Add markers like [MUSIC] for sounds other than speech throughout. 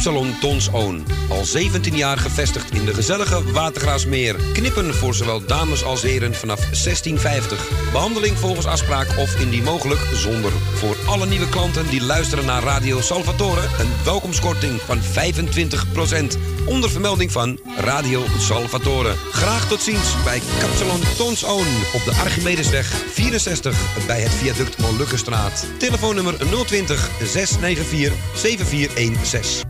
Kapsalon Tons Own. Al 17 jaar gevestigd in de gezellige Watergraasmeer. Knippen voor zowel dames als heren vanaf 1650. Behandeling volgens afspraak of indien mogelijk zonder. Voor alle nieuwe klanten die luisteren naar Radio Salvatore... een welkomstkorting van 25%. Onder vermelding van Radio Salvatore. Graag tot ziens bij Kapsalon Tons Own. Op de Archimedesweg 64 bij het viaduct Molukkenstraat. Telefoonnummer 020 694 7416.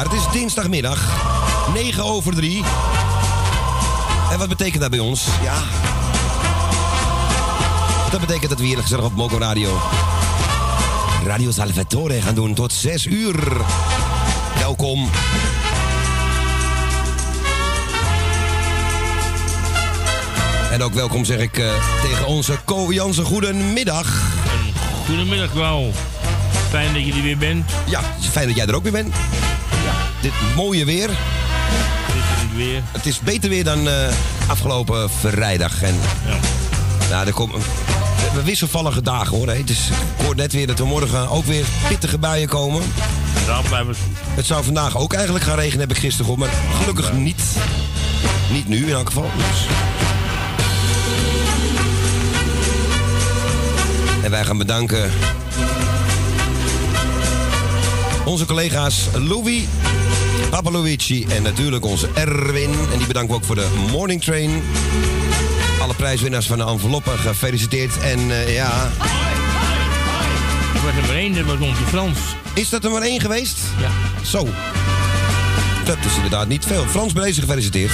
Het is dinsdagmiddag, 9 over 3. En wat betekent dat bij ons? Ja. Dat betekent dat we hier gezellig op Moco Radio. Radio Salvatore gaan doen tot 6 uur. Welkom. En ook welkom zeg ik eh, tegen onze Co Jansen. Goedemiddag. Goedemiddag, Wauw. Fijn dat je er weer bent. Ja, het is fijn dat jij er ook weer bent. Dit mooie weer. Weer. Het is beter weer dan eh, afgelopen vrijdag. En, Ja. nou, er komen we wisselvallige dagen hoor. hè. Het is, ik hoor net weer dat er morgen ook weer pittige buien komen. Blijven. Het zou vandaag ook eigenlijk gaan regenen, heb ik gisteren gehoord. Maar gelukkig niet. Niet nu in elk geval. Dus. En wij gaan bedanken onze collega's Louis, Papa Luigi en natuurlijk onze Erwin. En die bedanken we ook voor de morning train. Alle prijswinnaars van de enveloppen gefeliciteerd. En eh, ja, Er was er maar één, dat was onze Frans. is dat er maar één geweest? Ja. Zo. Dat is inderdaad niet veel. Frans deze gefeliciteerd.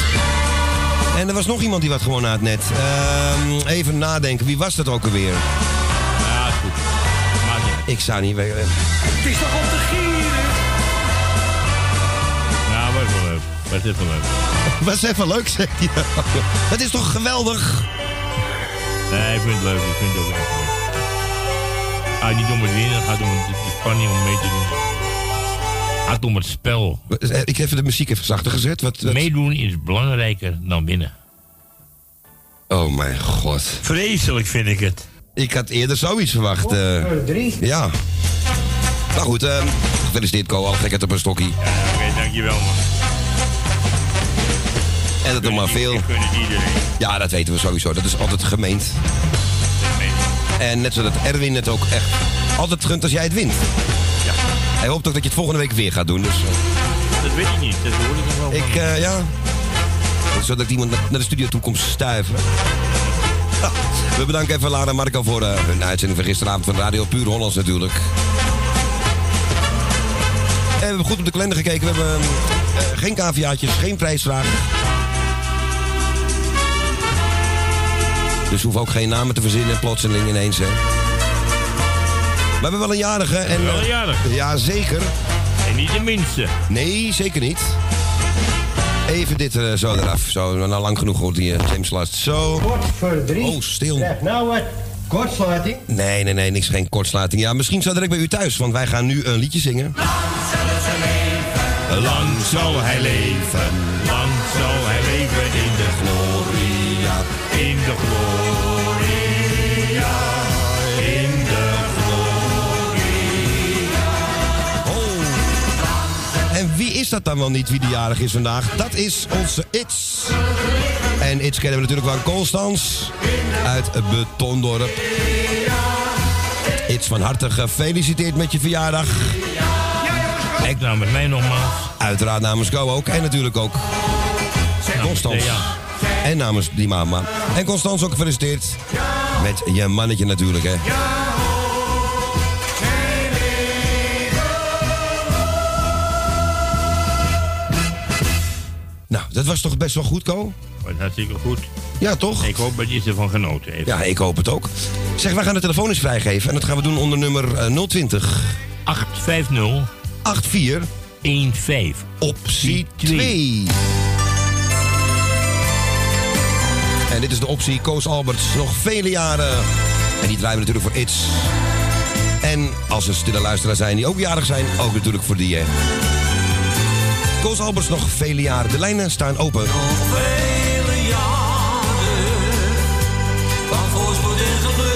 En er was nog iemand die wat gewoon had net. Ehm, even nadenken, wie was dat ook alweer? Ja, is goed. Maakt niet uit. Ik zou niet weten. Het is toch om te gieren? Was even leuk. [LAUGHS] Was even leuk, zegt hij. [LAUGHS] Dat is toch geweldig? Nee, ik vind het leuk. Ik vind het ook echt leuk. Ah, niet om het winnen, het gaat om de, spanning om mee te doen. Het gaat om het spel. Ik heb even de muziek even zachter gezet. Wat, wat- Meedoen is belangrijker dan winnen. Oh mijn god. Vreselijk vind ik het. Ik had eerder zoiets verwacht. eh. ja. Nou goed, eh, gefeliciteerd Ko. Al gek op een stokkie. Ja, oké, dankjewel man. En dat nog maar veel. Ja, dat weten we sowieso. Dat is altijd gemeend. En net zodat Erwin het ook echt altijd gunt als jij het wint. Ja, Hij hoopt ook dat je het volgende week weer gaat doen. Dus eh, dat weet ik niet. Dat hoor ik nog wel. ik, eh, ja. Zodat ik iemand naar de studio toe kom stuiven. Ja, we bedanken even Lara en Marco voor eh, hun uitzending van gisteravond van Radio Puur Hollands natuurlijk. En we hebben goed op de kalender gekeken. We hebben geen caviaatjes, geen prijsvraag. Dus hoeven ook geen namen te verzinnen plotseling ineens. Hè. We hebben wel een jarige. En, Wel een eh, jarige. Ja, zeker. En niet de minste. Nee, zeker niet. Even dit eh, zo eraf. Zo, nou lang genoeg hoort die eh, James Last. Zo. Kort voor drie. Oh, stil. Zeg nou wat. Kortsluiting. Nee, nee, nee, niks, geen kortsluiting. Ja, misschien zo direct bij u thuis, want wij gaan nu een liedje zingen. Lang zal hij leven. Lang zal hij leven in de gloria. De gloria. In de Oh. En wie is dat dan wel niet, wie de jarig is vandaag? Dat is onzeIts. EnIts kennen we natuurlijk van Constans uit Betondorp. Iets van harte gefeliciteerd met je verjaardag. Ik nou met mij nogmaals. Uiteraard namens Go ook. En natuurlijk ook Constans. En namens die mama. En Constans ook gefeliciteerd. Met je mannetje natuurlijk, hè. Nou, dat was toch best wel goed, Ko? Was hartstikke goed. Ja, toch? Ik hoop dat je ervan genoten heeft. Ja, ik hoop het ook. Zeg, wij gaan de telefoon eens vrijgeven. En dat gaan we doen onder nummer eh, 020 850 84 15. optie Twee. 2. En dit is de optie Koos Alberts. Nog vele jaren. En die draaien natuurlijk voor It's. En als er stille luisteraars zijn die ook jarig zijn, ook natuurlijk voor die. hè. Koos Alberts nog vele jaren. De lijnen staan open. vele jaren van voorspoed en geluk.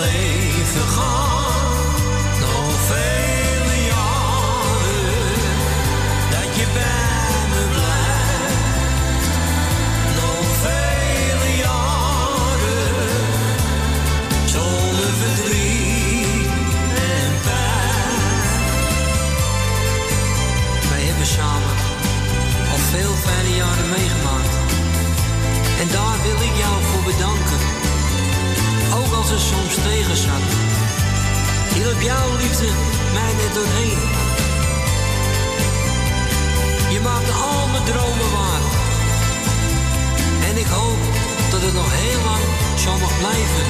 Leven gaan. Als het soms tegen zat. Hielp jouw liefde mij net doorheen. Je maakte al mijn dromen waar. En ik hoop dat het nog heel lang zo mag blijven.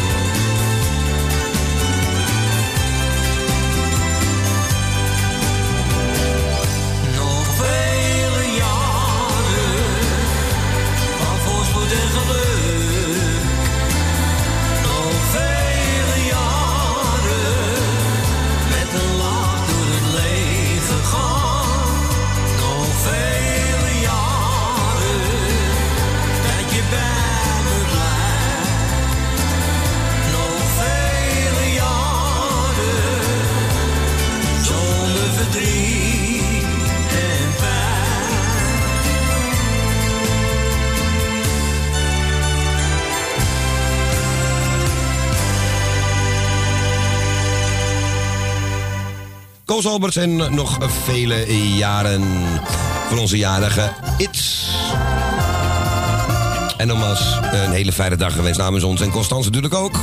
Koos Alberts en nog vele jaren van onze jarige It's. En nogmaals, een hele fijne dag gewenst namens ons en Constance natuurlijk ook.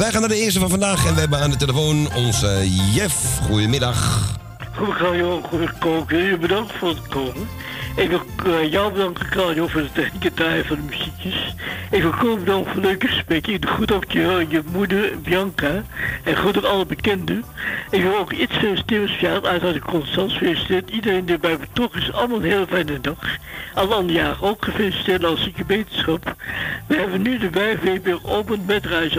Wij gaan naar de eerste van vandaag en we hebben aan de telefoon onze Jeff. Goedemiddag. Goed, Carlo, goed koken. Bedankt voor het komen. Ik wil eh, jou bedanken, Carlo, voor het [LAUGHS] draaien van de muziekjes. Ik wil Koen bedanken voor leuke doe goed op je, je moeder, Bianca. En goed op alle bekenden. Ik wil ook iets feliciteren, speciaal uit Constance feliciteerd. Iedereen die erbij betrokken is, allemaal een hele fijne dag. Alle andere jaren ook gefeliciteerd als ik je beterschap. We hebben nu de wijf weer open met Reis.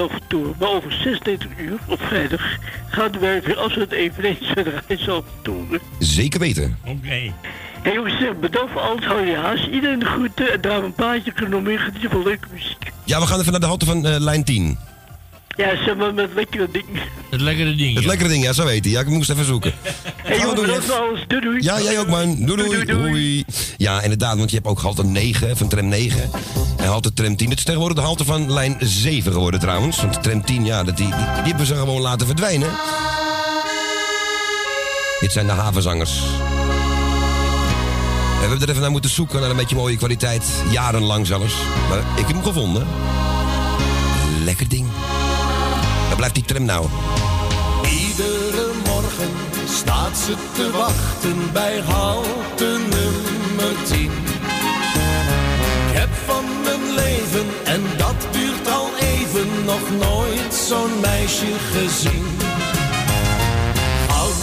Maar over 36 uur, op vrijdag, gaat de wijf weer afzetten eveneens met Reis. Zeker weten. Oké. Hey jongens, eh, bedankt voor alles, hou je haast. Iedereen de groeten en daar een paardje kunnen nog meer genieten van leuke muziek. Ja, we gaan even naar de halte van eh, lijn 10. Ja, zeg maar met lekkere dingen. Het lekkere ding. Het ja. lekkere ding, ja, zo heet hij. Ja, ik moest even zoeken. Hey doen, bedankt voor alles. Doei doei. Ja, jij ook, man. Doei, doei. doei. Ja, inderdaad, want je hebt ook halte 9 van tram 9. En halte tram 10. Het is tegenwoordig de halte van lijn 7 geworden trouwens. Want tram 10, ja, dat, die, die, die hebben ze gewoon laten verdwijnen. Dit zijn de havenzangers. We hebben er even naar moeten zoeken, naar een beetje mooie kwaliteit. Jarenlang zelfs. Maar ik heb hem gevonden. Lekker ding. Waar blijft die tram nou? Iedere morgen staat ze te wachten bij halte nummer 10. Ik heb van mijn leven, en dat duurt al even, nog nooit zo'n meisje gezien.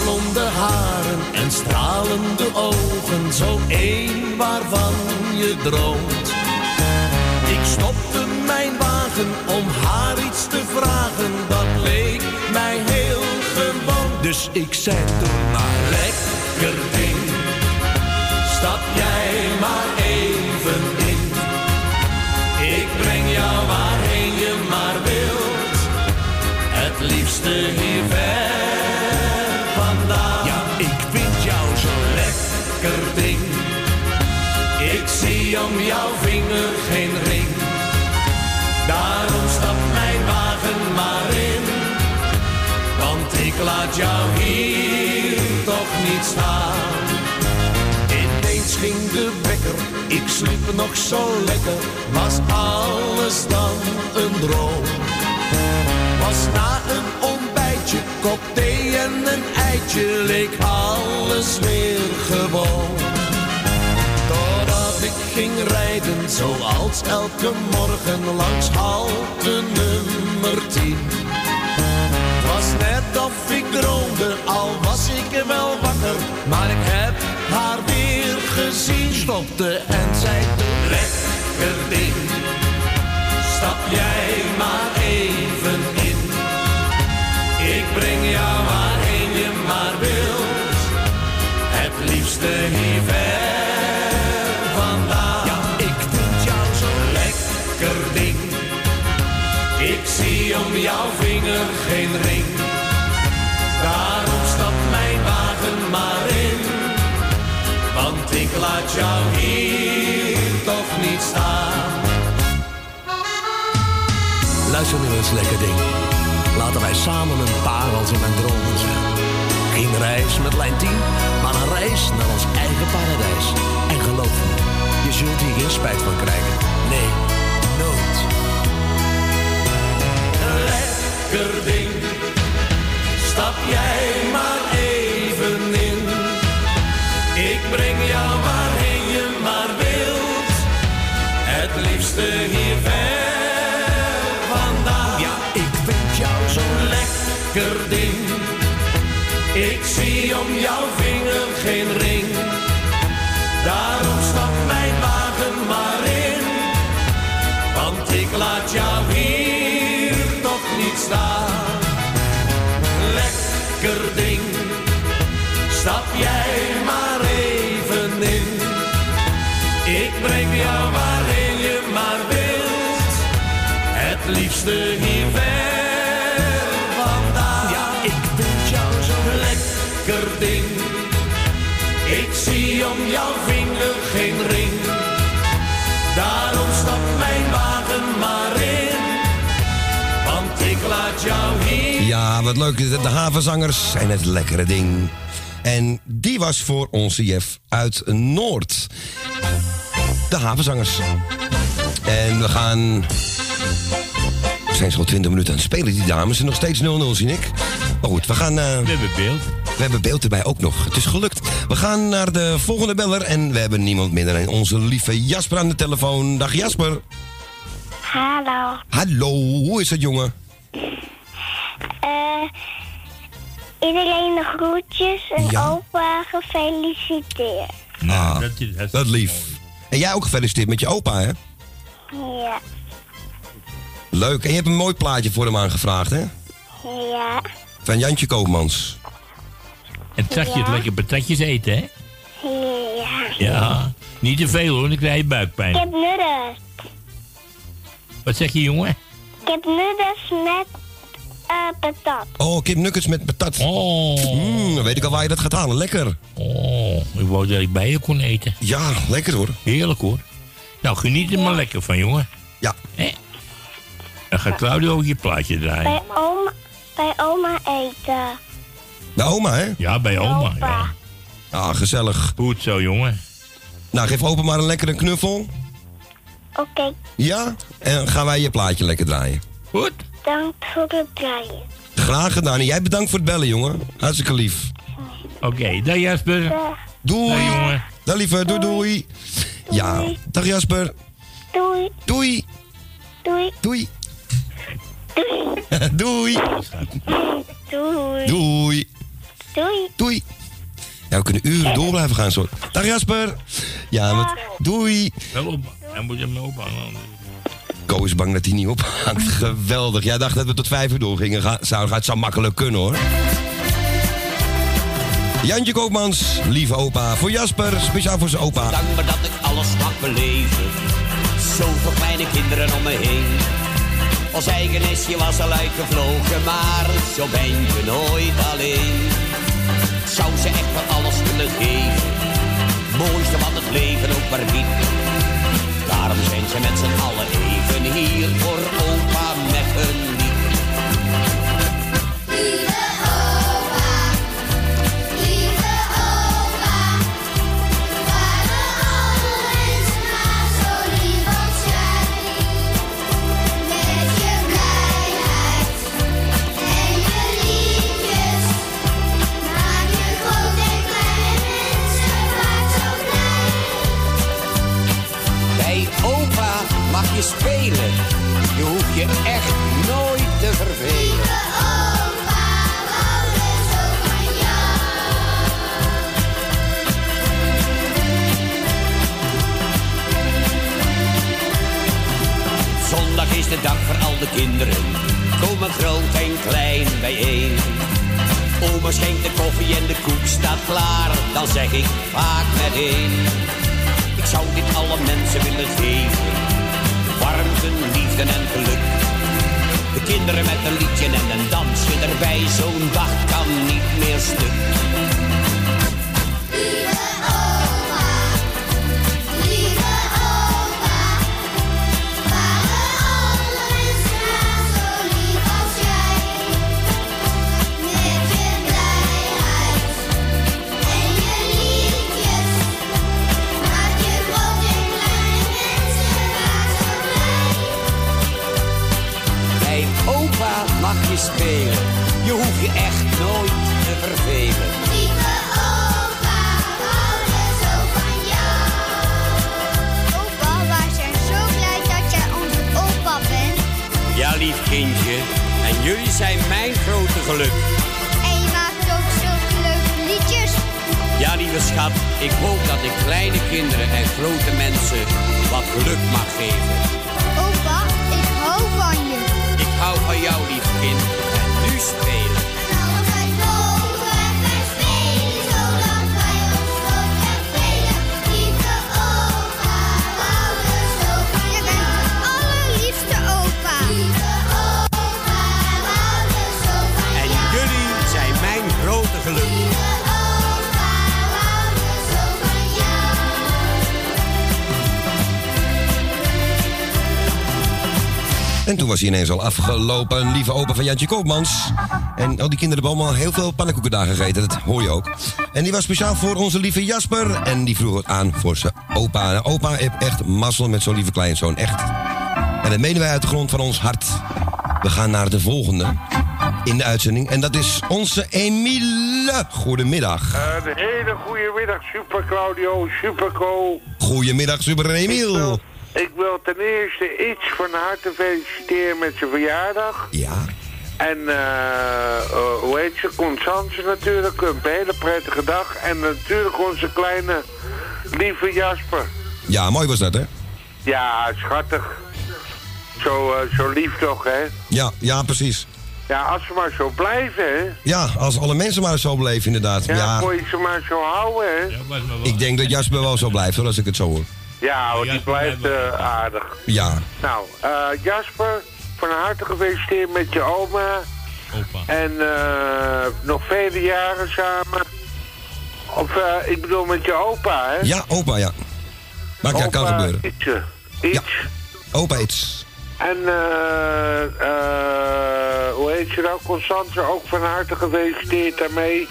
Goudblonde haren en stralende ogen, zo één waarvan je droomt. Ik stopte mijn wagen om haar iets te vragen, dat leek mij heel gewoon. Dus ik zei toen maar lekker ding, stap jij maar even in. Ik breng jou waarheen je maar wilt, het liefste hier laat jou hier toch niet staan. Ineens ging de wekker, ik sliep nog zo lekker. Was alles dan een droom? Was na een ontbijtje, kop thee en een eitje, leek alles weer gewoon. Totdat ik ging rijden zoals elke morgen langs halte nummer 10. Net of ik droomde, al was ik wel wakker. Maar ik heb haar weer gezien. Stopte en zei lekker ding. Stap jij maar even in. Ik breng jou waarheen je maar wilt. Het liefste laat jou hier toch niet staan. Luister nu eens, lekker ding. Laten wij samen een paar als in mijn dromen zijn. Geen reis met lijn 10, maar een reis naar ons eigen paradijs. En geloof me, je zult hier geen spijt van krijgen. Nee, nooit. lekker ding. Stap jij maar even lekker ding. Ik zie om jouw vinger geen ring. Daarom stap mijn wagen maar in. Want ik laat jou hier toch niet staan. Lekker ding, stap jij maar even in. Ik breng jou waarheen je maar wilt. Het liefste hier ver ding. Ik zie om jouw vinger geen ring. Daarom stap mijn wagen maar in. Want ik laat jou hier. Ja, wat leuk. De, havenzangers zijn het lekkere ding. En die was voor onze Jef uit Noord. De havenzangers. En we gaan... We zijn zo'n 20 minuten aan het spelen, die dames. En nog steeds 0-0, zie ik. Maar goed, we gaan... eh, We hebben beeld. we hebben beeld erbij ook nog. Het is gelukt. We gaan naar de volgende beller. En we hebben niemand minder dan onze lieve Jasper aan de telefoon. Dag Jasper. Hallo. Hallo, hoe is het jongen? Eh, iedereen de groetjes en Ja. opa gefeliciteerd. Ah, dat, is, dat is dat lief. En jij ook gefeliciteerd met je opa, hè? Ja. Leuk. En je hebt een mooi plaatje voor hem aangevraagd, hè? Ja. Van Jantje Koopmans. En zag je het Ja. lekker patatjes eten, hè? Ja. Ja. Niet te veel hoor, dan krijg je Ik buikpijn. heb nudders. Wat zeg je, jongen? Ik heb nudders met eh patat. Oh, kipnuggets met patat. Oh, Mm, dan weet ik al waar je dat gaat halen. Lekker. oh. Ik wou dat ik bij je kon eten. Ja, lekker hoor. Heerlijk hoor. Nou, geniet er maar lekker van, jongen. Ja. Dan gaat Claudio ook je plaatje draaien. Bij oma, bij oma eten. De oma, hè? Ja, bij oma. Opa. Ja. Ah, gezellig. Goed zo, jongen. Nou, geef opa maar een lekkere knuffel. Oké, Ja? En dan gaan wij je plaatje lekker draaien. Goed. dank voor het draaien. Graag gedaan. En jij bedankt voor het bellen, jongen. Hartstikke lief. Oké, dag Jasper. Dag. Doei. Dag jongen. Dag lieve, doei doei. Ja, dag Jasper. Doei, Doei. doei, Doei. Doei, Doei. doei, Doei. doei. Doei. Ja, we kunnen uren door blijven gaan zo. Dag Jasper. Ja, met... Doei. Wel op. Hij moet hem ophangen. Ko is bang dat hij niet ophangt. [LAUGHS] Geweldig. Jij dacht dat we tot vijf uur doorgingen. Ga, zou, het zou makkelijk kunnen hoor. Jantje Koopmans, lieve opa. Voor Jasper, speciaal voor zijn opa. Dank me dat ik alles mag beleven. Zoveel kleine kinderen om me heen. Ons eigen was al uitgevlogen, maar zo ben je nooit alleen. Zou ze echt van alles willen geven. Mooiste wat het leven ook maar biedt. Daarom zijn ze met z'n allen even hier voor opa met spelen. Je hoeft je echt nooit te vervelen. Zondag is de dag voor al de kinderen. Komen groot en klein bijeen. Oma schenkt de koffie en de koek staat klaar. Dan zeg ik vaak meteen. Ik zou dit alle mensen willen geven. Warmte, liefde en geluk. De kinderen met een liedje en een dansje erbij. Zo'n dag kan niet meer stuk. Spelen. Je hoeft je echt nooit te vervelen. Opa, wij zijn zo blij dat jij onze opa bent. Ja, lief kindje. En jullie zijn mijn grote geluk. En je maakt ook zulke leuke liedjes. Ja, lieve schat. Ik hoop dat ik kleine kinderen en grote mensen wat geluk mag geven. Opa, ik hou van je. Ik hou van jou, lief kind. En En toen was hij ineens al afgelopen, lieve opa van Jantje Koopmans. En al die kinderen hebben allemaal heel veel pannenkoeken daar gegeten, dat hoor je ook. En die was speciaal voor onze lieve Jasper. En die vroeg het aan voor zijn opa. En opa heeft echt mazzel met zo'n lieve kleinzoon, echt. En dat menen wij uit de grond van ons hart. We gaan naar de volgende in de uitzending. En dat is onze Emile. Goedemiddag. Een hele goede middag, Super Claudio, Super Co. Goedemiddag, Super Emiel. Ik wil ten eerste iets van harte feliciteren met zijn verjaardag. Ja. En eh, eh, hoe heet ze? Constance natuurlijk. Een hele prettige dag. En natuurlijk onze kleine lieve Jasper. Ja, mooi was dat, hè? Ja, schattig. Zo, eh, zo lief toch, hè? Ja, ja, precies. Ja, als ze maar zo blijven, hè? Ja, als alle mensen maar zo beleven, inderdaad. Ja, Ja, moet je ze maar zo houden, hè? ik denk dat Jasper wel zo blijft, hoor, als ik het zo hoor. Ja, hoor, die blijft eh, aardig. Ja. Nou, eh, Jasper, van harte gefeliciteerd met je oma. Opa. En eh, nog vele jaren samen. Of, eh, ik bedoel met je opa, hè? Ja, opa, ja. Maar ja, kan gebeuren. Ietse. Iets. Opa iets. En, eh, eh, hoe heet je nou? Constance, ook van harte gefeliciteerd daarmee.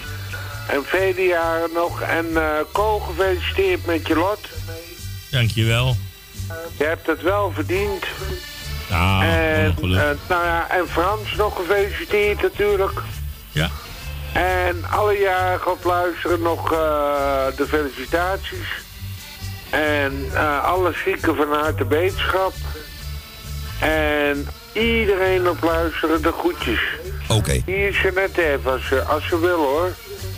En vele jaren nog. En eh Ko, gefeliciteerd met je lot. Dankjewel. Je hebt het wel verdiend. Ja, en, ongeluk. eh, nou ja, en Frans nog gefeliciteerd natuurlijk. Ja. En alle jarigen op luisteren nog eh, de felicitaties. En eh, alle zieken van harte beterschap. En iedereen op luisteren de groetjes. Oké. Hier is je net even, als ze, als ze wil hoor.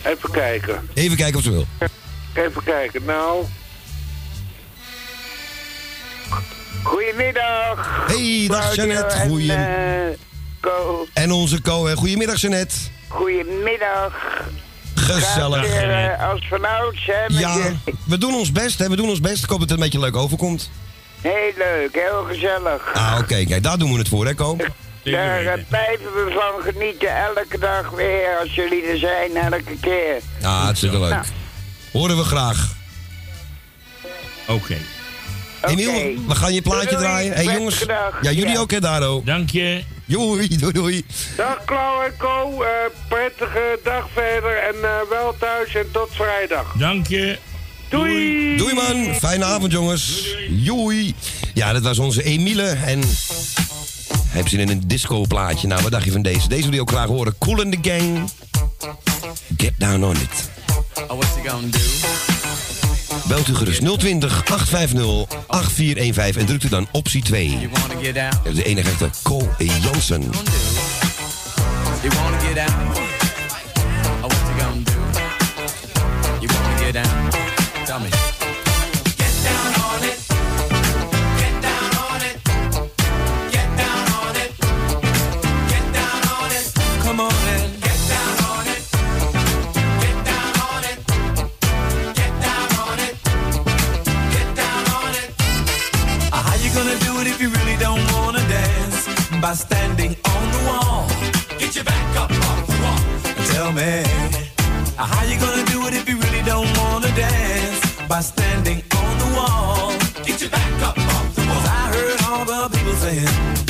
Even kijken. Even kijken of ze wil. Even kijken, nou. Goedemiddag. Hey, dag Jeannette. en, Goeie... eh, Ko. En onze Co. hè. Goedemiddag, Jeannette. Goedemiddag. Gezellig. Gaat weer, eh, als vanouds, hè, Ja, je. we doen ons best, hè. We doen ons best. Ik hoop dat het een beetje leuk overkomt. Heel leuk, heel gezellig. Ah, oké. Kijk, daar doen we het voor, hè, Co. Daar eh, blijven we van genieten elke dag weer als jullie er zijn, elke keer. Ja, hartstikke leuk. Nou. Horen we graag. Oké. Emiel, we gaan je plaatje Doei, draaien. Hé hey, jongens. Ja, jullie Ja. ook, hè, Daro. Dank je. Doei, doei, doei. Dag Klauw en Co, eh, prettige dag verder en eh, wel thuis en tot vrijdag. Dank je. Doei! Doei, man. Fijne avond, jongens. Joei. Ja, dat was onze Emile. En heb zin in een disco-plaatje. Nou, wat dacht je van deze? Deze wil je ook graag horen. Cool in the Gang. Get down on it. Oh, what's he gonna do? Belt u gerust 020 850 8415 en drukt u dan optie 2. De enige echte Cole Jansen. You wanna get out? by standing on the wall. Get your back up off the wall. Tell me, uh, how you gonna do it if you really don't wanna dance? By standing on the wall. Get your back up off the wall. I heard all the people saying.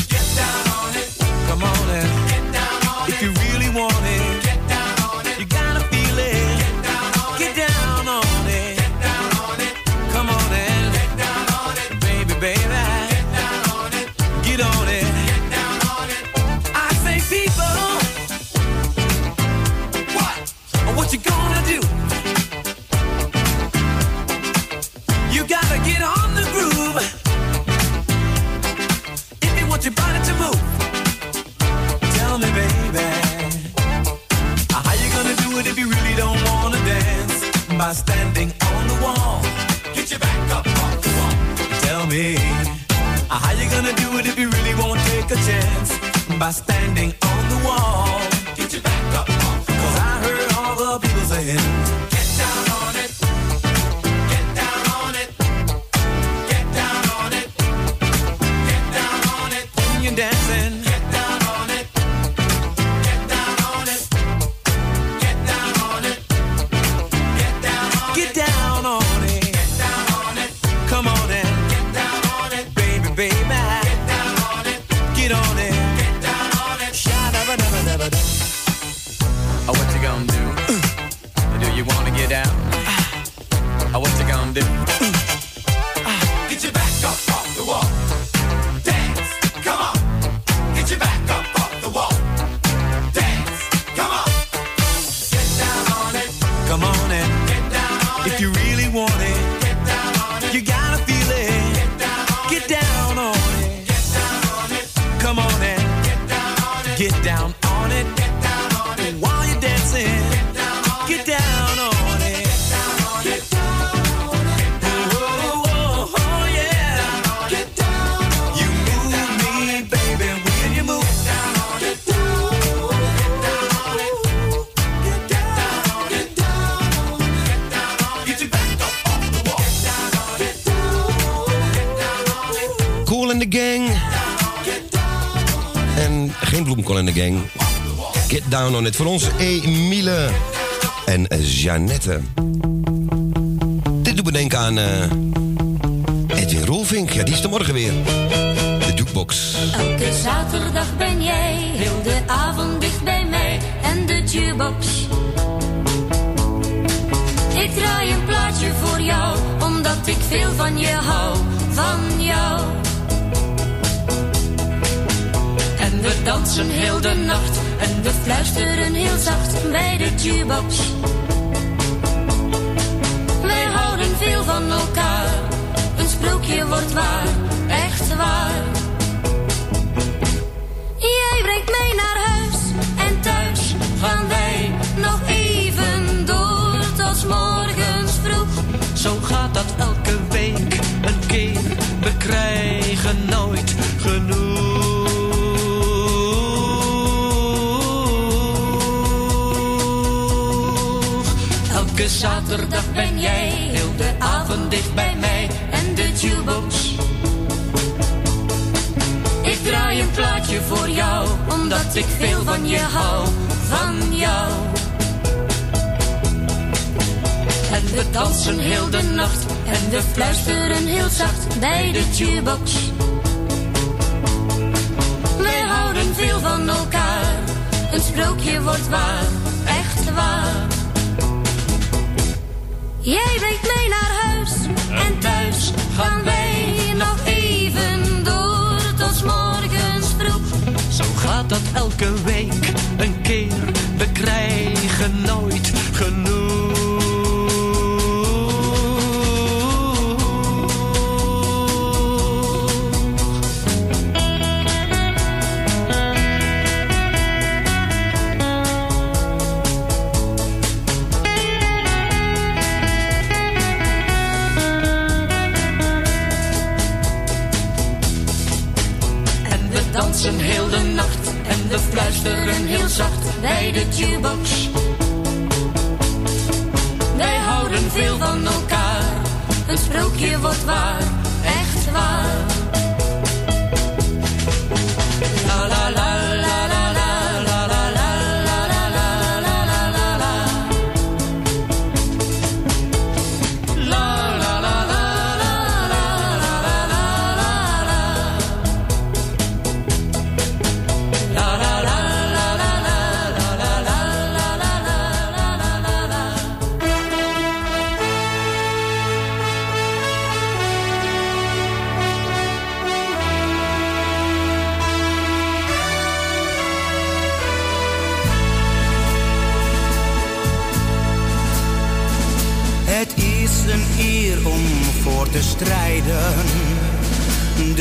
Het net voor ons. Emile en Janette. Dit doet me denken aan uh, Edwin Rolvink. Ja, die is er morgen weer. De jukebox. Elke zaterdag ben jij heel de avond dicht bij mij en de jukebox. Ik draai een plaatje voor jou, omdat ik veel van je hou, van jou. En we dansen heel de nacht en we fluisteren heel zacht bij de jukebox. Wij houden veel van elkaar. Een sprookje wordt waar, echt waar. zaterdag ben jij heel de avond dicht bij mij en de jukebox. Ik draai een plaatje voor jou, omdat ik veel van je hou, van jou. En we dansen heel de nacht en we fluisteren heel zacht bij de jukebox. Wij houden veel van elkaar, een sprookje wordt waar Jij brengt mij naar huis en thuis gaan wij nog even door tot morgens vroeg. Zo gaat dat elke week bij de jukebox. Wij houden veel van elkaar, een sprookje wordt waar,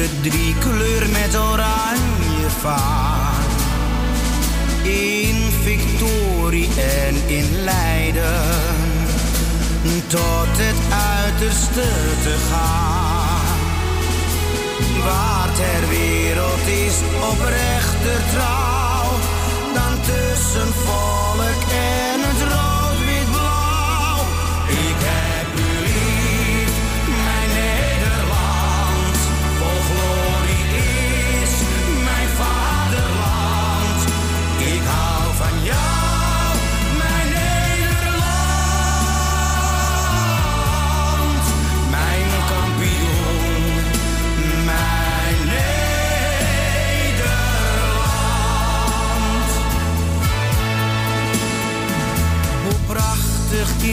De drie kleur met oranje vaan. In victorie en in lijden. Tot het uiterste te gaan. Waar ter wereld is oprechter trouw. Dan tussen volk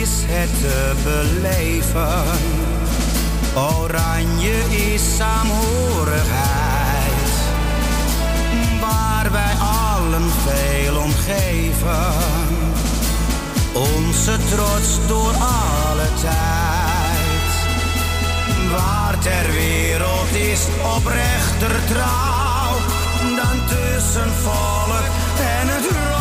is het te beleven. Oranje is saamhorigheid. Waar wij allen veel om geven. Onze trots door alle tijd. Waar ter wereld is oprechter trouw. Dan tussen volk en het rood-wit-blauw.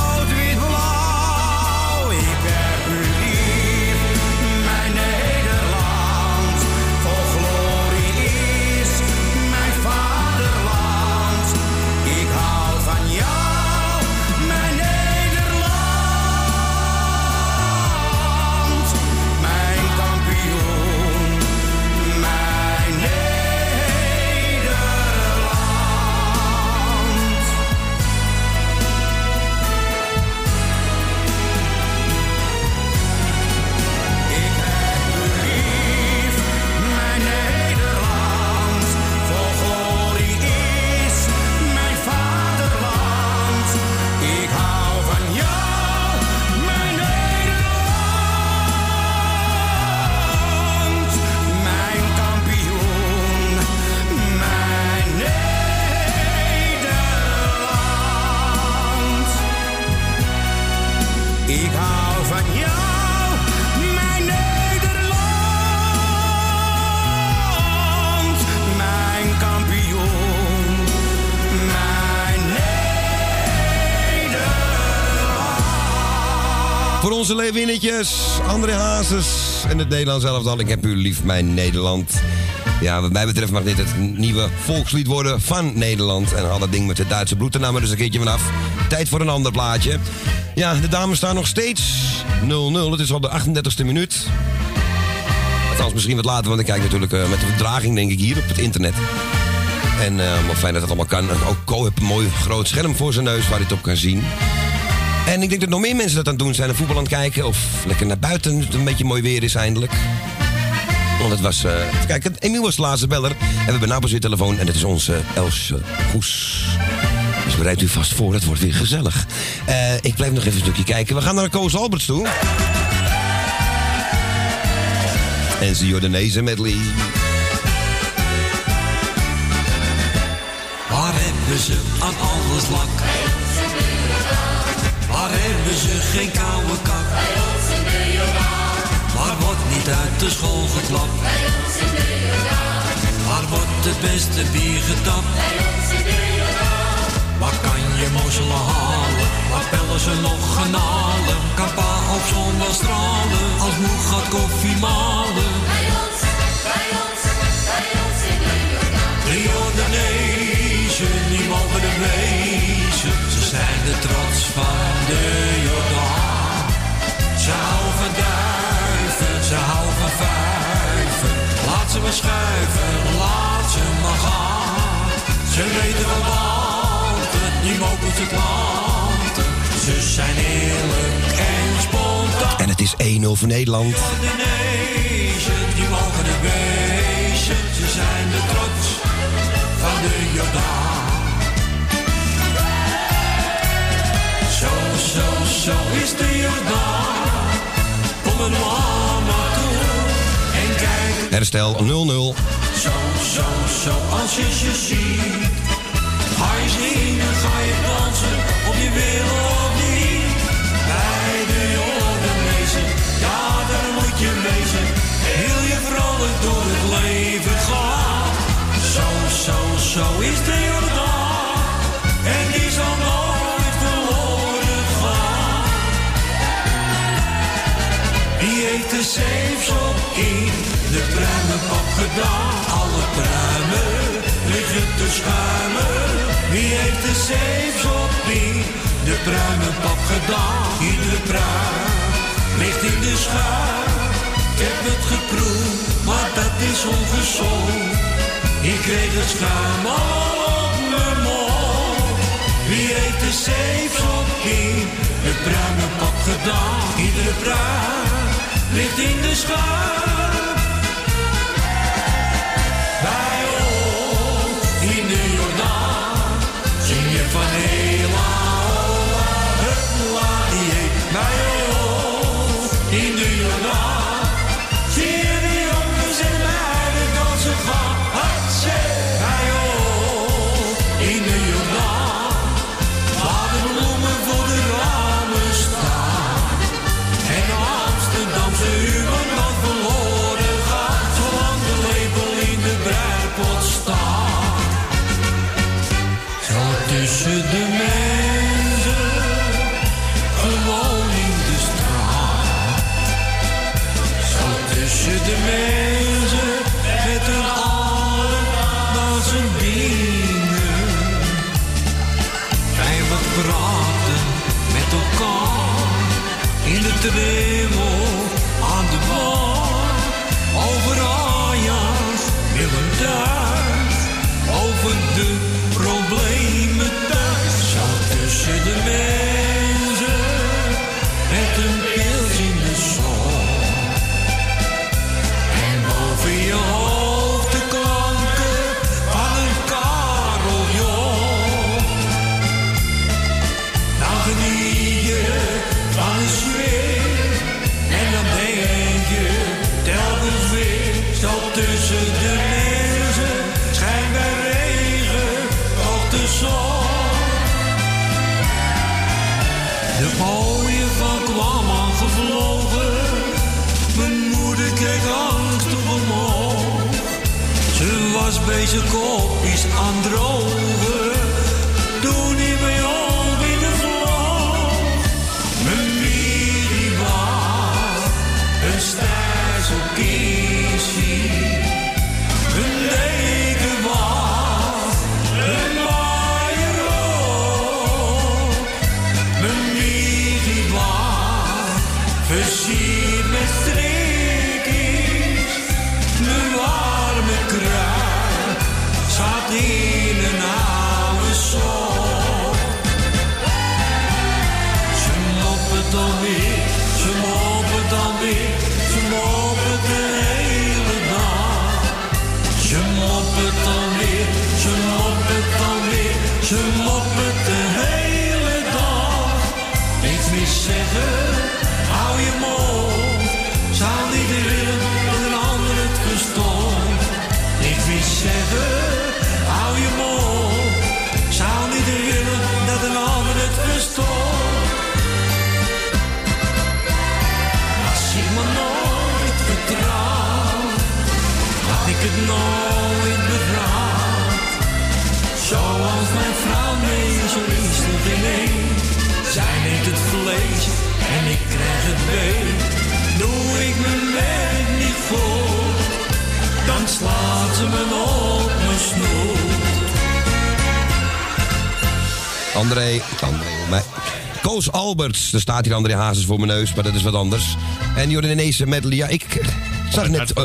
Onze leeuwinnetjes, André Hazes en het Nederlands elftal. Ik heb u lief, mijn Nederland. Ja, wat mij betreft mag dit het nieuwe volkslied worden van Nederland. En al dat ding met het Duitse bloed, dus een keertje vanaf. Tijd voor een ander plaatje. Ja, de dames staan nog steeds 0-0. Het is al de 38e minuut. Althans, misschien wat later, want ik kijk natuurlijk eh, met de verdraging, denk ik, hier op het internet. En eh wat fijn dat het allemaal kan. Ook Co heeft een mooi groot scherm voor zijn neus waar hij het op kan zien. En ik denk dat nog meer mensen dat aan het doen zijn. Naar voetbal aan het kijken. Of lekker naar buiten. Het een beetje mooi weer is eindelijk. Want het was... eh even kijken, Emiel was de laatste beller. En we hebben pas weer telefoon. En dat is onze Elsje Goes. Dus bereid u vast voor. Het wordt weer gezellig. Eh, ik blijf nog even een stukje kijken. We gaan naar Koos Alberts toe. En zijn Jordanezen medley. Waar hebben ze aan alles lak? Waar hebben ze geen koude kak? Waar wordt niet uit de school geklapt? Waar wordt het beste bier getapt? Waar kan je mozzelen halen? Waar pellen ze nog genalen? Kan pa op zondag stralen? Als moe gaat koffie malen? Bij ons, bij ons, bij ons in de Jordaan. De Jordanezen, die mogen de wezen. Ze zijn de trots van de Jordaan. Ze houden van duiven, ze houden van vijven. Laat ze maar schuiven, laat ze maar gaan. Ze weten wel wat het niet mogen ze planten. Ze zijn eerlijk en spontaan. En het is 1-0 voor Nederland. Die mogen er wezen. Ze zijn de trots van de Jordaan. Zo, zo, zo is de Jordaan. Kom er maar naartoe en kijk. Herstel 0-0. Zo, zo, zo, als je ze ziet. Ga je zingen, ga je dansen, of je wil of niet. Bij de Jordanezen, ja, daar moet je wezen. Heel je vrolijk door het leven gaan. Zo, zo, zo is de Jordaan. En die zal nooit verloren gaan. Wie heeft de zeefs op in de pruimenpap gedaan? Alle pruimen liggen te schuimen. Wie heeft de zeefs op in de pruimenpap gedaan? Iedere pruim ligt in de schuim. Ik heb het geproefd, maar dat is ongezond. Ik kreeg het schuim al op mijn mond. Wie heeft de zeefs op in de pruimenpap gedaan? Iedere pruim ligt in de schuim. Ze was bezig kopjes aan drogen. André, André, voor mij. Koos Alberts, er staat hier André Hazes voor mijn neus, maar dat is wat anders. En Jordaanese medley, ja, ik zag net... eh,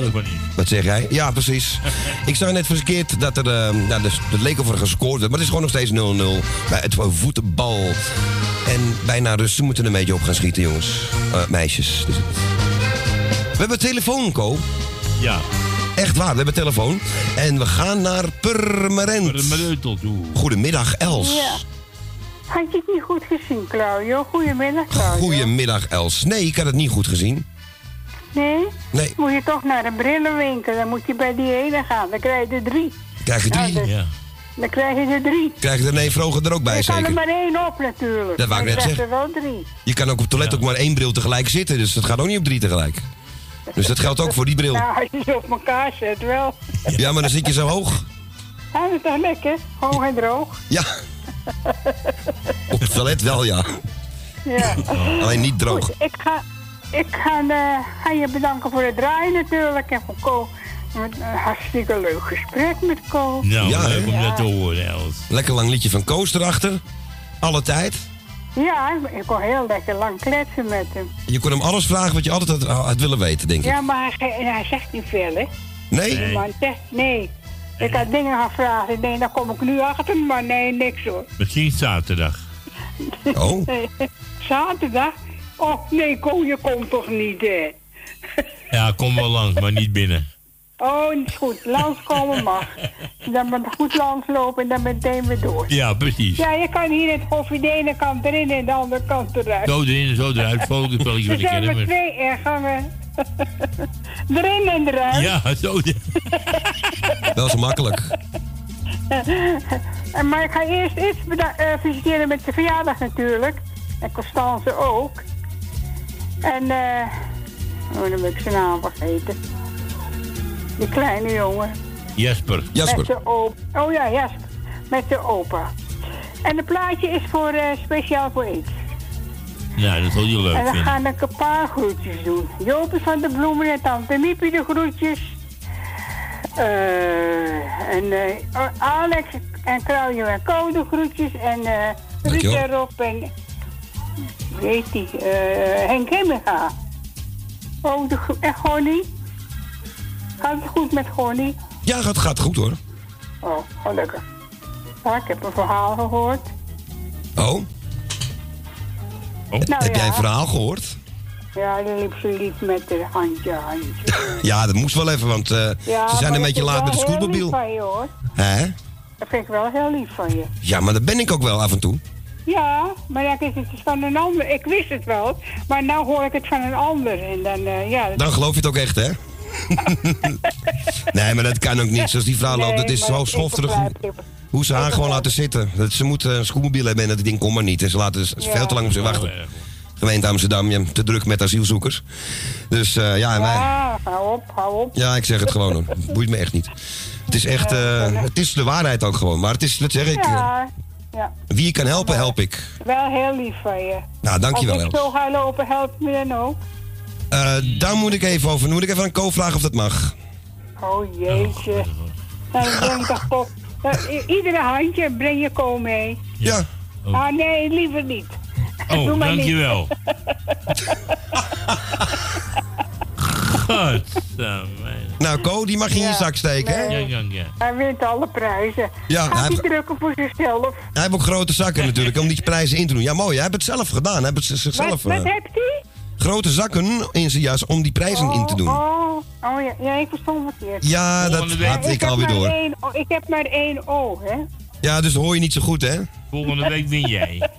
wat zeg jij? Ja, precies. [LAUGHS] ik zag net verkeerd dat er, eh, nou, dus, het leek of er gescoord werd, maar het is gewoon nog steeds 0-0 bij het voetbal. En bijna rust, ze moeten een beetje op gaan schieten, jongens. Eh, meisjes. Dus- We hebben telefoon, Ko. Ja. Echt waar, we hebben telefoon. En we gaan naar Purmerend. Purmerend toe. Goedemiddag, Els. Ja. Had je het niet goed gezien, Claudio? Goedemiddag, Claudio. Goedemiddag, Els. Nee, ik had het niet goed gezien. Nee? Nee. Moet je toch naar een brillenwinkel. Dan moet je bij die ene gaan. Dan krijg je er drie. Krijg je drie? Nou, dus- Dan krijg je er drie. Krijg je er nee vroger er ook bij, je kan er zeker? maar één op natuurlijk. Dat wou ik Dan net zeggen. er wel drie. Je kan ook op het toilet ook maar één bril tegelijk zitten, dus dat gaat ook niet op drie tegelijk. Dus dat geldt ook voor die bril. Nou, als je ze op elkaar zet wel. Ja, maar dan zit je zo hoog. Ja, dat is toch lekker? Hoog en droog. Ja. Op het toilet wel, ja. Ja. Alleen niet droog. Goed, ik ga, ik ga, eh, ga je bedanken voor het draaien natuurlijk. En voor Co. Een hartstikke leuk gesprek met Co. Nou, Ja, leuk om dat te horen, Els. Lekker lang liedje van Koos erachter. Alle tijd. Ja, ik kon heel lekker lang kletsen met hem. Je kon hem alles vragen wat je altijd had, had willen weten, denk ik. Ja, maar hij, hij zegt niet veel, hè? Nee? Zegt nee. Ik had dingen gaan vragen. Ik denk, daar kom ik nu achter, maar nee, niks hoor. Misschien zaterdag. [LAUGHS] Oh. Zaterdag? Oh, nee, kom, je komt toch niet, hè? [LAUGHS] Ja, kom wel langs, maar niet binnen. Oh, is goed. Langskomen mag. Dan moet goed langslopen en dan meteen weer door. Ja, precies. Ja, je kan hier het koffie de ene kant erin en de andere kant eruit. Zo erin en zo eruit. Fotospelletje Er wat ik zijn maar ken. twee ingangen. [LAUGHS] erin en eruit. Ja, zo. Wel zo makkelijk. En maar ik ga eerst iets eh, feliciteren met zijn verjaardag natuurlijk. En Constance ook. En, eh. oh, dan ben ik zijn naam vergeten. Die kleine jongen. Jasper. Met zijn opa. Oh ja, Jasper. Met zijn opa. En het plaatje is voor, eh, speciaal voor iets. Nou, dat zal je leuk en dan vinden. ga ik een paar groetjes doen. Jopie van de Bloemen en Tante Miepie de groetjes. Eh, en eh, Alex en Claudio en Co de groetjes. En eh Ruud en Rob en... Weet die, eh Henk Hemminga. Oh, de, en Gonnie? Gaat het goed met Gonnie? Ja, gaat, gaat goed hoor. Oh, gelukkig. Ja, ik heb een verhaal gehoord. Oh? Nou Heb jij een verhaal gehoord? Ja, die liep zo lief met de handje, handje. [LAUGHS] Ja, dat moest wel even, want eh, Ja, ze zijn een dat beetje laat met de wel heel lief scootmobiel. van je, hoor. Hè? Dat vind ik wel heel lief van je. Ja, maar dat ben ik ook wel af en toe. Ja, maar ja, het is van een ander. Ik wist het wel, maar nu hoor ik het van een ander. En dan, eh, ja... dat- Dan geloof je het ook echt, hè? [LAUGHS] nee, maar dat kan ook niet. Zoals die vrouw loopt, dat is zo schofterig. Hoe ze haar gewoon laten zitten. Dat ze moeten een scootmobiel hebben en dat ding komt maar niet. En ze laten ze Ja. veel te lang op zich wachten. Gemeente Amsterdam, ja, te druk met asielzoekers. Dus eh, ja, en wij, Ja, hou op, hou op. ja, ik zeg het gewoon. hoor. Boeit me echt niet. Het is echt, eh, het is de waarheid ook gewoon. Maar het is, dat zeg ik, eh, Ja, ja, wie je kan helpen, help ik. wel heel lief van je. Nou, dankjewel, Als ik zo ga lopen, helpt me dan ook. Daar moet ik even over. Moet ik even aan Co vragen of dat mag? Oh jeetje. Nou, dan breng ik toch iedere handje breng je ko mee. Ja. Ah nee, liever niet. Oh, dankjewel. [LAUGHS] Godsamme. Nou, Co, die mag je in je zak steken, hè? Ja, ja, ja. Hij wint alle prijzen. Ja, Gaat hij heeft- drukken voor zichzelf. Hij heeft ook grote zakken natuurlijk, om die prijzen in te doen. Ja, mooi. Hij heeft het zelf gedaan. Hij heeft het zichzelf... Wat, wat eh, hebt hij? grote zakken in zijn jas om die prijzen in te doen. Oh, oh ja, ja, ik verstond het verkeerd. Ja, dat had ik heb alweer maar door. één o- ik heb maar één O, hè? Ja, dus dat hoor je niet zo goed, hè? Volgende week win jij.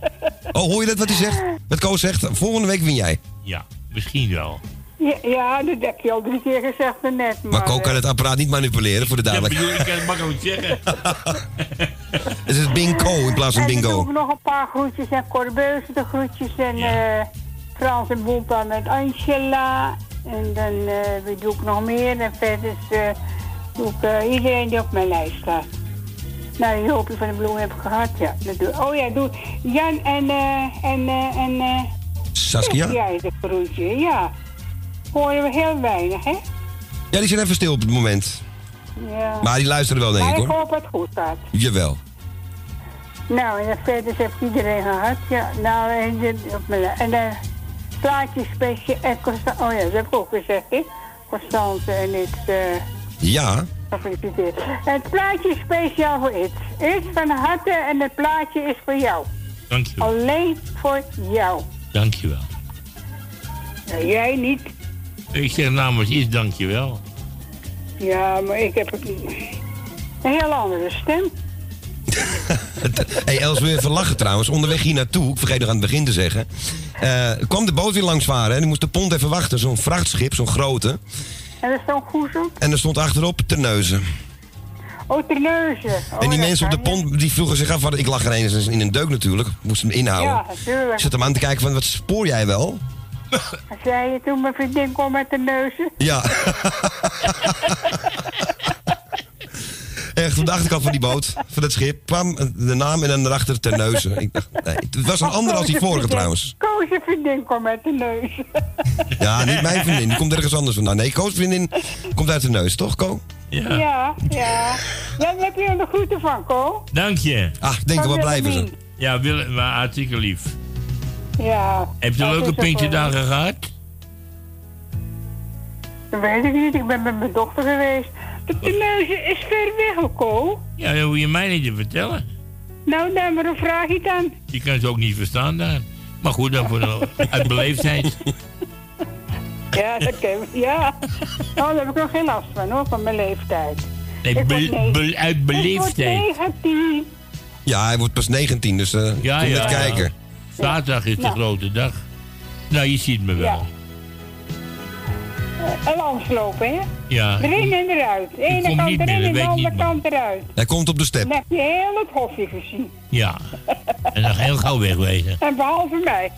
Oh, hoor je dat wat hij zegt? Wat Koos zegt? Volgende week win jij. Ja, misschien wel. Ja, ja, dat heb je al drie keer gezegd net. Maar, Maar Ko kan eh, het apparaat niet manipuleren, voor de Ja, bedoel, duidelijkheid. ik kan het makkelijk zeggen. [LAUGHS] Het is bingo in plaats van En dan doe ik bingo. nog een paar groetjes en Corbeuze de groetjes en eh Frans en Boelpa met Angela. En dan eh wie doe ik nog meer? En verder is, eh, doe ik eh, iedereen die op mijn lijst staat. Nou, die hoopje van de bloem heb ik gehad, ja. Dat doe, oh ja, doe Jan en, eh en, eh en, eh Saskia? jij de groetje, ja. Horen we heel weinig, hè? Ja, die zijn even stil op het moment. Ja. Maar die luisteren wel, denk Maar ik, ik hoor. hoop dat het goed gaat. Jawel. Nou, en verder heeft iedereen gehad. Ja, nou, en, dit- en dan plaatje speciaal. Oh ja, dat heb ik ook gezegd, hè? Constance en ik. eh Ja. Gefeliciteerd. Het plaatje is speciaal voor Iets. Iets van harte en het plaatje is voor jou. Dankjewel. Alleen voor jou. Dankjewel. Nou, jij niet. Ik zeg namens iets dankjewel. Ja, maar ik heb een een heel andere stem. [LAUGHS] hey, Els, wil je even lachen trouwens? Onderweg hier naartoe, ik vergeet nog aan het begin te zeggen. eh, kwam de boot weer langs varen en die moest de pont even wachten. Zo'n vrachtschip, zo'n grote. En er stond goezel. En er stond achterop Terneuzen. Oh, Terneuzen. Oh, en die dat mensen op de pont die vroegen zich af, ik lag er eens in een deuk natuurlijk, moest hem inhouden. Ja, natuurlijk. Ik zat hem aan te kijken van, wat spoor jij wel? Zei je toen mijn vriendin kwam met de neuzen? Ja. [LAUGHS] Echt, op de achterkant van die boot, van het schip, kwam de naam en dan daarachter Terneuzen. Ik dacht, nee, het was een ander als die vorige trouwens. Koos je vriendin kwam met de neus. Ja, niet mijn vriendin, die komt ergens anders vandaan. Nee, Koos vriendin komt uit de neus, toch Ko? Ja, ja. ja. Dan heb je de groeten van, Ko. Dank je. Ach, ik denk wel blijven ze. Ja, Willem, maar hartstikke lief. Ja. Heb je dat leuke wel- Pinksterdagen gehad? Dat weet ik niet, ik ben met mijn dochter geweest. De Terneuzen is ver weg, Ko. Ja, dat hoef je mij niet te vertellen. Nou, dan maar een vraagje dan. Je kan ze ook niet verstaan daar. Maar goed, dan voor de, uit beleefdheid. Ja, dat ken ik. Ja. Oh, daar heb ik nog geen last van, hoor, van mijn leeftijd. Nee, Ik be- uit Ik word beleefdheid. 19. Ja, hij wordt pas 19, dus eh Ja, kom ja, net ja. kijken. Zaterdag is de Nou. grote dag. Nou, je ziet me wel. Ja. En langslopen, hè? Ja. Erin en eruit. De ene kant meer, erin en de andere kant eruit. Hij komt op de step. Dan heb je heel het hofje gezien. Ja. [LAUGHS] En dan heel gauw wegwezen. En behalve mij.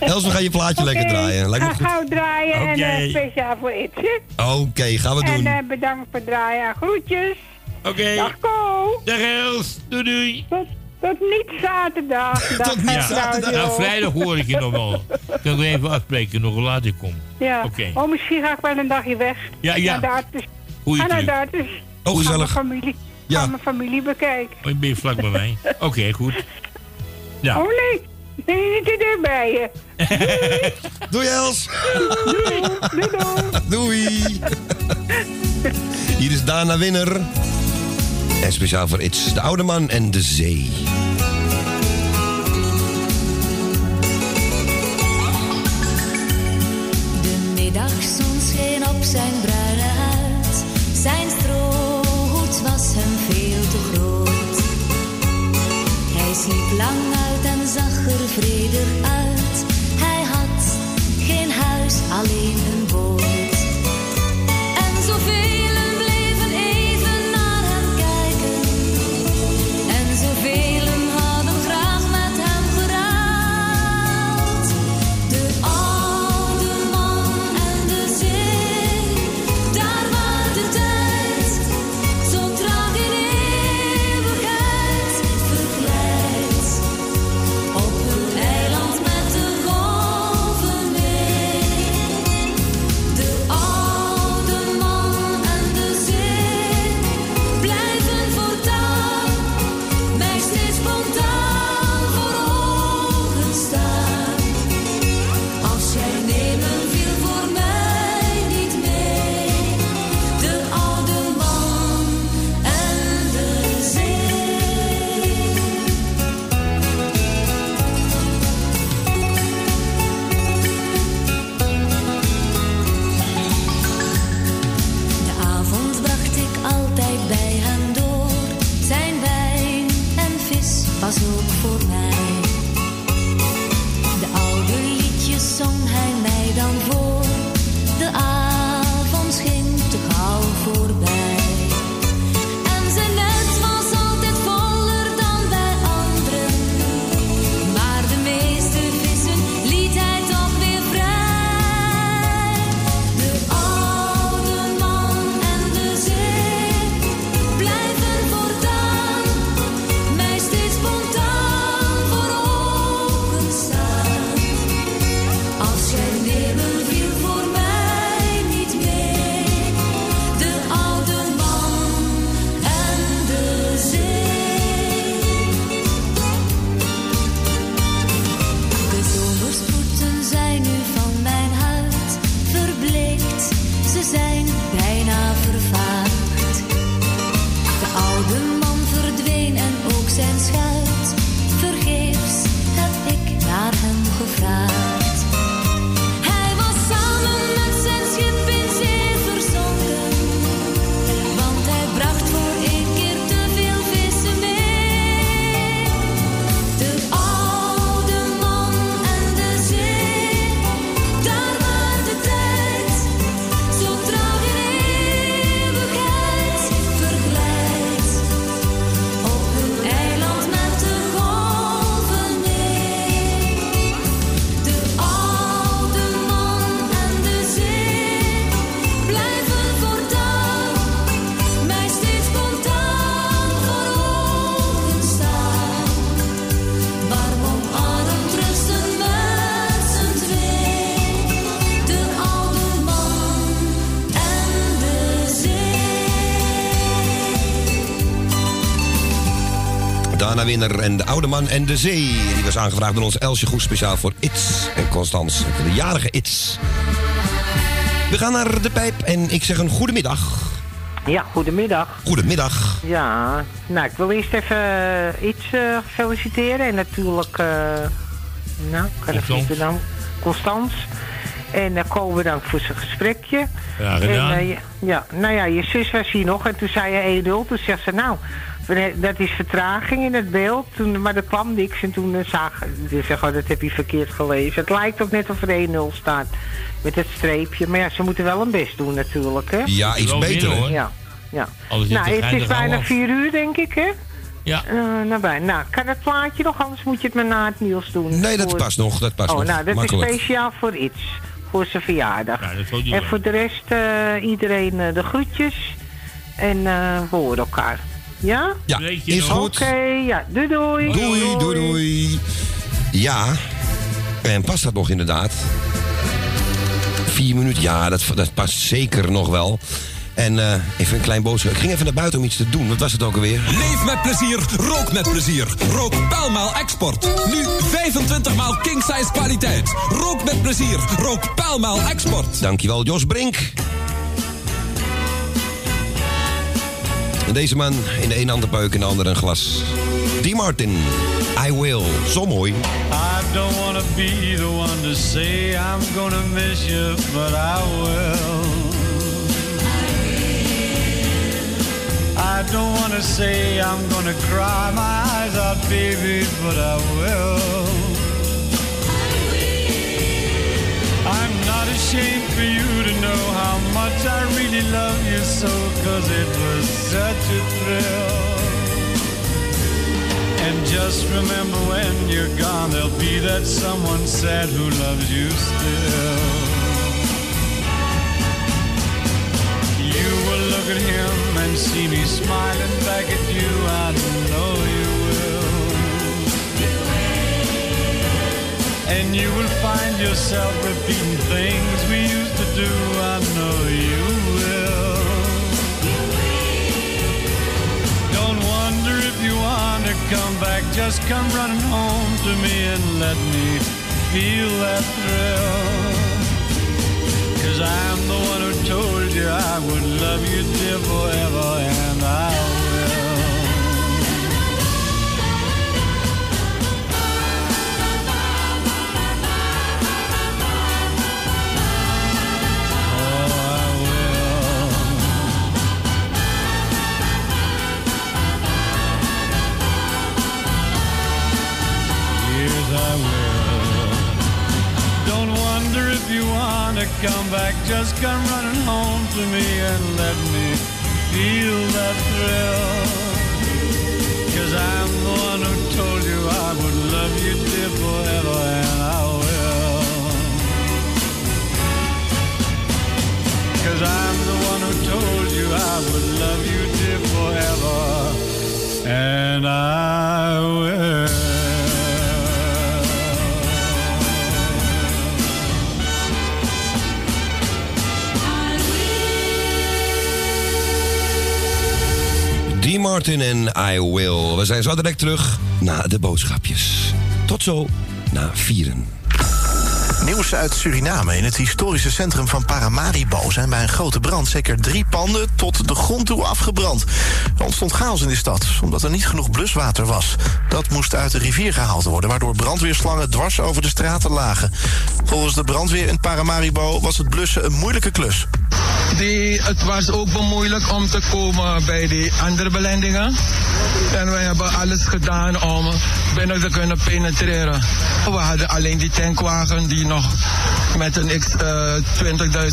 Els, we gaan je plaatje lekker draaien. Lijkt me Ga goed. gauw draaien en Oké. eh, speciaal voor iets, hè? Oké, gaan we En doen. eh, bedankt voor het draaien. Groetjes. Oké. Dag Ko. Dag Els. Doei doei. Tot, tot niet zaterdag. [LAUGHS] Dag, Ja. Nou, vrijdag hoor ik je nog wel. [LAUGHS] Kunnen we even afspreken nog hoe laat ik kom. Ja. Oké. Oh, misschien ga ik wel een dagje weg. Ja, ja. Naar de arts. Goeie Ga naar truc. de arts. Oh, Ga gezellig. mijn familie, Ja. ga mijn familie bekijken. Oh, ben je vlak bij mij? [LAUGHS] Oké, goed. Ja. Oh nee, nee, niet dicht bij je. Doei Els. Doei, doei, doei. Doei. Hier is Dana Winner. En speciaal voor It's de Oude Man en de Zee. De middagzon scheen op zijn bruine. Zijn strohoed was hem veel te groot. Hij sliep lang uit en zag er vredig uit. Hij had geen huis, alleen En de oude man en de zee. Die was aangevraagd door ons Elsje Goes speciaal voorIts en Constans. Voor de jarigeIts. We gaan naar de pijp en ik zeg een goedemiddag. Ja, goedemiddag. Goedemiddag. Ja, nou, ik wil eerst even eh, iets eh, feliciteren. En natuurlijk, eh nou, kan ik dan, Constans. En uh, Ko bedankt voor zijn gesprekje. Ja, gedaan. En, ja, nou ja, je zus was hier nog en toen zei je 1-0. Toen zegt ze, nou, dat is vertraging in het beeld. Toen, maar er kwam niks en toen uh, zag ze, zeg, oh, dat heb je verkeerd gelezen. Het lijkt ook net of er 1-0 staat met het streepje. Maar ja, ze moeten wel hun best doen natuurlijk, hè? Ja, iets beter, hoor. Ja, ja. Nou, het is bijna af. vier uur, denk ik, hè? Ja. Eh, nou, bij. nou, kan het plaatje nog, anders moet je het maar na het nieuws doen. Nee, dat Voor- past nog. Dat past oh, nog. nou, dat Makkelijk. is speciaal voor iets. Voor zijn verjaardag. Ja, en voor de rest, eh, iedereen eh, de groetjes. En eh, we horen elkaar. Ja? Ja, Weet je is nog? goed. Oké, ja. Doei doei. Doei, doei, doei. Ja, en past dat nog inderdaad? Vier minuten, ja, dat, dat past zeker nog wel. En eh, even een klein boodschap. Ik ging even naar buiten om iets te doen. Wat was het ook alweer? Leef met plezier, rook met plezier. Rook Paalmaal Export. Nu 25 maal king size kwaliteit. Rook met plezier, rook Paalmaal Export. Dankjewel, Jos Brink. Deze man in de een hand een peuk, in de andere een glas. D. Martin, I Will. Zo mooi. I don't wanna be the one to say I'm gonna miss you, but I will. I don't wanna say I'm gonna cry my eyes out, baby, but I will. I'm not ashamed for you know how much I really love you so, cause it was such a thrill. And just remember when you're gone, there'll be that someone sad who loves you still. You will look at him and see me smiling back at you. I know you And you will find yourself repeating things we used to do. I know you will. Don't wonder if you want to come back. Just come running home to me and let me feel that thrill. Cause I'm the one who told you I would love you dear forever and I if you wanna come back. Just come running home to me and let me feel that thrill. Cause I'm the one who told you I would love you dear forever and I will. Cause I'm the one who told you I would love you dear forever and I will. D. Martin en I Will. We zijn zo direct terug na de boodschapjes. Tot zo na vieren. Nieuws uit Suriname. In het historische centrum van Paramaribo zijn bij een grote brand zeker drie panden tot de grond toe afgebrand. Er ontstond chaos in de stad, omdat er niet genoeg bluswater was. Dat moest uit de rivier gehaald worden, waardoor brandweerslangen dwars over de straten lagen. Volgens de brandweer in Paramaribo was het blussen een moeilijke klus. Die, het was ook wel moeilijk om te komen bij die andere belendingen. En wij hebben alles gedaan om binnen te kunnen penetreren. We hadden alleen die tankwagen die nog met een x eh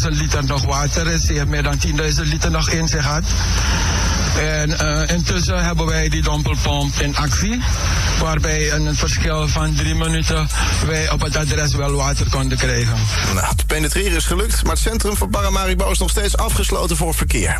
20.000 liter nog water is. Die heeft meer dan 10.000 liter nog in zich had. En eh, intussen hebben wij die dompelpomp in actie. Waarbij in een verschil van drie minuten wij op het adres wel water konden krijgen. Nou, het penetreren is gelukt, maar het centrum van Paramaribo is nog steeds afgesloten voor verkeer.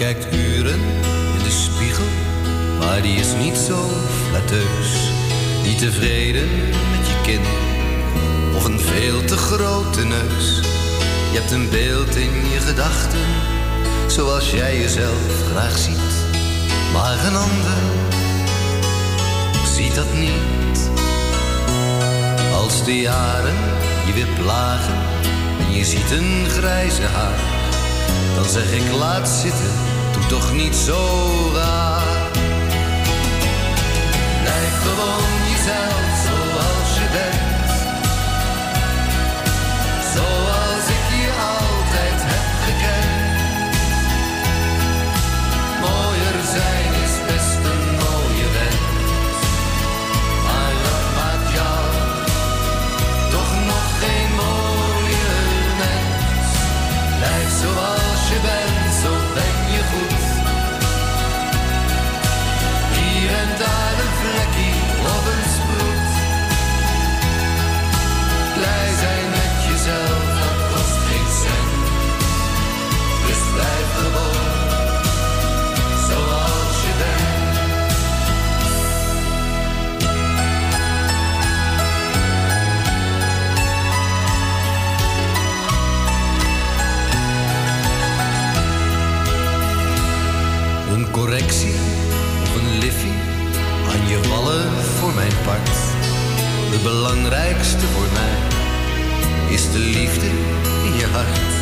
Kijkt uren in de spiegel, maar die is niet zo flatteus. Niet tevreden met je kin of een veel te grote neus. Je hebt een beeld in je gedachten, zoals jij jezelf graag ziet. Maar een ander ziet dat niet. Als de jaren je weer plagen en je ziet een grijze haar dan zeg ik laat zitten, toch niet zo raar. Blijf gewoon Het belangrijkste voor mij is de liefde in je hart.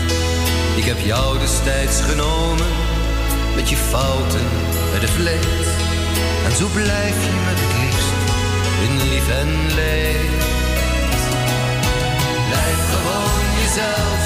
Ik heb jou destijds genomen met je fouten bij de vleet. En zo blijf je me het liefst in lief en leed. Blijf gewoon jezelf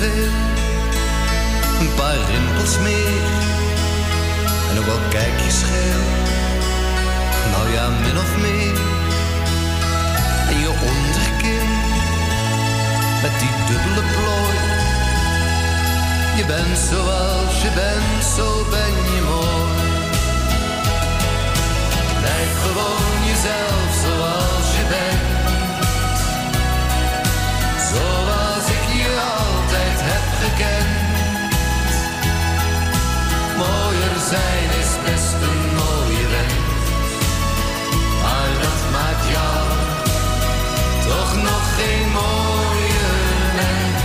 Een paar rimpels meer. En ook al kijk je scheel. Nou ja, min of meer. En je onderkin. Met die dubbele plooi. Je bent zoals je bent, zo ben je mooi. Mooier zijn is best een mooie wens. Maar dat maakt jou toch nog geen mooie mens.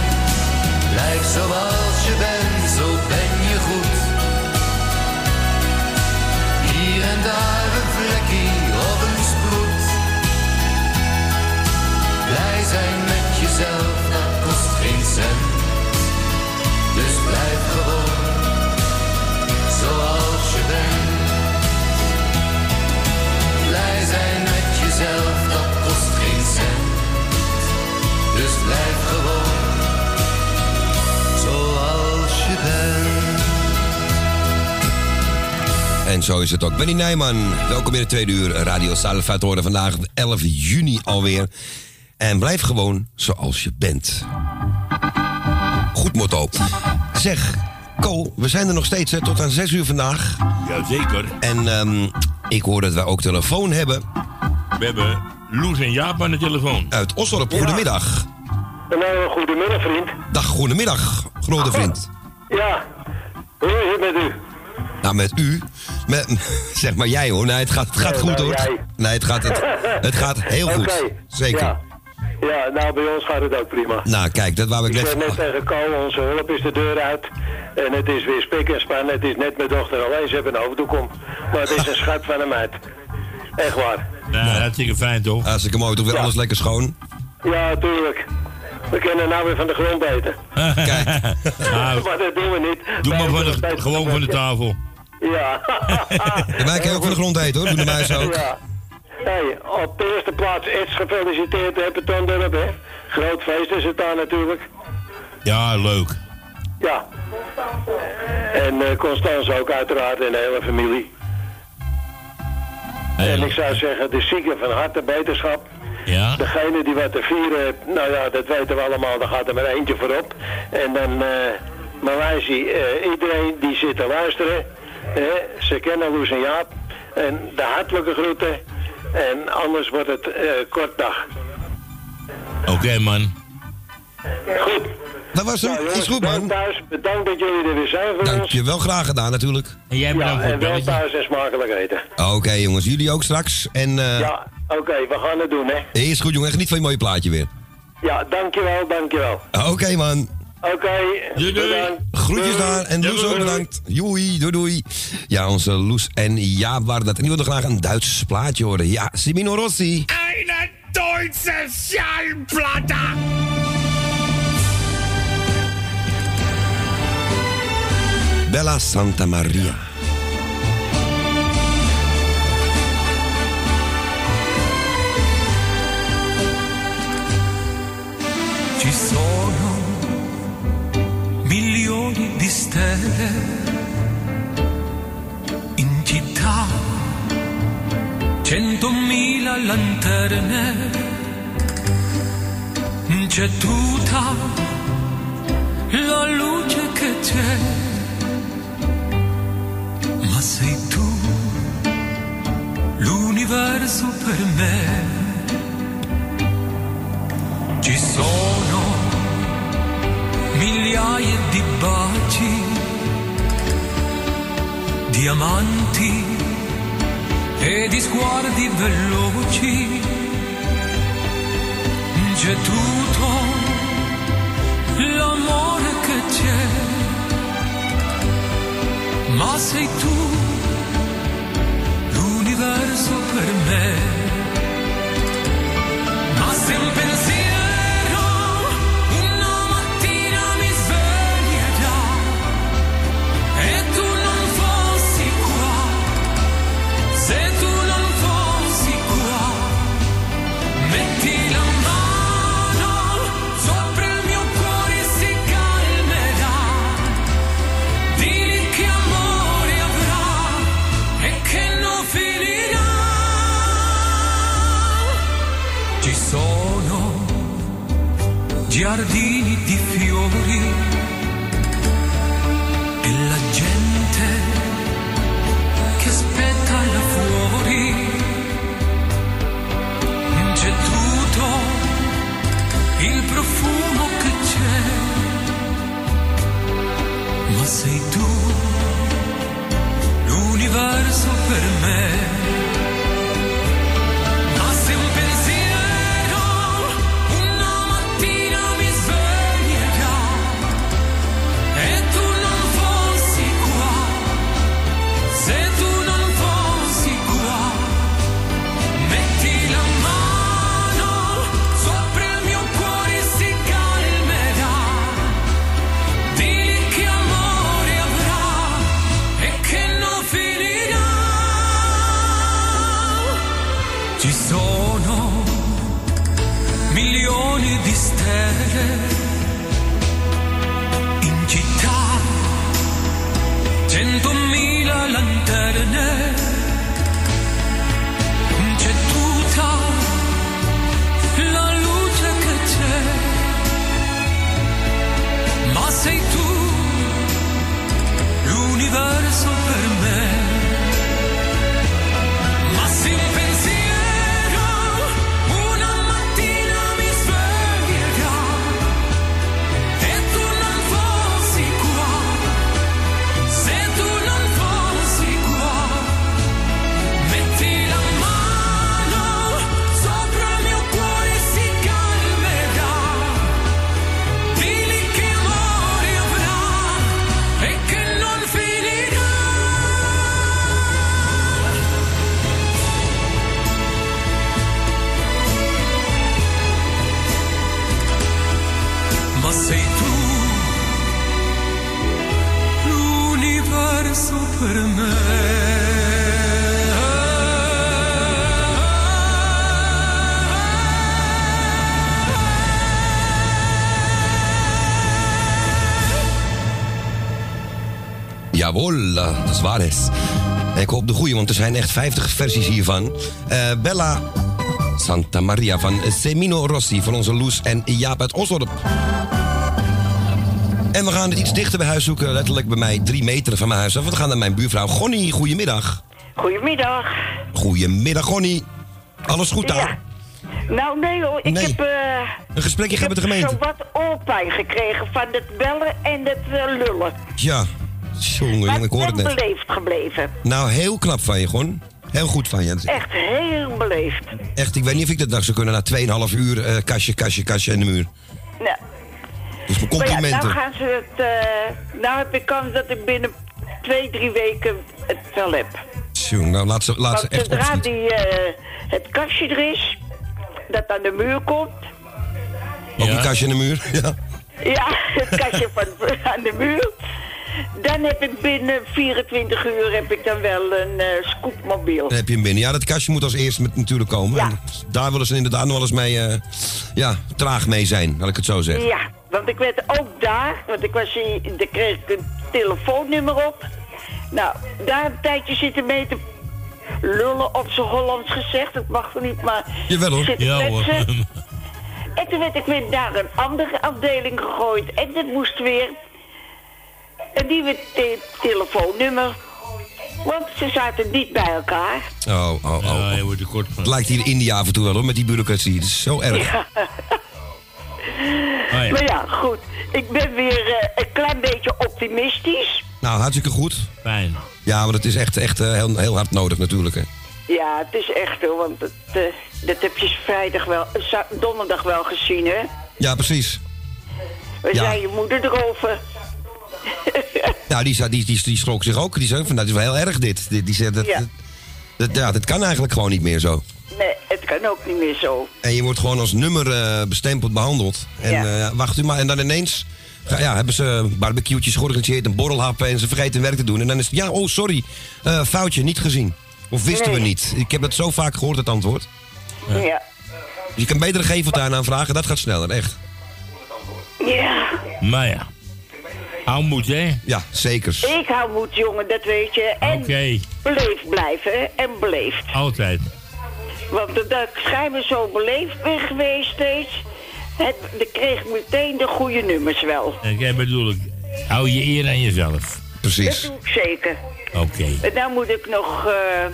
Blijf je En zo is het ook. Benny Nijman, welkom in de tweede uur Radio Salva te horen. Vandaag 11 juni alweer. En blijf gewoon zoals je bent. Goed motto. Zeg, Ko, we zijn er nog steeds hè, tot aan 6 uur vandaag. Jazeker. En ehm, ik hoor dat wij ook telefoon hebben. We hebben Loes en Jaap aan de telefoon. Uit Osdorp, goedemiddag. Een hele goedemiddag, vriend. Dag, goedemiddag, grote vriend. Ja, hoe is het met u? Nou, met u. Met, [LAUGHS] zeg maar jij hoor. Nee, het gaat, het gaat Nee, goed nou, hoor. jij. Nee, het gaat, het, het gaat heel goed. Zeker. Ja. ja, nou bij ons gaat het ook prima. Nou, kijk, dat wou ik Ik net... zei net tegen Ko, onze hulp is de deur uit. En het is weer spik en span. Het is net mijn dochter alleen. Ze hebben een hoofddoek om. Maar het is een schat van een meid. Echt waar. Ja, hartstikke fijn toch? Hartstikke mooi, toch weer alles lekker schoon. Ja, tuurlijk. We kunnen nou weer van de grond eten. [LAUGHS] Kijk. Nou, [LAUGHS] maar dat doen we niet. doe maar van de, gewoon van de tafel. Ja. En wij kunnen ook van de grond eten hoor, doen de muizen ook. Ja. Hey, op de eerste plaats iets gefeliciteerd hebben Tondorp, hè. Groot feest is het daar natuurlijk. Ja, leuk. Ja. En eh Constance ook uiteraard en de hele familie. En ik zou zeggen, de zieken van harte beterschap. Ja. Degene die wat te vieren heeft, nou ja, dat weten we allemaal, daar gaat er maar eentje voorop. En dan, eh Maleisië, eh, iedereen die zit te luisteren, ze kennen Loes en Jaap. En de hartelijke groeten. En anders wordt het eh kort dag. Oké man. Goed. Dat was hem. Nou, jongens, Is goed, wel man. thuis. Bedankt dat jullie er weer zijn voor Dank ons. je wel graag gedaan natuurlijk. En jij Ja, bedankt voor en het wel belletje. thuis en smakelijk eten. Oké jongens, jullie ook straks. En eh Ja, oké, we gaan het doen, hè. is goed jongen, geniet van je mooie plaatje weer. Ja, dankjewel, dankjewel. Oké man. Oké, bedankt. Groetjes daar en Loes ook bedankt. Joei, doei doei. Ja, onze Loes en Jaap waren dat. En die wilden graag een Duits plaatje horen. Ja, Simino Rossi. Eine deutsche Schallplatte! Bella Santa Maria. Ci sono di stelle in città, centomila lanterne, c'è tutta la luce che c'è, ma sei tu l'universo per me. Ci sono migliaia di baci, diamanti e di sguardi veloci. C'è tutto l'amore che c'è, ma sei tu l'universo per me. Ma se out of. Ik hoop de goede, want er zijn echt 50 versies hiervan. Eh, Bella Santa Maria van Semino Rossi van onze Loes en Jaap uit Osdorp. En we gaan het iets dichter bij huis zoeken, letterlijk bij mij drie meter van mijn huis af. We gaan naar mijn buurvrouw Gonnie. Goedemiddag. Goedemiddag. Goedemiddag, Gonnie. Alles goed daar? Nou, nee hoor, ik Nee. heb... eh Een gesprekje gaan met de gemeente. zo wat oorpijn gekregen van het bellen en het eh, lullen. Ja, jongen, ik hoor het ben net. beleefd gebleven. Nou, heel knap van je, Gon. Heel goed van je. Echt heel beleefd. Echt, ik weet niet of ik dat nog zou kunnen na 2,5 uur eh, kastje, kastje, kastje in de muur. Nou, Dus mijn maar ja, complimenten. nou gaan ze het... eh, nou heb ik kans dat ik binnen twee, drie weken het wel heb. Jong, nou laat ze, laat ze Want echt zodra opschieten. die, eh, het kastje er is, dat aan de muur komt... Ook een kastje in de muur? [LAUGHS] Ja. Ja, het kastje van, [LAUGHS] aan de muur. Dan heb ik binnen 24 uur heb ik dan wel een eh scootmobiel. Dan heb je hem binnen. Ja, dat kastje moet als eerste met, natuurlijk komen. En daar willen ze inderdaad nog wel eens mee, eh, ja, traag mee zijn, laat ik het zo zeggen. Ja, want ik werd ook daar, want ik was hier, daar kreeg ik een telefoonnummer op. Nou, daar een tijdje zitten mee te lullen op zijn Hollands gezegd. Dat mag er niet, maar... Jawel hoor. Ja, hoor. [LAUGHS] En toen werd ik weer naar een andere afdeling gegooid. En dat moest weer een nieuwe te- telefoonnummer. Want ze zaten niet bij elkaar. Oh, oh, oh. Ja, je wordt kort van. Het lijkt hier in India af en toe wel hoor, met die bureaucratie. Het is zo erg. Ja. Ja. Maar ja, goed. Ik ben weer eh, een klein beetje optimistisch. Nou, hartstikke goed. Fijn. Ja, maar het is echt, echt eh, heel, heel hard nodig natuurlijk. Hè. Ja, het is echt hoor, want het, eh, dat heb je vrijdag wel, donderdag wel gezien, hè? Ja, precies. We Ja. zei je moeder erover. [LAUGHS] Nou, die, die, die, die schrok zich ook. Die zei van, dat is wel heel erg dit. Die, die zei, dat, Ja. dat, dat- ja, dat kan eigenlijk gewoon niet meer zo. Nee, het kan ook niet meer zo. En je wordt gewoon als nummer eh, bestempeld behandeld. En Ja. eh, wacht u maar, en dan ineens ga- ja, hebben ze barbecue'tjes georganiseerd, een borrelhappen en ze vergeten werk te doen. En dan is het, ja, oh sorry, eh, foutje, niet gezien. Of wisten we niet. Ik heb dat zo vaak gehoord, het antwoord. Ja. Dus je kan beter een geveltuin aanvragen, dat gaat sneller, echt. Ja. Maar ja. Hou moed, hè? Ja, zeker. Ik hou moed, jongen, dat weet je. En Oké. beleefd blijven, hè? En beleefd. Altijd. Want dat ik schijnbaar zo beleefd ben geweest steeds... Het, dan kreeg ik meteen de goede nummers wel. Ik bedoel, ik, hou je eer aan jezelf. Dat doe ik zeker. Oké. En dan moet ik nog, eh,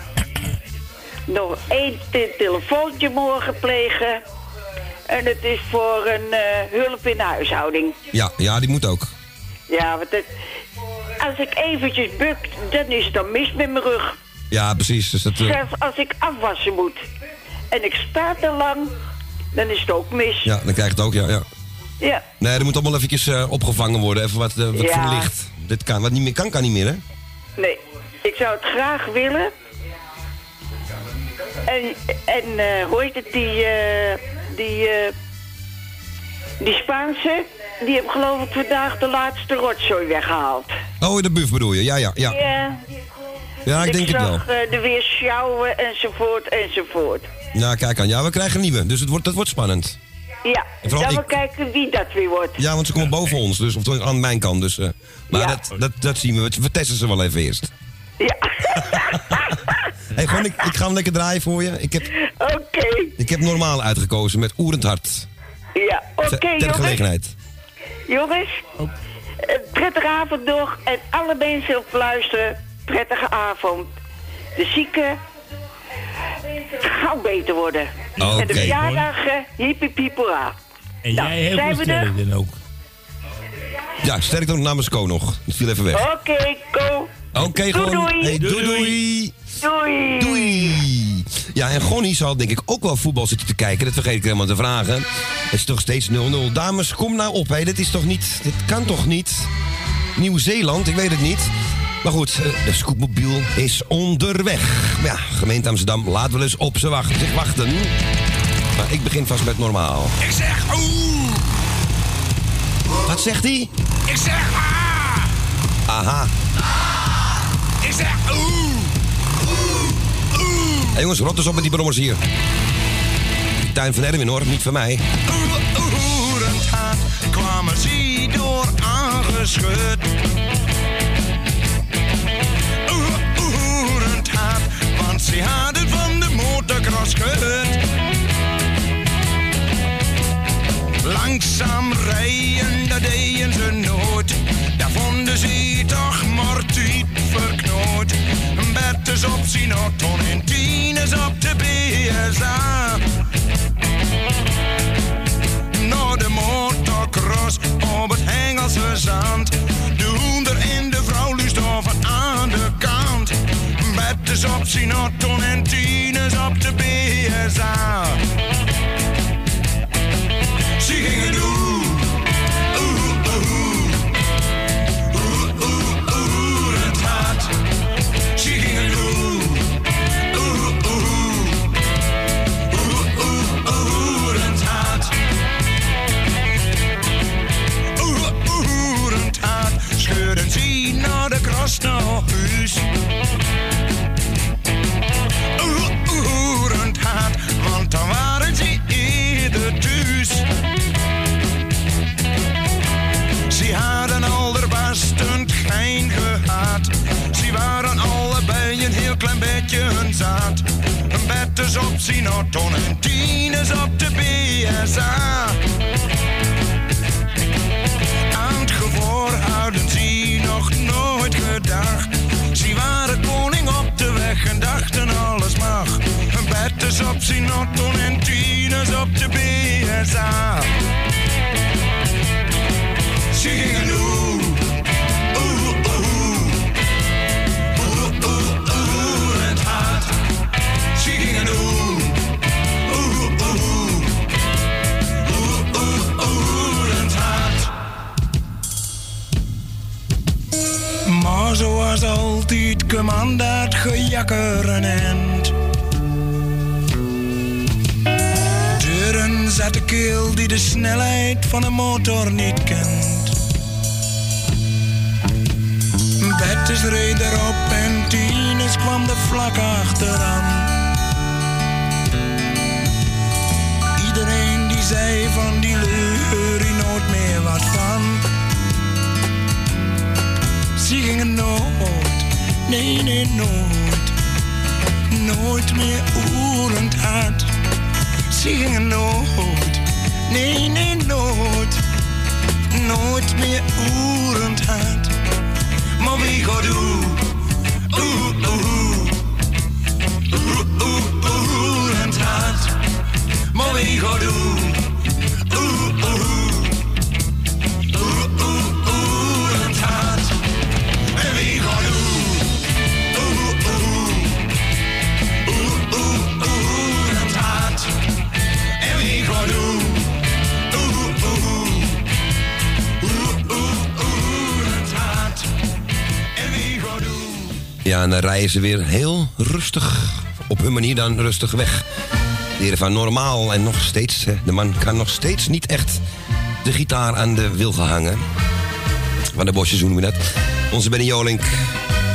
nog één te- telefoontje morgen plegen. En het is voor een eh, hulp in de huishouding. Ja, ja, die moet ook. Ja, want het, als ik eventjes buk, dan is het dan mis met mijn rug. Ja, precies. Dus dat, eh, Zelfs als ik afwassen moet. En ik sta te lang, dan is het ook mis. ja, dan krijg je het ook, ja. ja. Ja. Nee, er moet allemaal eventjes eh, opgevangen worden. Even wat, eh, wat Ja. verlicht. Dit kan. Wat niet meer kan, kan niet meer, hè? Nee, ik zou het graag willen. En, en hoe heet het, die, eh, die, eh, die Spaanse, die heeft geloof ik vandaag de laatste rotzooi weggehaald. Oh, de buf bedoel je? Ja, ja, ja. Ja, Ja, ik denk het wel. zag eh, er weer sjouwen enzovoort enzovoort. Ja, kijk aan. Ja, we krijgen nieuwe. Dus het wordt, het wordt spannend. Ja, En dan we kijken wie dat weer wordt. Ja, want ze komen boven ons. Dus, of aan mijn kant. Dus, eh, maar Ja. dat, dat, dat zien we. We testen ze wel even eerst. Ja. [LAUGHS] hey, gewoon, ik, ik ga hem lekker draaien voor je. Ik heb, Oké. ik heb normaal uitgekozen met Oerend Hart. Ja, oké Ter- gelegenheid. Jongens, eh, prettige avond nog. En alle mensen op luisteren, prettige avond. De zieken, gauw beter worden. En de verjaardagen, hippie piep hoera. En Nou, jij heel zijn veel er? sterren dan ook. Ja, sterk dan namens Co nog. Dat viel even weg. Oké, go. Oké, Doei, gewoon. doei. Hey, doei, doei. Doei. Doei. Ja, en Gonnie zal denk ik ook wel voetbal zitten te kijken. Dat vergeet ik helemaal te vragen. Het is toch steeds 0-0. Dames, kom nou op. Hè. Dit is toch niet... Dit kan toch niet? Nieuw-Zeeland, ik weet het niet. Maar goed, eh, de scootmobiel is onderweg. Ja, gemeente Amsterdam, laat wel eens op ze wachten, zich wachten. Maar ik begin vast met normaal. Ik zeg oeh. Wat zegt hij? Ik zeg ah. Aha. Ik zeg oeh. Hé jongens, rot eens op met die brommers hier. Die tuin van Erwin hoor, niet van mij. Oerend haat kwamen ze door aangeschud. Oeh, Oerend haat, want ze hadden van de motocross gehut. Langzaam rijden, dat deden ze nooit. Daar vonden ze toch mortiet verknoot. Bertus op zijn auto en Tines op de BSA. Naar de motocross op het Hengelse zand. De hoender en de vrouw lustoven aan de kant. Bertus op zijn auto en Tines op de BSA. Ze gingen doen. Huis. Oeh, het gaat. Want dan waren ze eerder thuis. Ze hadden al er best een gein gehad. Ze waren allebei een heel klein beetje hun zaad. Een is op zijn auto en tien is op de BSA. Op de weg en dachten alles mag. Een bed is op auto en tien is op de BSA. Ze gingen Zoals altijd kwam dat gejakker een end. Deuren zat de keel die de snelheid van een motor niet kent. Bettes reed erop en Tines kwam er vlak achteraan. Iedereen die zei van die leur Ze gingen nooit, nee nee nooit, nooit meer oerend hard. Ze gingen nooit, nee nee nooit, nooit meer oerend hard. Maar wie gaat doen? Oeh, oeh, oeh, oeh, oerend hard. Maar wie gaat doen? Oeh, oeh, Ja, en dan rijden ze weer heel rustig, op hun manier dan rustig weg. De heren van normaal en nog steeds, hè, de man kan nog steeds niet echt de gitaar aan de wilgen hangen. Van de bosjes noemen we dat. Onze Benny Jolink.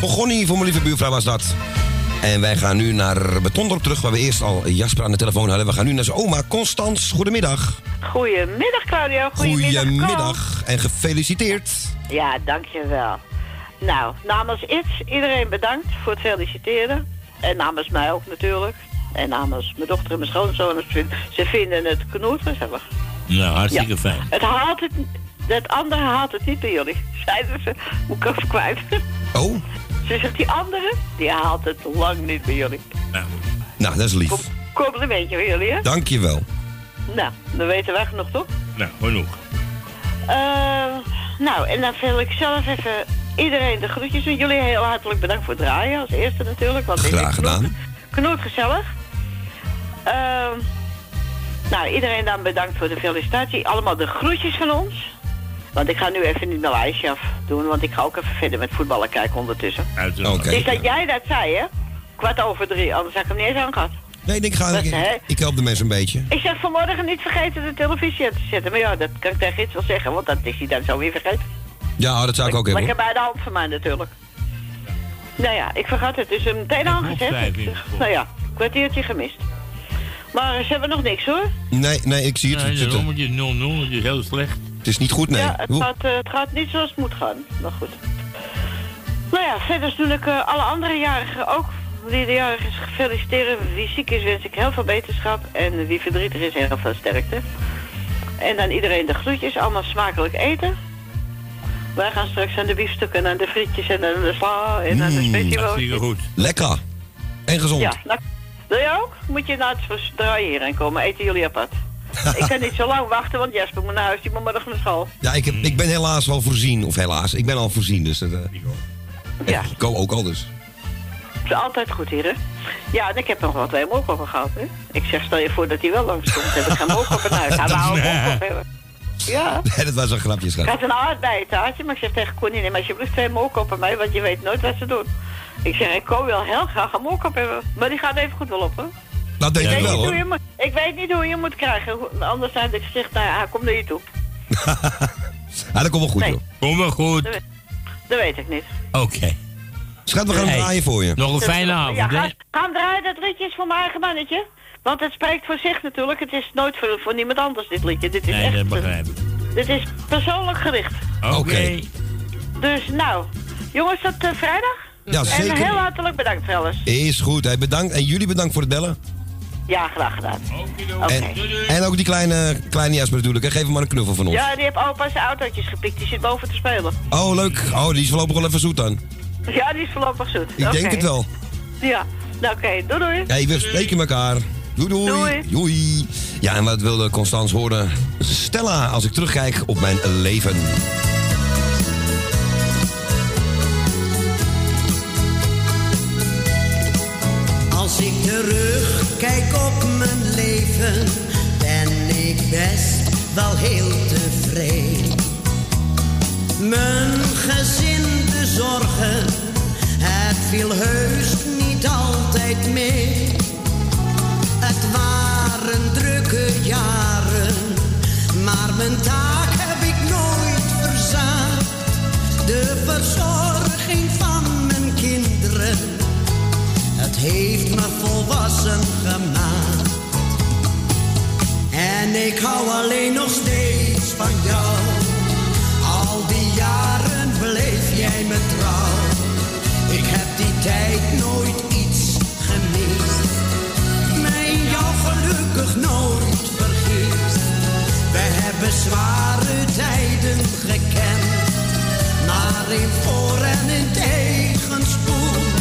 Voor Gonnie, voor mijn lieve buurvrouw was dat. En wij gaan nu naar Betondorp terug, waar we eerst al Jasper aan de telefoon hadden. We gaan nu naar zijn oma Constans. Goedemiddag. Goedemiddag Claudio. Goedemiddag. Goedemiddag en gefeliciteerd. Ja, dankjewel. Nou, namens Iets, iedereen bedankt voor het feliciteren. En namens mij ook natuurlijk. En namens mijn dochter en mijn schoonzoon. Ze vinden het knoetgezellig. Nou, hartstikke Ja. fijn. Het haalt het, het andere haalt het niet bij jullie. Zeiden ze, moet ik even kwijt. Oh? Ze zegt, die andere, die haalt het lang niet bij jullie. Nou, dat is lief. Complimentje voor jullie, hè? Dankjewel. Nou, dan weten wij genoeg, toch? Nou, genoeg. Eh, nou, en dan wil ik zelf even iedereen de groetjes doen. Jullie heel hartelijk bedankt voor het draaien als eerste natuurlijk. Want Graag gedaan. Knoet gezellig. Ehm, nou, iedereen dan bedankt voor de felicitatie. Allemaal de groetjes van ons. Want ik ga nu even niet mijn lijstje afdoen, want ik ga ook even verder met voetballen kijken ondertussen. Oké. Is dat jij dat zei, hè? Kwart over drie, anders had ik hem niet eens aangehad. Nee, ik, ga, ik, ik help de mensen een beetje. Ik zeg vanmorgen niet vergeten de televisie aan te zetten. Maar ja, dat kan ik tegen iets wel zeggen, want dat is hij dan zo weer vergeten. Ja, dat zou ik ook hebben. Lekker hoor. bij de hand van mij natuurlijk. Nou ja, ik vergat het. Dus hem meteen aangezet. vijf Ik zeg, Nou ja, kwartiertje gemist. Maar ze hebben nog niks hoor. Nee, nee, ik zie het. Nee, het, zit de rommeltje 0-0, dat is heel slecht. het is niet goed, nee. Ja, het gaat, eh, het gaat niet zoals het moet gaan. Maar goed. Nou ja, verder doe ik eh, alle andere jarigen ook. Wie de jarig is, feliciteren. Wie ziek is, wens ik heel veel beterschap. En wie verdrietig is, heel veel sterkte. En dan iedereen de groetjes. Allemaal smakelijk eten. Wij gaan straks aan de biefstukken en aan de frietjes en aan de sla en aan de Mm, spetiewoordjes. goed. Lekker. En gezond. Ja, nou, wil je ook? Moet je naar het draaien hierheen komen. Eten jullie apart. [LAUGHS] ik kan niet zo lang wachten, want Jasper moet naar huis. Die moet morgen naar school. Ja, ik, heb, ik ben helaas al voorzien. Of helaas, ik ben al voorzien. Dus dat, eh, Ja. ik ook, ook al dus. Het is altijd goed hier, hè? Ja, en ik heb nog wel twee moorkoppen gehad, hè? Ik zeg, stel je voor dat hij wel langs komt. heb ik geen moorkop in huis. [LAUGHS] Hij wou een moorkop hebben. [LAUGHS] Ja. Nee, dat was een grapje, Ik schat. had een aardbeitaartje, maar ik zeg tegen Connie, neem alsjeblieft twee moorkoppen mee, want je weet nooit wat ze doen. Ik zeg, ik wel heel graag een moorkop hebben, maar die gaat even goed wel op, hè? Dat denk ik, ik weet wel, niet hoor. hoe je moet, ik weet niet hoe je moet krijgen, anders had ik gezegd, nou ja, hij komt naar je toe. Ja, dat komt wel goed, Nee. joh. Kom wel goed. Dat weet, dat weet ik niet. Oké. Schat, we gaan Hey, hem draaien voor je. Nog een fijne Ja, avond, ga, hem draaien, dat liedje is voor mijn eigen mannetje. Want het spreekt voor zich natuurlijk. Het is nooit voor, voor niemand anders, dit liedje. Dit is Nee, echt... dat begrijp ik. Dit is persoonlijk gericht. Oké. Dus nou, jongens, tot eh, vrijdag. Ja, En zeker. heel hartelijk bedankt trouwens. Is goed, hey, bedankt. En jullie bedankt voor het bellen. Ja, graag gedaan. Oké. En, en ook die kleine, kleine Jasper natuurlijk. hè. Geef hem maar een knuffel van ons. Ja, die heeft opa zijn autootjes gepikt. Die zit boven te spelen. Oh, leuk. Oh, die is voorlopig wel even zoet dan. Ja, die is voorlopig zoet. Ik denk het wel. Ja, nou oké. Doei doei. Hey, we spreken elkaar. Doei, doei. Doei. Ja, en wat wilde Constans horen? Stella, als ik terugkijk op mijn leven. Als ik terugkijk op mijn leven, ben ik best wel heel tevreden. Mijn gezin, de zorgen, het viel heus niet altijd mee. Waren drukke jaren, maar mijn taak heb ik nooit verzaakt. De verzorging van mijn kinderen het heeft me volwassen gemaakt. En ik hou alleen nog steeds van jou. Al die jaren bleef jij me trouw. Ik heb die tijd nooit gelukkig nooit. We hebben zware tijden gekend. Maar in voor- en in tegenspoed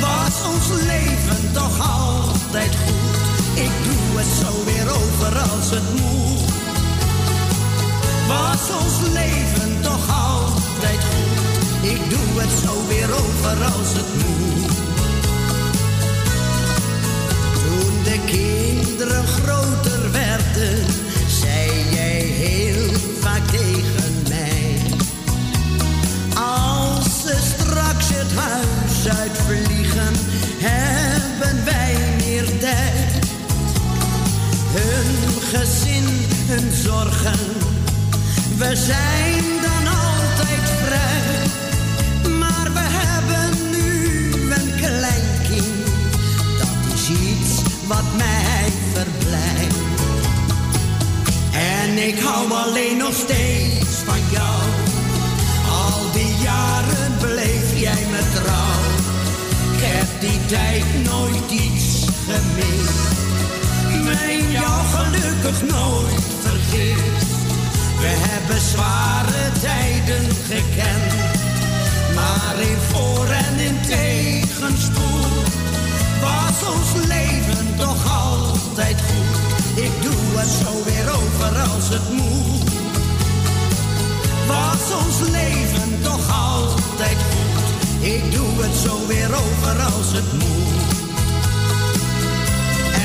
was ons leven toch altijd goed. Ik doe het zo weer over als het moet. Was ons leven toch altijd goed. Ik doe het zo weer over als het moet. De kinderen groter werden, zei jij heel vaak tegen mij. Als ze straks het huis uitvliegen, hebben wij meer tijd. Hun gezin, hun zorgen, we zijn dan altijd vrij. Wat mij verblijft. En ik hou alleen nog steeds van jou. Al die jaren bleef jij me trouw. Ik heb die tijd nooit iets gemist. Me in jou gelukkig nooit vergist. We hebben zware tijden gekend. Maar in voor- en in tegenspoed was ons leven toch altijd goed. Ik doe het zo weer over als het moet. Was ons leven toch altijd goed. Ik doe het zo weer over als het moet.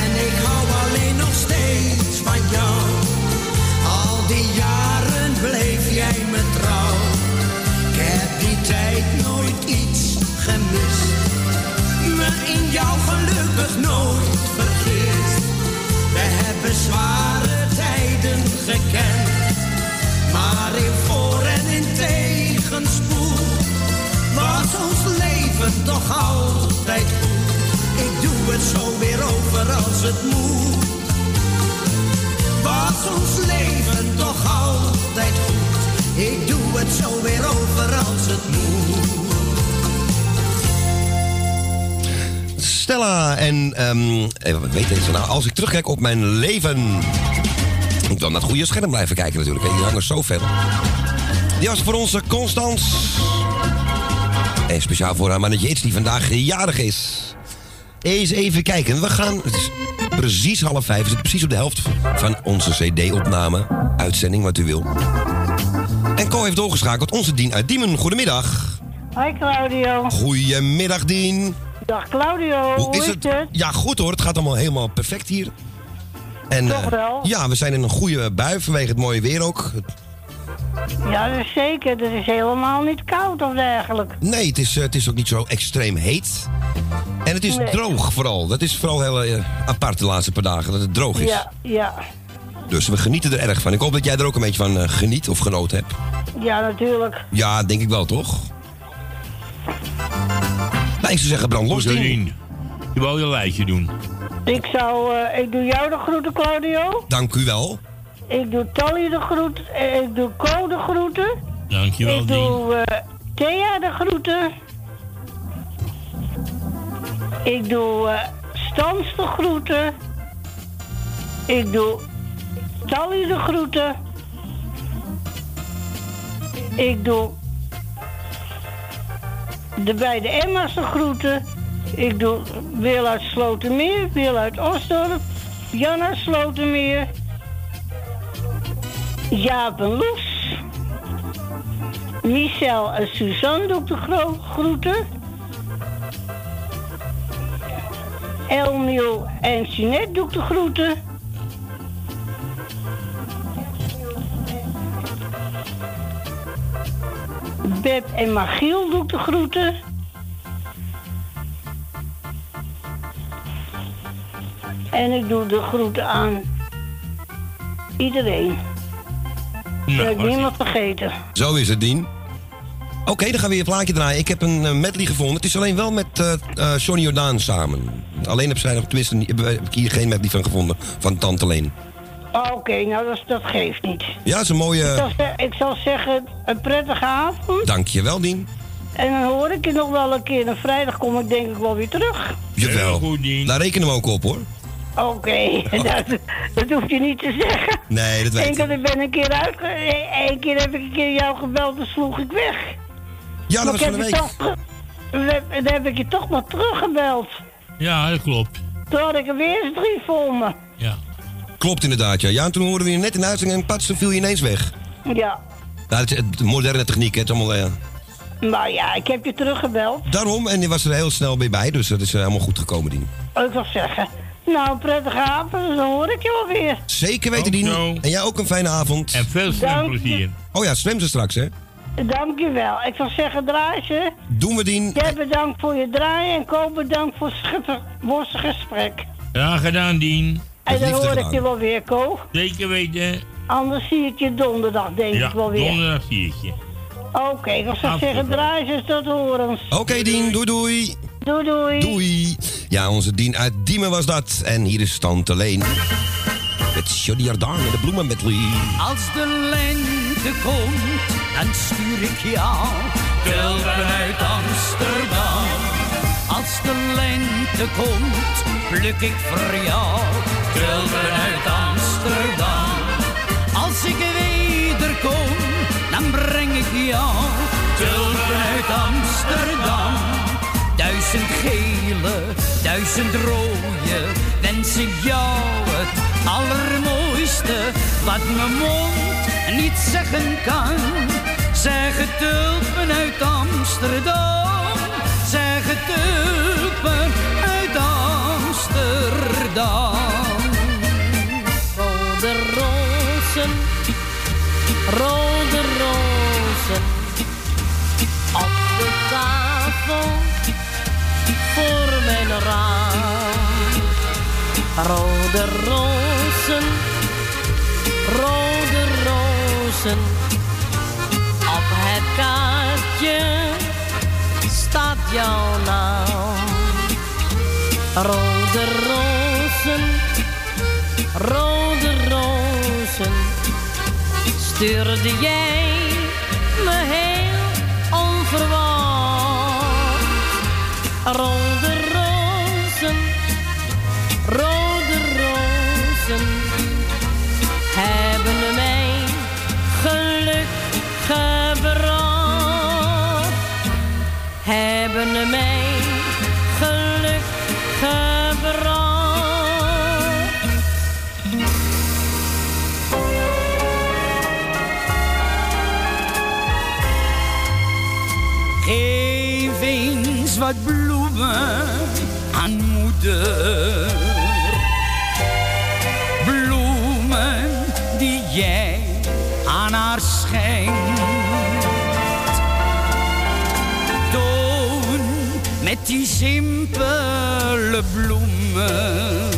En ik hou alleen nog steeds van jou. Al die jaren bleef jij me trouw. Ik heb die tijd nooit iets gemist. In jou gelukkig nooit vergist. We hebben zware tijden gekend. Maar in voor- en in tegenspoed was ons leven toch altijd goed. Ik doe het zo weer over als het moet. Was ons leven toch altijd goed. Ik doe het zo weer over als het moet. Stella en, ehm even, wat weet deze nou? Als ik terugkijk op mijn leven. Ik wil naar het goede scherm blijven kijken natuurlijk. Hè. Die hangen zoveel. Die was voor onze Constans. En speciaal voor haar mannetje Iets die vandaag jarig is. Eens even kijken. We gaan. Het is precies half vijf. We zitten precies op de helft van onze CD-opname. Uitzending, wat u wil. En Co heeft doorgeschakeld. Onze Dien uit Diemen. Goedemiddag. Hoi Claudio. Goedemiddag, Dien. Dag Claudio. Hoe is het? Ja, goed hoor. Het gaat allemaal helemaal perfect hier. En, Toch eh, wel? ja, we zijn in een goede bui vanwege het mooie weer ook. Ja, dat is zeker. Het is helemaal niet koud of dergelijke. Nee, het is, eh, het is ook niet zo extreem heet. En het is Nee. droog vooral. Dat is vooral heel eh, apart de laatste paar dagen, dat het droog is. Ja, ja. Dus we genieten er erg van. Ik hoop dat jij er ook een beetje van geniet of genoten hebt. Ja, natuurlijk. Ja, denk ik wel, toch? Nou, ik zou zeggen, brand los. Je wou je lijstje doen. Ik zou... eh, ik doe jou de groeten, Claudio. Dank u wel. Ik doe Tally de groeten. eh, Ik doe Co de groeten. Dankjewel, ik Dien. doe eh, Thea de groeten. Ik doe Stans de groeten. Ik doe Tally de groeten. Ik doe de beide Emma's de groeten. Ik doe Wil uit Slotermeer, Wil uit Osdorp, Jan uit Slotermeer, Jaap en Loes, Michel en Suzanne doe ik de gro- groeten. Elmiel en Jeanette doe ik de groeten. Beb en Magiel doe ik de groeten. En ik doe de groeten aan iedereen. Nou, Ik heb niemand vergeten. Zo is het, Dien. Oké, dan gaan we weer een plaatje draaien. Ik heb een eh, medley gevonden. Het is alleen wel met eh eh, Johnny Jordaan samen. Alleen heb zij nog, tenminste, niet- heb, heb ik hier geen medley van gevonden. Van Tante Leen. Oh, Oké, nou dat, dat geeft niet. Ja, dat is een Ik, mooie... zal ik zal zeggen, een prettige avond. Dankjewel, Dien. En dan hoor ik je nog wel een keer. En vrijdag kom ik denk ik wel weer terug. Jawel. Daar rekenen we ook op, hoor. [LAUGHS] Oké, dat, dat hoef je niet te zeggen. Nee, dat weet Eén ik. keer ben ik een keer uit. Eén keer heb ik een keer jou gebeld en sloeg ik weg. Ja, dat Maar was ik van de heb week. je Toch, we- dan heb ik je toch maar teruggebeld. Ja, dat klopt. Toen had ik er weer eens drie voor me. Klopt inderdaad, ja. Ja, en toen hoorden we je net in de uitzending en pats, toen viel je ineens weg. Ja, Nou, het is het- moderne techniek, hè. Het allemaal... eh, maar ja, ik heb je teruggebeld. daarom, en die was er heel snel weer bij, dus dat is eh, helemaal goed gekomen, Dien. Ik wil zeggen, nou, prettige avond, dan hoor ik je wel weer. Zeker weten, Dien. En jij ook een fijne avond. En veel zwemplezier. Oh ja, zwem ze straks, hè? Dankjewel. Ik zou zeggen, draai ze. Doen we die. Jij bedankt voor je draaien en Koop bedankt voor het schipper- voor het gesprek. Ja, gedaan, Dien. En dan hoor ik je wel weer, Ko. Zeker weten. Anders zie ik je donderdag, denk Ja, ik wel weer. donderdag zie ik je. Oké, ik zou zeggen, draai ze tot horens. Oké, Dien. Doei, doei. Doei, doei. Doei. Ja, onze Dien uit Diemen was dat. En hier is Tante Leen. Met Johnny Jordaan en de bloemenmedley. Als de lente komt, dan stuur ik jou tulpen uit Amsterdam. Als de lente komt, pluk ik voor jou tulpen uit Amsterdam. Als ik wederkom, dan breng ik jou tulpen uit Amsterdam. Duizend gele, duizend rode, wens ik jou het allermooiste wat mijn mond niet zeggen kan. Zeg het tulpen uit Amsterdam, zeg het tulpen Amsterdam. Rode rozen, rode rozen. Op de tafel voor mijn raam. Rode rozen, rode rozen. Op het kaartje staat jouw naam. Rode rozen, rode rozen. Stuurde jij me heel onverwacht. Wat bloemen aan moeder. Bloemen die jij aan haar schenkt. Toon met die simpele bloemen.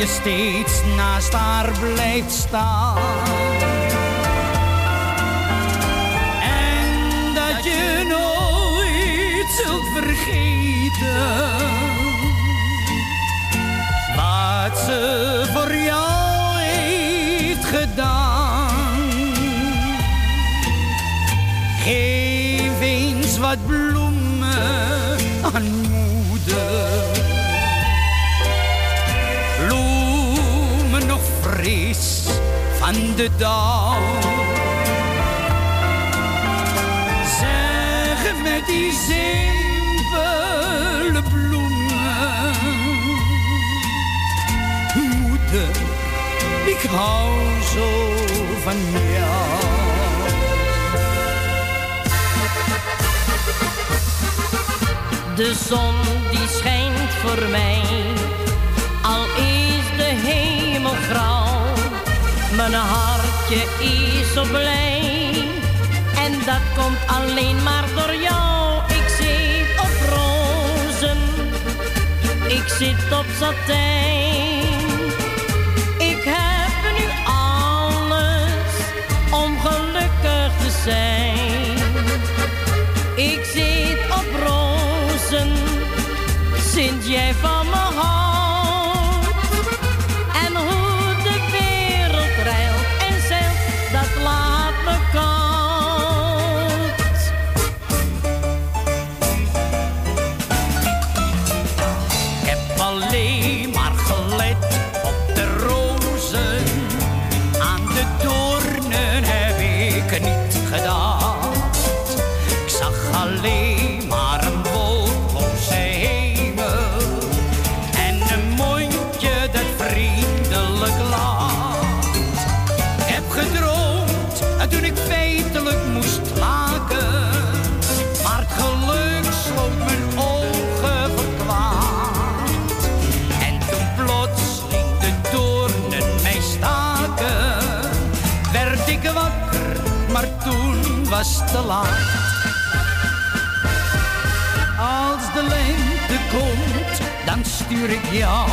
Je steeds naast haar blijft staan. En dat je nooit zult vergeten wat ze voor van de dauw. Zeg met die simpele bloemen. Moeder, ik hou zo van jou. De zon die schijnt voor mij, Mijn hartje is zo blij, en dat komt alleen maar door jou. Ik zit op rozen, ik zit op satijn. Ik heb nu alles om gelukkig te zijn. Ik zit op rozen, sinds jij van me Als de lente komt, dan stuur ik jou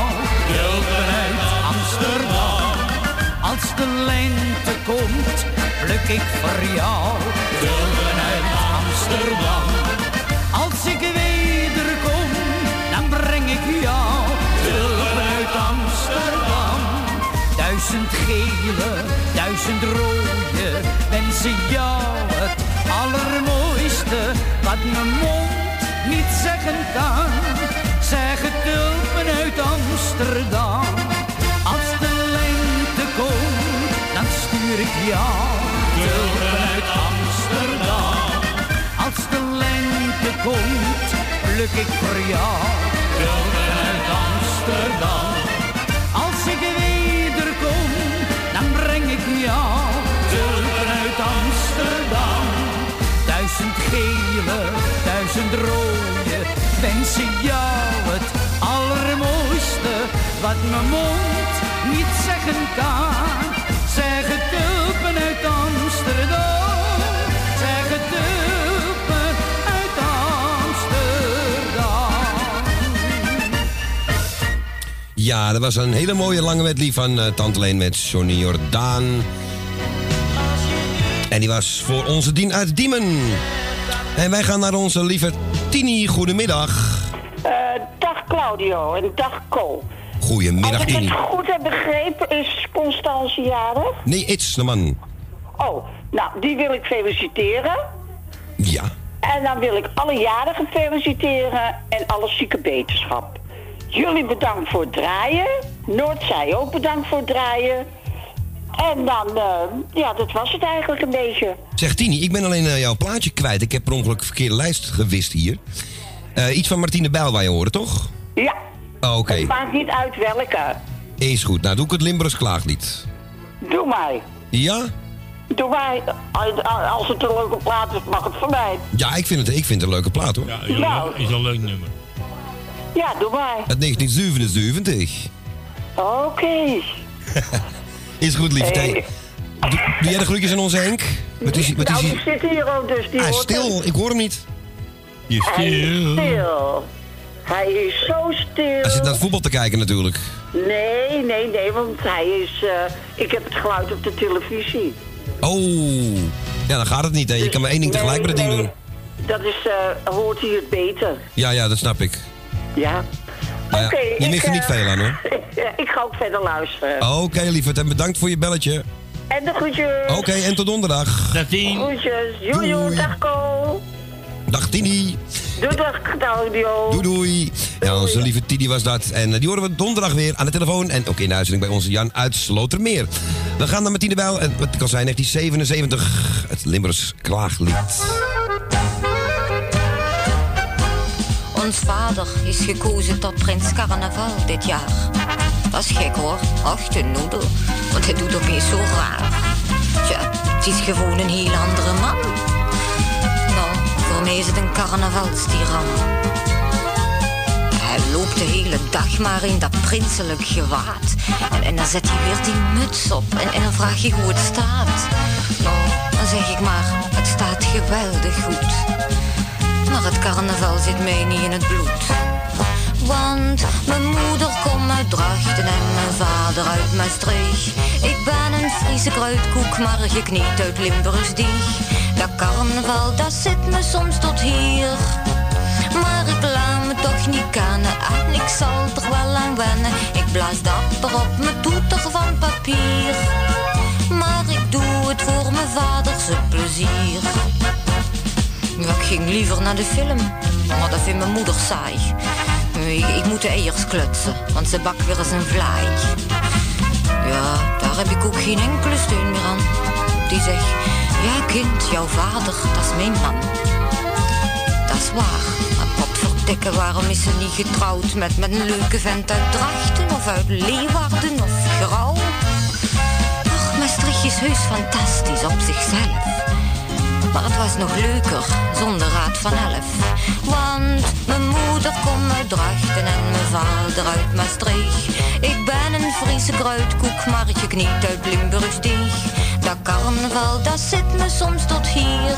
tulpen uit Amsterdam. Als de lente komt, pluk ik voor jou tulpen uit Amsterdam. Als ik wederkom, dan breng ik jou tulpen uit Amsterdam. Duizend gele, duizend rode, wensen jou allermooiste wat mijn mond niet zeggen kan. Zeggen tulpen uit Amsterdam. Als de lente komt, dan stuur ik jou tulpen uit Amsterdam. Als de lente komt, pluk ik voor jou tulpen uit Amsterdam. Gele, duizend rode, wensen jou het allermooiste wat mijn mond niet zeggen kan. Zeggen tulpen uit Amsterdam, zeggen tulpen uit Amsterdam. Ja, dat was een hele mooie lange medley van eh, Tante Leen met Johnny Jordaan. En die was voor onze Dien uit Diemen. En wij gaan naar onze lieve Tini. Goedemiddag. Eh, dag Claudio en dag Co. Goedemiddag, Als ik Tini. het goed heb begrepen, is Constance jarig? Nee, It's de man. Oh, nou, die wil ik feliciteren. Ja. En dan wil ik alle jarigen feliciteren en alle zieke beterschap. Jullie bedankt voor het draaien. Noordzij ook bedankt voor het draaien. En dan, eh, ja, dat was het eigenlijk een beetje. Zeg Tini, ik ben alleen eh, jouw plaatje kwijt. Ik heb per ongeluk de verkeerde lijst gewist hier. Eh, iets van Martine Bijl waar je hoorde, toch? Ja. Oh, Oké, Het maakt niet uit welke. is goed. Nou, doe ik het Limburgs klaaglied. Doe mij. Ja? Doe mij. Als het een leuke plaat is, mag het voor mij. Ja, ik vind het, ik vind het een leuke plaat, hoor. Ja, is een, Nou. leuk- is een leuk nummer. Ja, doe mij. Uit 1977. Oké. [LAUGHS] Is goed, lieve Hey. Doe, doe jij de groetjes aan onze Henk? Wat is, wat is nou, die zit hier ook, dus die Hij is hoort stil, ik hoor hem niet. Je Hij is stil. Hij is zo stil. Hij zit naar het voetbal te kijken natuurlijk. Nee, nee, nee, want hij is... eh, ik heb het geluid op de televisie. Oh, ja, dan gaat het niet, hè. Je kan maar één ding tegelijk met het ding doen. Dat is, eh, hoort hij het beter. Ja, ja, dat snap ik. Ja. Oké, je ik, mist er niet eh, veel aan, hoor. [LAUGHS] ik ga ook verder luisteren. Oké, lieverd, en bedankt voor je belletje. En de groetjes. Oké, en tot donderdag. Dag Tien. Groetjes. Joejoe, dag Ko. Dag Tini. Doei, dag Claudio. Doei doei. Ja, onze lieve Tini was dat. En eh, die horen we donderdag weer aan de telefoon. En ook in de uitzending bij onze Jan uit Slotermeer. We gaan naar Martine Bijl. En wat kan zijn, 1977. Het Limburgs klaaglied. Ons vader is gekozen tot prins carnaval dit jaar. Dat is gek hoor, ach de noedel, want hij doet opeens zo raar. Tja, het is gewoon een heel andere man. Nou, voor mij is het een carnavalstiran. Hij loopt de hele dag maar in dat prinselijk gewaad. En, dan zet hij weer die muts op en, en dan vraag je hoe het staat. Nou, dan zeg ik maar, het staat geweldig goed. Maar het carnaval zit mij niet in het bloed. Want mijn moeder komt uit Drachten en mijn vader uit Maastricht. Ik ben een Friese kruidkoek, maar gekniet uit Limburgs dieg. Dat carnaval, dat zit me soms tot hier. Maar ik laat me toch niet kennen en ik zal er wel aan wennen. Ik blaas dapper op mijn toeter van papier. Maar ik doe het voor mijn vaders plezier. Ja, ik ging liever naar de film, maar dat vindt mijn moeder saai. Ik, moet de eiers klutsen, want ze bakt weer eens een vlaai. Ja, daar heb ik ook geen enkele steun meer aan. Die zegt, ja kind, jouw vader, dat is mijn man. Dat is waar, potverdikke, waarom is ze niet getrouwd met, met een leuke vent uit Drachten of uit Leeuwarden of Grauw? Ach, Maastricht is heus fantastisch op zichzelf. Maar het was nog leuker zonder raad van elf. Want mijn moeder komt uit Drachten en mijn vader uit Maastricht. Ik ben een Friese kruidkoek, maar je kniet uit Limburgsteeg. Dat carnaval, dat zit me soms tot hier.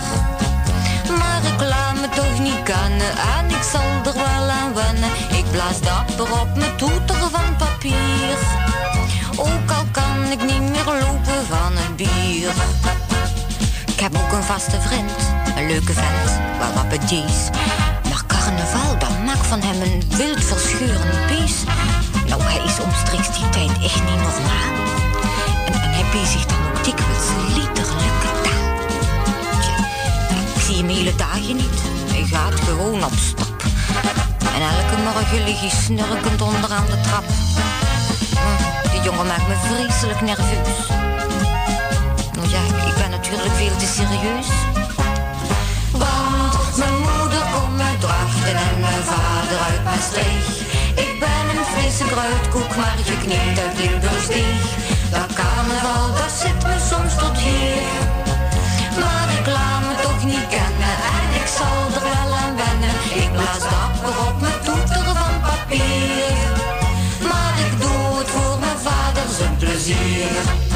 Maar ik laat me toch niet kennen en ik zal er wel aan wennen. Ik blaas dapper op mijn toeter van papier. Ook al kan ik niet meer lopen van het bier. Ik heb ook een vaste vriend, een leuke vent, wel wat petits. Maar carnaval, dat maakt van hem een wild verschurend beest. Nou, hij is omstreeks die tijd echt niet normaal. En, en hij bezigt dan ook dikwijls liederlijke taal. Ik zie hem hele dagen niet. Hij gaat gewoon op stap. En elke morgen lig hij snurkend onderaan de trap. Hm, Die jongen maakt me vreselijk nerveus. Nou ja, natuurlijk veel te serieus. Want mijn moeder komt uit Drachten en mijn vader uit Maastricht. Ik ben een frisse kruidkoek, maar geknipt uit Limburgsteeg. Dat carnaval, dat zit me soms tot hier. Maar ik laat me toch niet kennen en ik zal er wel aan wennen. Ik blaas dapper op mijn toeter van papier. Maar ik doe het voor mijn vader zijn plezier.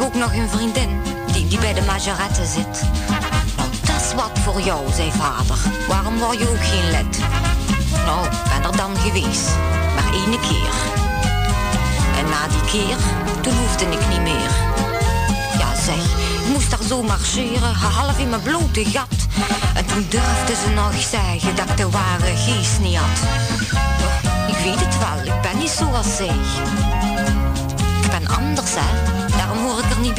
Heb ook nog een vriendin die, die bij de majorette zit. Nou, dat is wat voor jou, zei vader. Waarom word je ook geen lid? Nou, ben er dan geweest. Maar ene keer. En na die keer, toen hoefde ik niet meer. Ja, zeg, ik moest daar zo marcheren, half in mijn blote gat. En toen durfde ze nog zeggen dat ik de ware geest niet had. Ik weet het wel, ik ben niet zoals zij. Ik ben anders, hè. Hoor ik er niet.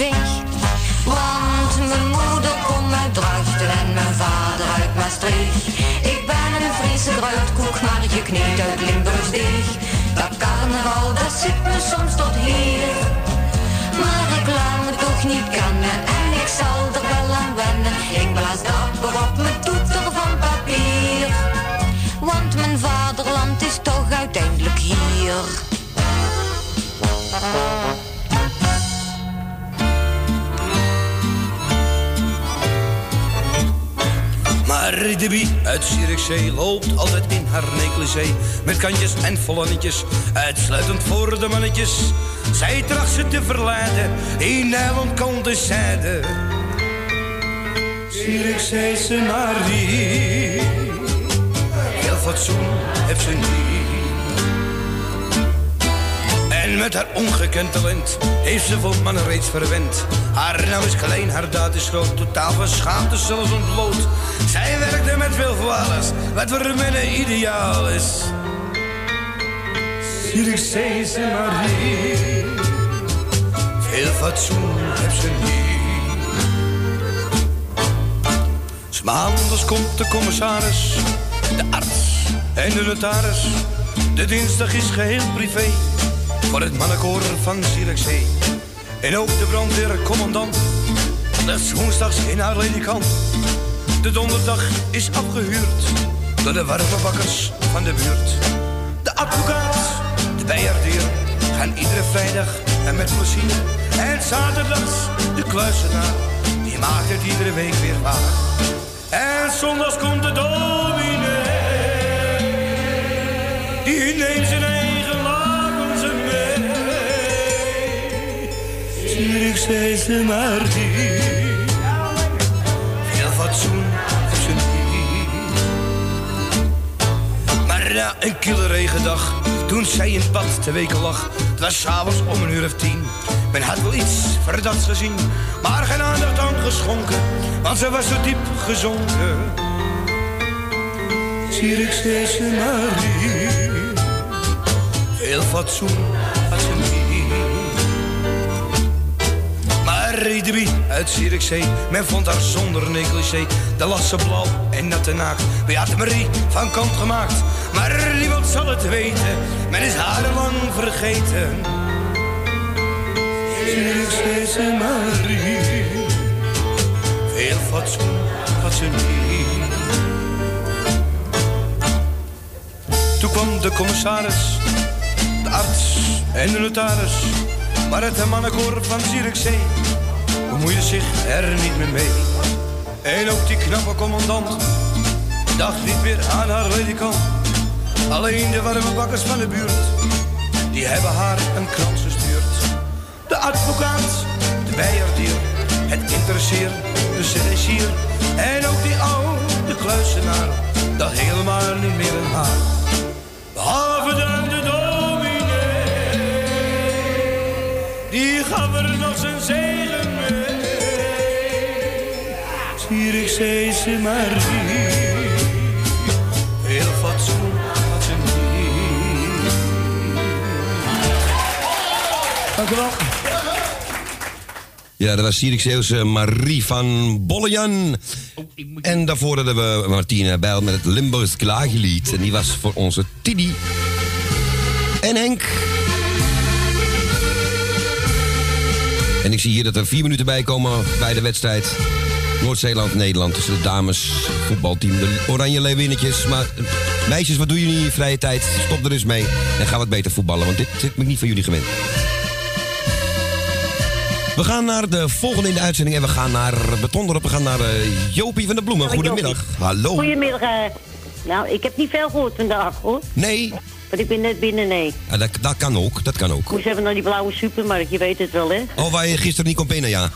Want mijn moeder komt uit Drachten en mijn vader uit Maastricht. Ik ben een Friese kruidkoek, maar gekneed uit Limburgsdeeg. Dat carnaval, dat zit me soms tot hier. Maar ik laat me toch niet kennen en ik zal er wel aan wennen. Ik blaas dapper op mijn toeter van papier. Want mijn vaderland is toch uiteindelijk hier. Maar Debbie uit Zierikzee loopt altijd in haar negligé. Met kantjes en vollannetjes, uitsluitend voor de mannetjes. Zij tracht ze te verleiden, in Nederland komt de zijde. Zierikzeese Marie, heel fatsoen heeft ze niet. En met haar ongekend talent heeft ze voor reeds verwend. Haar naam is klein, haar daad is groot, totaal van schaamte zelfs ontbloot. Zij werkte met veel alles, wat voor mannen ideaal is. Zierikzeese Marie, veel fatsoen heeft ze niet. S maandags komt de commissaris, de arts en de notaris. De dinsdag is geheel privé voor het mannenkoor van Zierikzee. En ook de brandweercommandant, dat is woensdags in haar ledikant. De donderdag is afgehuurd door de warmebakkers van de buurt. De advocaat, de bijaardier, gaan iedere vrijdag en met plezier. En zaterdags de kluisenaar, die maakt het iedere week weer waar. En zondags komt de dominee, die neemt zijn Zierikzeese Marie, veel fatsoen ze niet. Maar na een kille regendag, toen zij in het bad te weken lag, het was s'avonds om een uur of tien. Men had wel iets verdachts gezien, maar geen aandacht aan geschonken, want ze was zo diep gezonken. Zierikzeese Marie, veel fatsoen ze niet. Redeby uit Zierikzee, men vond haar zonder negligé. De las ze blauw en natte naakt. Wie had Marie van kant gemaakt? Maar niemand zal het weten, men is haar lang vergeten. Zierikzeese Marie, veel fatsoen had ze niet. Toen kwam de commissaris, de arts en de notaris. Maar het mannenkoor van Zierikzee bemoeide zich er niet meer mee. En ook die knappe commandant dacht niet meer aan haar ledikant. Alleen de warme bakkers van de buurt, die hebben haar een krans gestuurd. De advocaat, de bijerdier, het interesseert de seressier. En ook die oude kluisenaar, dat helemaal niet meer een haar. Behalve dan de dominee, die gaf er nog Marie, heel fatsoen had ze niet. Dank u wel. Ja, dat was Sierikzeeuwse Marie van Bollejan. En daarvoor hadden we Martine Bijl met het Limburgs Klagelied. En die was voor onze Tidi. En Henk. En ik zie hier dat er vier minuten bij komen bij de wedstrijd. Noord-Zeeland-Nederland tussen de dames voetbalteam. De Oranje Leeuwinnetjes. Maar eh, meisjes, wat doe je nu in je vrije tijd? Stop er eens mee en ga wat beter voetballen. Want dit, ben ik niet van jullie gewend. We gaan naar de volgende in de uitzending en we gaan naar Betondorp. We gaan naar eh, Jopie van de Bloemen. Goedemiddag. Hallo. Goedemiddag. eh. nou, ik heb niet veel gehoord vandaag, hoor. Nee. Want ik ben net binnen, nee. Ja, dat, dat kan ook, dat kan ook. Moest even naar die blauwe supermarkt, je weet het wel, hè? Oh, waar je gisteren niet kon pinnen, ja.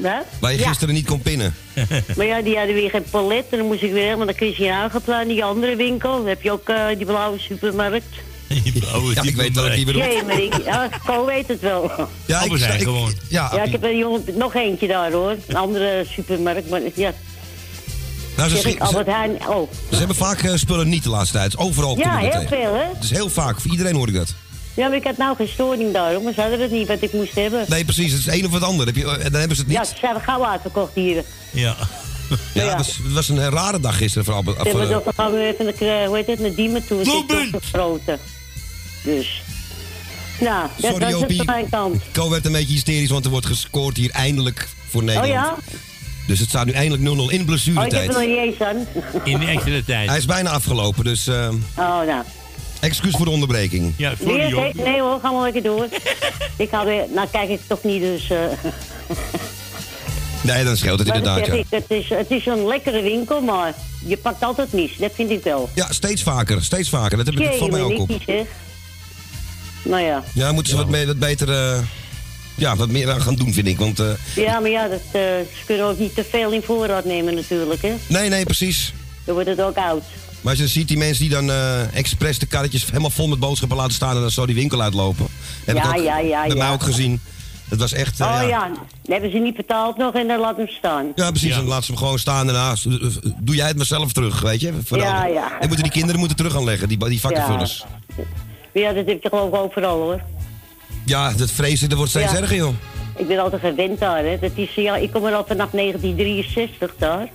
Wat? Waar je Ja. gisteren niet kon pinnen. [LAUGHS] Maar ja, die hadden weer geen palet. En dan moest ik weer helemaal naar Christian Hagenplein, die andere winkel. Dan heb je ook eh, die blauwe supermarkt. [LAUGHS] Ja, ik weet wel wat je bedoelt. Jee, maar ik, ja, Ko weet het wel. Ja, ik, ik, gewoon. Ja, Ja, ik heb een jongen, nog eentje daar hoor. Een andere supermarkt, maar ja. nou, ze, ik Albert ze, Heijn, oh. ze hebben vaak eh, spullen niet de laatste tijd. Overal Ja, ik dat heel tegen. veel, hè? Het is heel vaak, voor iedereen hoor ik dat. Ja, maar ik had nou geen storing daarom, maar ze hadden het niet wat ik moest hebben. Nee, precies, het is een of het ander. Heb je, eh, dan hebben ze het Ja, niet. ze zijn gauw uitverkocht hier. Ja. [LAUGHS] Ja, Het, was, het was een rare dag gisteren voor Albert. Hebben voor, toch, dan gaan we even naar, hoe heet het, naar Diemen toe. Het gesloten. Dus. Nou, dat Sorry was het mijn kant. Ko werd een beetje hysterisch, want er wordt gescoord hier eindelijk voor Oh Nederland. ja? Dus het staat nu eindelijk 0-0 in Oh, ik heb blessuretijd. er nog niet eens aan. In de extra tijd. Hij is bijna afgelopen, dus eh, Oh, nou. Excuus voor de onderbreking. Ja, Nee, nee, nee hoor, ga maar lekker door. [LAUGHS] ik ga weer, nou kijk ik toch niet, dus... eh Nee, dan scheelt het maar inderdaad, ja. ik, het, is, het is een lekkere winkel, maar je pakt altijd mis. Dat vind ik wel. Ja, steeds vaker, steeds vaker. Dat heb ik van mij ook op. niet, zeg. Nou ja. Ja, moeten ze wat, meer, wat beter, eh, ja, wat meer aan gaan doen, vind ik. Want, eh, Ja, maar ja, dat, eh, ze kunnen ook niet te veel in voorraad nemen natuurlijk, hè. nee, nee, precies. Dan wordt het ook oud. Maar als je ziet die mensen die dan eh expres de karretjes helemaal vol met boodschappen laten staan en dan zo die winkel uitlopen. Heb Ja, ik ook ja, ja, bij mij ja. ook gezien. Het was echt, eh, oh ja. ja. dan hebben ze niet betaald nog en dan laat hem staan. Ja, precies. Dan laat ze hem gewoon staan en daarna doe jij het maar zelf terug, weet je. Voor Ja, ja. En moeten die kinderen moeten terug gaan leggen, die, die vakkenvullers. Maar ja, dat heb je geloof ik overal hoor. Ja, dat dat wordt steeds Ja. erger, joh. Ik ben altijd gewend daar, hè. Dat is, ja, ik kom er al vanaf 1963 daar.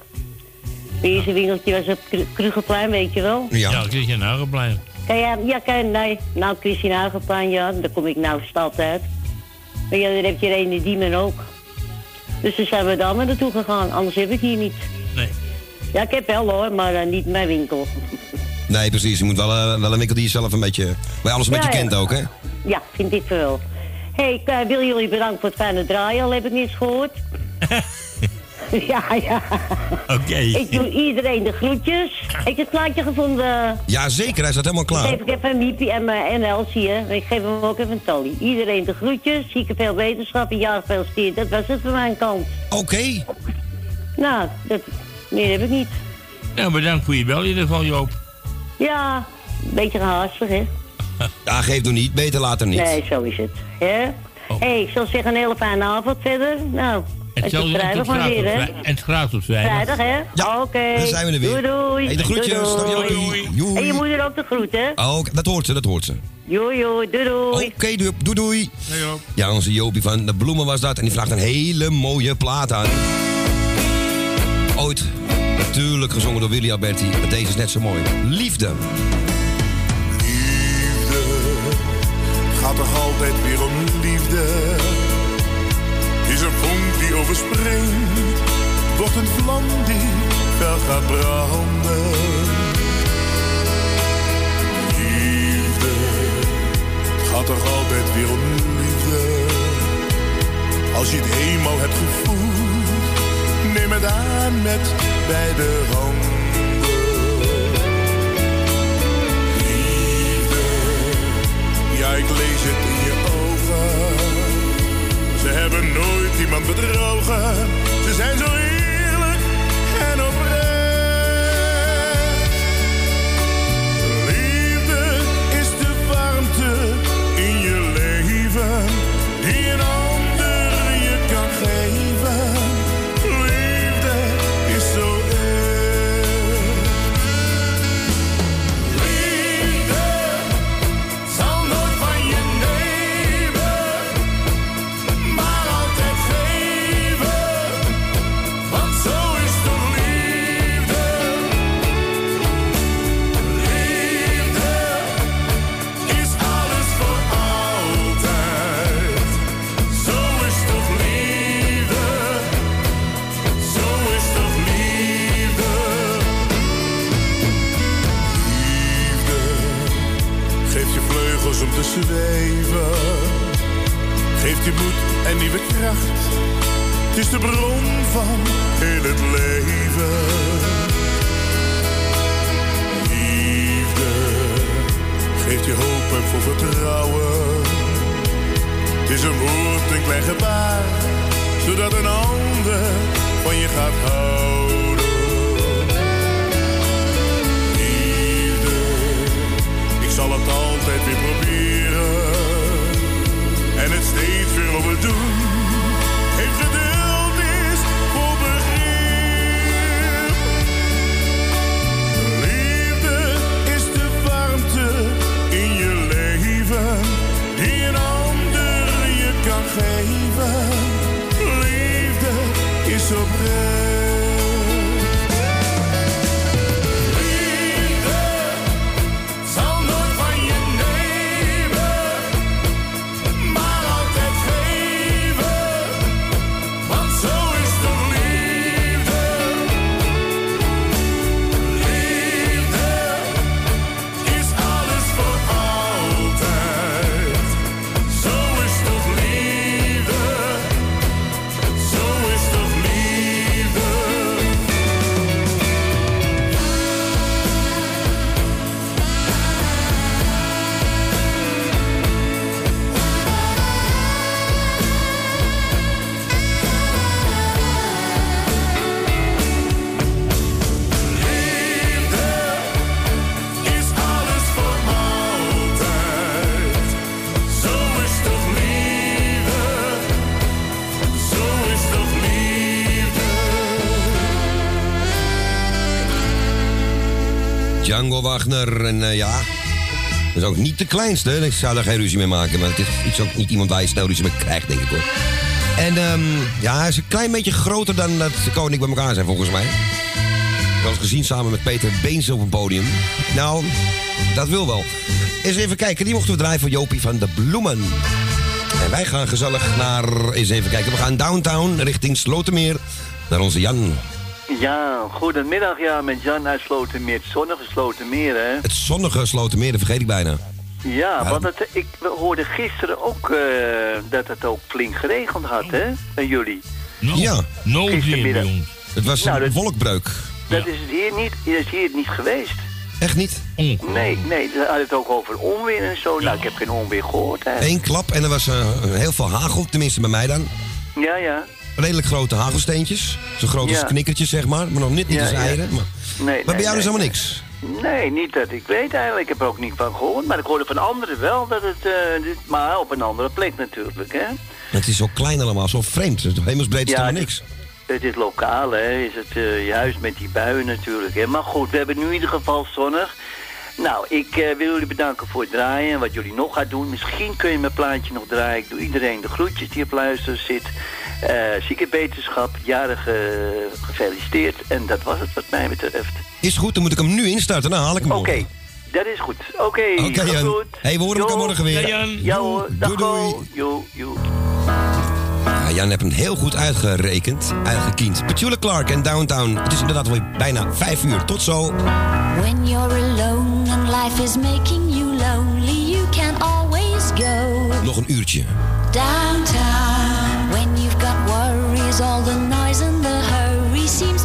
Eerste winkeltje was op Kru- Krugerplein, weet je wel. Ja, ja Christian Hagenplein. Kan jij, ja, kan, nee. Nou, Christine Hagenplein, ja. Daar kom ik nou stad uit. Maar ja, dan heb je een in Diemen ook. Dus dan zijn we daar maar naartoe gegaan. Anders heb ik hier niet. Nee. Ja, ik heb wel hoor, maar eh, niet mijn winkel. Nee, precies. Je moet wel, eh, wel een winkel die je zelf een beetje, waar je alles een Ja, beetje ja. kent ook, hè. Ja, vind ik wel. Hé, hey, ik eh, wil jullie bedanken voor het fijne draaien, al heb ik niets gehoord. [LAUGHS] [LAUGHS] ja, ja. Oké. Ik doe iedereen de groetjes. Heb je het plaatje gevonden? Ja, zeker. Hij staat helemaal Ik klaar. geef ik even een Miepie en, mijn en Elsie, hè. Ik geef hem ook even een Tally. Iedereen de groetjes, zieke veel wetenschap en ja, gefeliciteerd. Dat was het van mijn kant. Oké. Nou, dat, meer heb ik niet. Nou, bedankt voor je bel in ieder geval, Joop. Ja, een beetje gehaastig, hè. [LAUGHS] Ja, geef door niet. Beter later niet. Nee, zo is het. Hè? hey, ik zal zeggen een hele fijne avond verder. Nou, Hetzelfde en vrijdag tot graag weer, hè. En graag tot vrijdag. Vrijdag, hè? Ja, Oké. dan zijn we er weer. Doei, doei. Hey, de groetjes. Doei, doei. Joei. En je moeder ook de groet, hè? Oh, oké, dat hoort ze, dat hoort ze. Joei. Doei, doei. Oké, doei, doei, doei. Ja, onze Jopie van de Bloemen was dat. En die vraagt een hele mooie plaat aan. Ooit, natuurlijk gezongen door Willy Alberti. Maar deze is net zo mooi. Liefde. Liefde, het gaat toch altijd weer om liefde. Is een overspringt, wordt een vlam die fel gaat branden. Liefde, gaat toch altijd weer om liefde. Als je het eenmaal hebt gevoeld, neem het aan met beide handen. Ja ik lees het in je hebben nooit iemand bedrogen. Ze zijn zo Wagner. En eh, ja, dat is ook niet de kleinste. Ik zou daar geen ruzie mee maken. Maar het is, het is ook niet iemand waar je snel ruzie mee krijgt, denk ik hoor. En ehm, ja, hij is een klein beetje groter dan dat de koning bij elkaar zijn, volgens mij. Heb eens gezien samen met Peter Beens op een podium. Nou, dat wil wel. Eens even kijken, die mochten we draaien voor Jopie van de Bloemen. En wij gaan gezellig naar, eens even kijken, we gaan downtown richting Slotermeer. Naar onze Jan. Ja, goedemiddag ja, met Jan uit Slotermeer. Het zonnige Slotermeer, hè? Het zonnige Slotermeer, dat vergeet ik bijna. Ja, want het, ik hoorde gisteren ook eh, dat het ook flink geregend had, hè? Bij jullie. ja. Gistermiddag. Het was Nou, een dat- wolkbreuk. Dat is het hier niet, dat is hier niet geweest. Echt niet? Nee, nee, ze hadden het ook over onweer en zo. Nou, ik heb geen onweer gehoord, hè? Eén klap en er was eh, heel veel hagel, tenminste bij mij dan. Ja, ja. Redelijk grote hagelsteentjes. Zo groot als knikkertjes, zeg maar. Maar nog net niet als eieren. Maar, Nee, maar nee, bij jou nee, is helemaal niks. Nee, niet dat ik weet eigenlijk. Ik heb er ook niet van gehoord. Maar ik hoorde van anderen wel dat het... eh, maar op een andere plek natuurlijk, hè? Het is zo klein allemaal, zo vreemd. Hemelsbreed is helemaal niks. Het is lokaal, hè? Is het eh, juist met die buien natuurlijk, hè? Maar goed, we hebben nu in ieder geval zonnig. Nou, ik eh, wil jullie bedanken voor het draaien en wat jullie nog gaan doen. Misschien kun je mijn plaatje nog draaien. Ik doe iedereen de groetjes die op luisteren zit. Eh ziekenbeterschap, jarig eh, gefeliciteerd. En dat was het wat mij betreft. Is goed, dan moet ik hem nu instarten. Dan haal ik hem Oké, dat is goed. Oké, Jan. goed. Hey, we horen elkaar morgen weer. Ja, Jan. Ja hoor, dag ho. Jo, jo. Ja, Jan heeft hem heel goed uitgerekend, uitgekiend. Petula Clark en Downtown. Het is inderdaad alweer bijna vijf uur. Tot zo. When you're alone and life is making you lonely, you can always go Nog een uurtje. downtown. All the noise and the hurry seems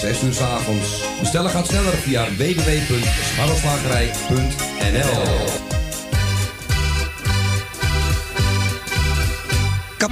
6 uur s avonds. Bestellen gaat sneller via www.scharrelslagerij.nl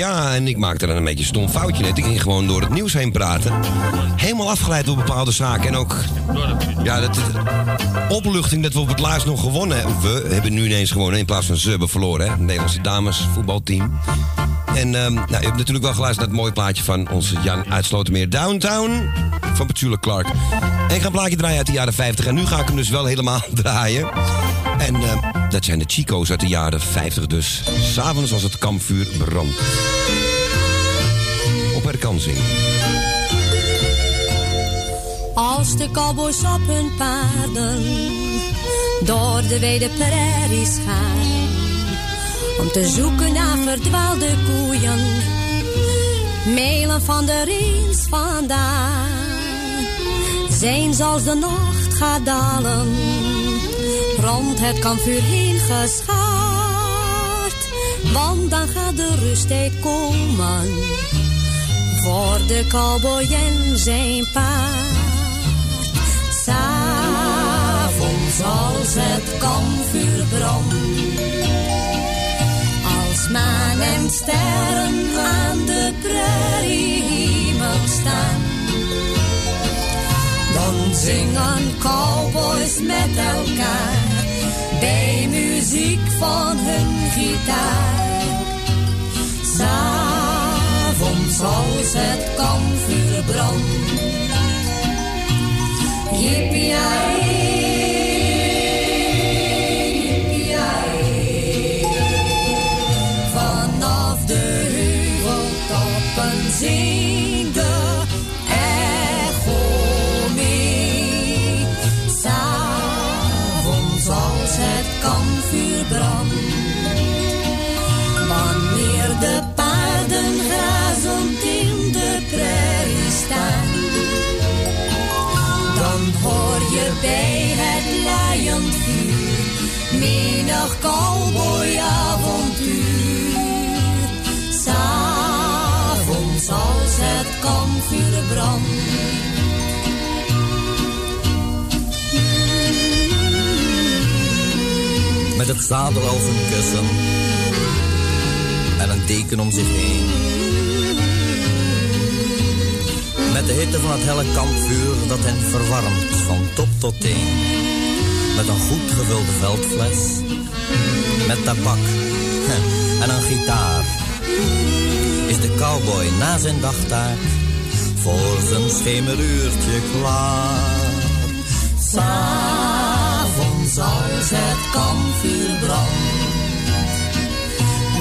Ja, en ik maakte dan een beetje een stom foutje net. Ik ging gewoon door het nieuws heen praten. Helemaal afgeleid door bepaalde zaken. En ook ja, dat, opluchting dat we op het laatst nog gewonnen hebben. We hebben nu ineens gewonnen in plaats van ze hebben verloren. Hè? Het Nederlandse dames voetbalteam. En ehm, nou, je hebt natuurlijk wel geluisterd naar het mooie plaatje van onze Jan Uitslotenmeer Downtown. Van Petula Clark. En ik ga een plaatje draaien uit de jaren 50. En nu ga ik hem dus wel helemaal [LAUGHS] draaien. En ehm, dat zijn de Chico's uit de jaren 50 dus. S'avonds als het kampvuur brandt. Op herkansing. Als de cowboys op hun paarden door de wijde prairies gaan. om te zoeken naar verdwaalde koeien. Melen van de reens vandaan zijn zoals de nacht gaat dalen. Rond het kampvuur heen geschaard, want dan gaat de rusttijd komen. Voor de cowboy en zijn paard. S'avonds als het kampvuur brandt. Als maan en sterren aan de prairiehemel staan. Dan zingen cowboys met elkaar bij muziek van hun gitaar. S'avonds als het kampvuur brandt. Yippie Met het zadel als een kussen en een deken om zich heen. Met de hitte van het helle kampvuur dat hen verwarmt van top tot teen. Met een goed gevulde veldfles, met tabak [LAUGHS] en een gitaar. Is de cowboy na zijn dagtaak voor zijn schemeruurtje klaar. S'avonds als het kampvuur brandt.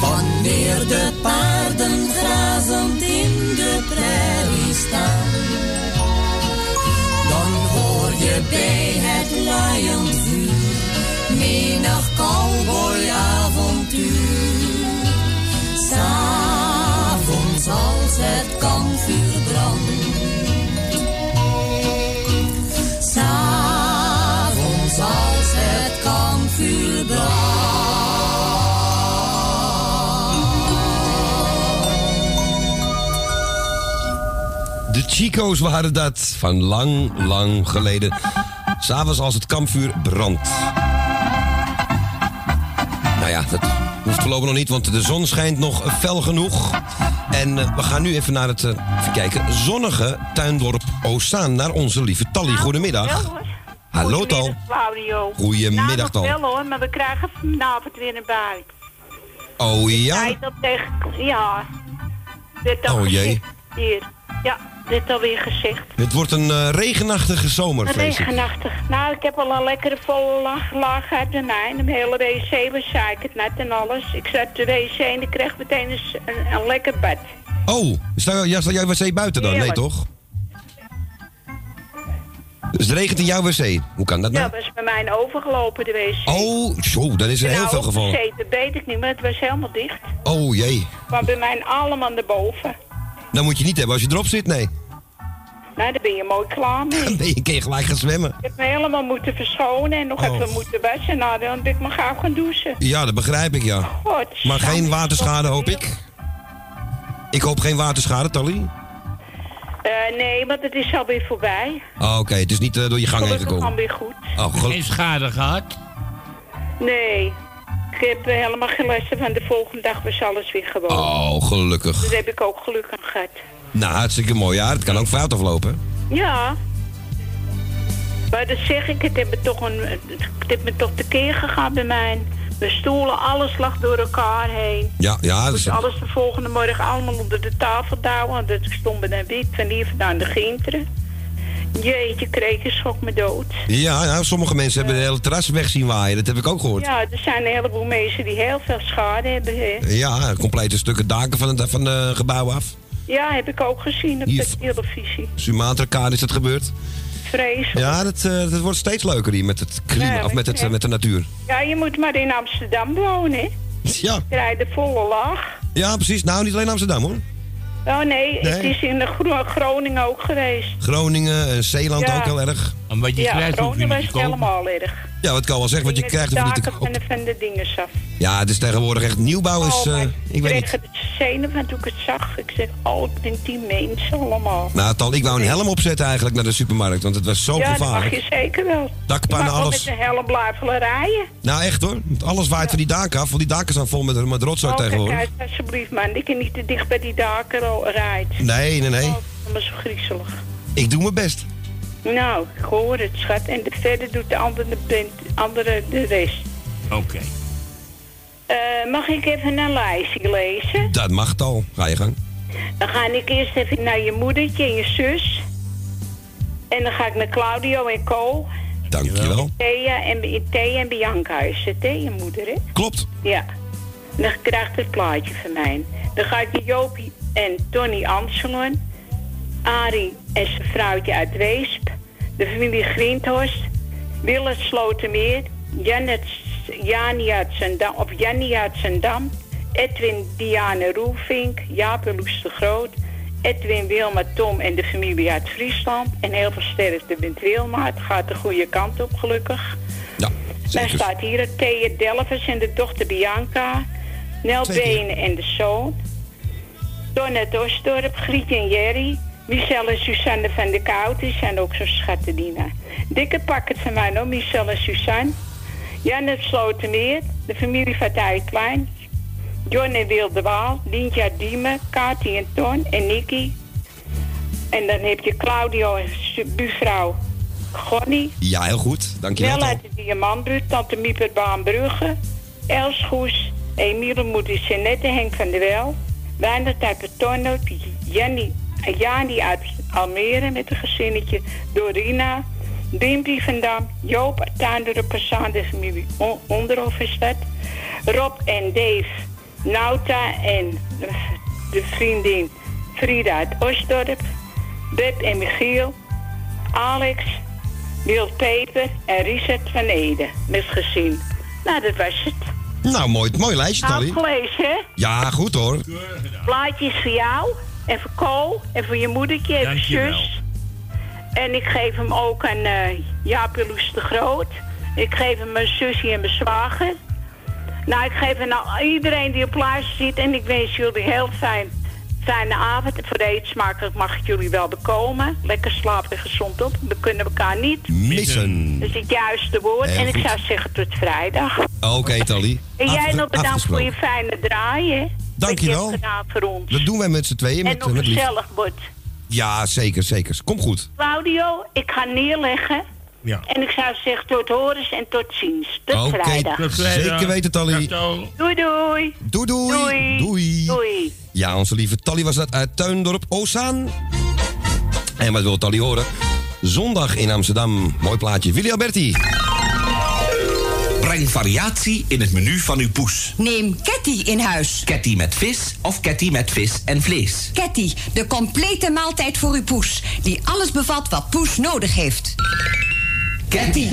Wanneer de paarden grazend in de prairie staan. Dan hoor je bij het laaiend vuur menig cowboyavontuur. S'avonds als het kampvuur brandt. S'avonds als het kampvuur De Chico's waren dat van lang, lang geleden. S'avonds als het kampvuur brandt. Nou ja, dat hoeft voorlopig nog niet, want de zon schijnt nog fel genoeg. En eh, we gaan nu even naar het, eh, even kijken, zonnige tuindorp Oostzaan. Naar onze lieve Tally. Goedemiddag. Hallo Tal. Claudio. Goedemiddag, nou, Tal. nog wel hoor, maar we krijgen vanavond weer een bui. Oh ja? Ja. Oh jee. Hier. Ja, dit alweer gezegd. Het wordt een eh, regenachtige zomer, ik. Regenachtig. Nou, ik heb al een lekkere volle laag, laag uit de hele wc was zeikerd net en alles. Ik zat de wc en ik kreeg meteen een, een, een lekker bed. Oh, sta, ja, staat jouw wc buiten dan? Nee, toch? Dus het regent in jouw wc. Hoe kan dat Ja, nou? dat was bij mij overgelopen, de wc. Oh, zo, dan is er heel nou, veel gevallen. opgezeten, weet ik niet, maar het was helemaal dicht. Oh jee. Maar bij mij allemaal naar boven. Dat moet je niet hebben als je erop zit, nee. Nou, daar ben je mooi klaar mee. Dan ben je, kun je gelijk gaan zwemmen. Ik heb me helemaal moeten verschonen en nog Oh. even moeten wassen. Nou, dan ben ik me gauw gaan douchen. Ja, dat begrijp ik, ja. God, Maar geen waterschade, hoop ik. Ik hoop geen waterschade, Tally. Eh, nee, want het is alweer voorbij. Oh, Oké, het is niet eh, door je gang heen gekomen. dan weer goed. Oh, gel- Geen schade gehad? Nee, ik heb eh, helemaal geen lessen van de volgende dag was alles weer gewoon. oh, gelukkig. Daar heb ik ook geluk aan gehad. Nou, hartstikke mooi. Ja, het kan ook fout aflopen. Ja. Maar dat zeg ik, het heeft me toch, een, het heeft me toch tekeer gegaan bij mij. Mijn stoelen, alles lag door elkaar heen. Ja, ja. Ik Dus, moest alles de volgende morgen allemaal onder de tafel douwen. Want het stond me dan wit van hier vandaan de ginteren. Jeetje, kreken schrok me dood. ja, nou, sommige mensen hebben de hele terras weg zien waaien. Dat heb ik ook gehoord. Ja, er zijn een heleboel mensen die heel veel schade hebben. Hè. Ja, complete stukken daken van het van het gebouw af. Ja, heb ik ook gezien op Hier- de televisie. Sumatra-kade is dat gebeurd. Vreselijk. Ja, dat, eh, dat wordt steeds leuker hier met het klimaat, Ja, of met, het, ja. met de natuur. Ja, je moet maar in Amsterdam wonen, hè. [LAUGHS] Ja. krijg je de volle lach. Ja, precies. Nou, niet alleen Amsterdam hoor. Oh nee, het is in de Gro- Groningen ook geweest. Groningen, eh, Zeeland Ja. ook heel erg. En wat ja, Groningen was helemaal erg. Ja, wat kan wel zeggen, wat je krijgt de daken van de, van de dingen af. Ja, het is tegenwoordig echt nieuwbouw is, Oh, eh, maar ik weet kreeg het zenuwen toen ik het zag. Ik zeg, oh, ik denk die mensen allemaal. Nou, Tal, ik wou een helm opzetten eigenlijk naar de supermarkt, want het was zo ja, dat mag gevaarlijk. je zeker wel. Dakpannen, alles. met een helm blijven rijden. Nou, echt hoor. Want alles waait van die daken af, want die daken zijn vol met, met rotzooi Oh, kijk tegenwoordig. uit, alsjeblieft man. Ik kan niet te dicht bij die daken rijdt. Nee, nee, nee. Oh, is zo griezelig. Ik doe mijn best. Nou, ik hoor het, schat. En de, verder doet de andere, de andere de rest. Oké. Eh, mag ik even een lijstje lezen? Dat mag Tal. Ga je gang. Dan ga ik eerst even naar je moedertje en je zus. En dan ga ik naar Claudio en Co. Dankjewel. Thea en, Thea en Bianca is het, hè? Je moeder, hè? Klopt. Ja. Dan krijgt het plaatje van mij. Dan ga ik naar Jopie en Tony Anselon. Arie en zijn vrouwtje uit Weesp. De familie Grindhorst. Willem Slotermeer. Janet, Jani uit Zendam, of Jannie uit Zendam. Edwin Diane Roelvink. Jaap Loes de Groot. Edwin Wilma Tom en de familie uit Friesland. En heel veel sterkte met Wilma. Het gaat de goede kant op, gelukkig. Ja, Dan staat hier het Thea Delvers en de dochter Bianca. Nel Benen en de zoon. Donnet Osdorp, Grietje en Jerry. Michel en Suzanne van de Kout, die zijn ook zo'n schattendiener. Dikke pakket van mij nog, Michel en Suzanne. Janet Slotermeer, de familie van Klein. John en Wilde Waal, Lientja Diemen, Kati en Ton en Nicky. En dan heb je Claudio en buurvrouw Gonnie. Ja, heel goed. Dankjewel. Wel uit de Diamantbuurt, Tante Miepert Baanbrugge, Els Goes, Emiele Moeder Jeannette, Henk van der Wel, Betonno, Jannie, Jani uit Almere met een gezinnetje, Dorina, Bimpie van Dam, Joop uit Tuindorp, Passaan, de familie On- Onderhof is dat, Rob en Dave, Nauta en de vriendin Frida uit Osdorp, Beb en Michiel, Alex, Wild Peper en Richard van Ede met gezin. Nou, dat was het. Nou, mooi, mooi lijstje, Tally. Afgelezen, hè? Ja, goed hoor. Plaatjes voor jou en voor Ko en voor je moedertje en voor Dankjewel. zus. En ik geef hem ook aan eh Jaap en Loes de Groot. Ik geef hem mijn zusje en mijn zwager. Nou, ik geef hem aan iedereen die op luister zit. En ik wens jullie heel fijn, fijne avond. En voor de eetsmakelijk mag ik jullie wel bekomen. Lekker slapen en gezond op. We kunnen elkaar niet Missen. Dat is het juiste woord. Heel en ik zou zeggen tot vrijdag. Oké, Tally. En jij nog bedankt voor je fijne draai, hè? Dankjewel. Wat je gedaan voor ons. Dat doen wij met z'n tweeën. en Met, nog met gezellig wordt. Ja, zeker, zeker. Kom goed. Claudio, ik ga neerleggen. Ja. En ik zou zeggen tot horens en tot ziens. Tot Oké, vrijdag. tot vrijdag. zeker weten, Tally. Doei doei. Doei, doei. Doei. Doei. Doei. Ja, onze lieve Tally was dat uit Tuindorp Ozaan. En wat wil Tally horen? Zondag in Amsterdam. Mooi plaatje. Willy Alberti. Breng variatie in het menu van uw poes. Neem Ketty in huis. Ketty met vis of ketty met vis en vlees. Ketty, de complete maaltijd voor uw poes. Die alles bevat wat poes nodig heeft. Ketty.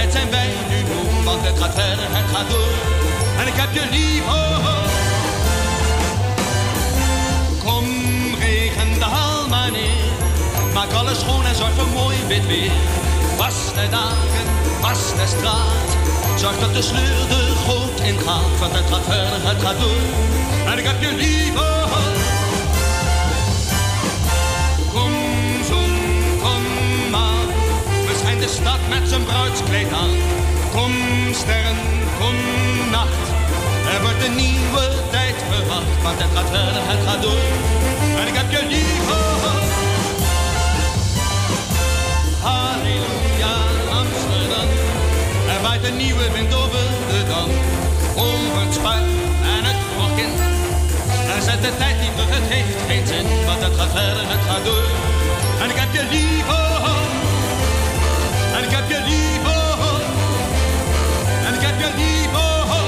Lamlendigheid zijn wij nu moe. Want het gaat verder, het gaat door. En ik heb je lief, oh, oh. Kom, regen, daal maar neer. Maak alles schoon en zorg voor mooi wit weer. Was de dagen, was de straat. Zorg dat de sleur de goot ingaat. Want het gaat verder, het gaat door. En ik heb je lief, oh, de stad met zijn bruidskleed aan. Kom, sterren, kom, nacht. Er wordt een nieuwe tijd verwacht. Want het gaat verder, het gaat door. En ik heb je lief, oh. Halleluja, Amsterdam. Er waait een nieuwe wind over de dam. Over het spuit en het rokin. En zet de tijd niet terug, het heeft geen zin. Want het gaat verder, het gaat door. En ik heb je lief, ik heb je lief, oh, oh. En ik heb je lief, oh, oh.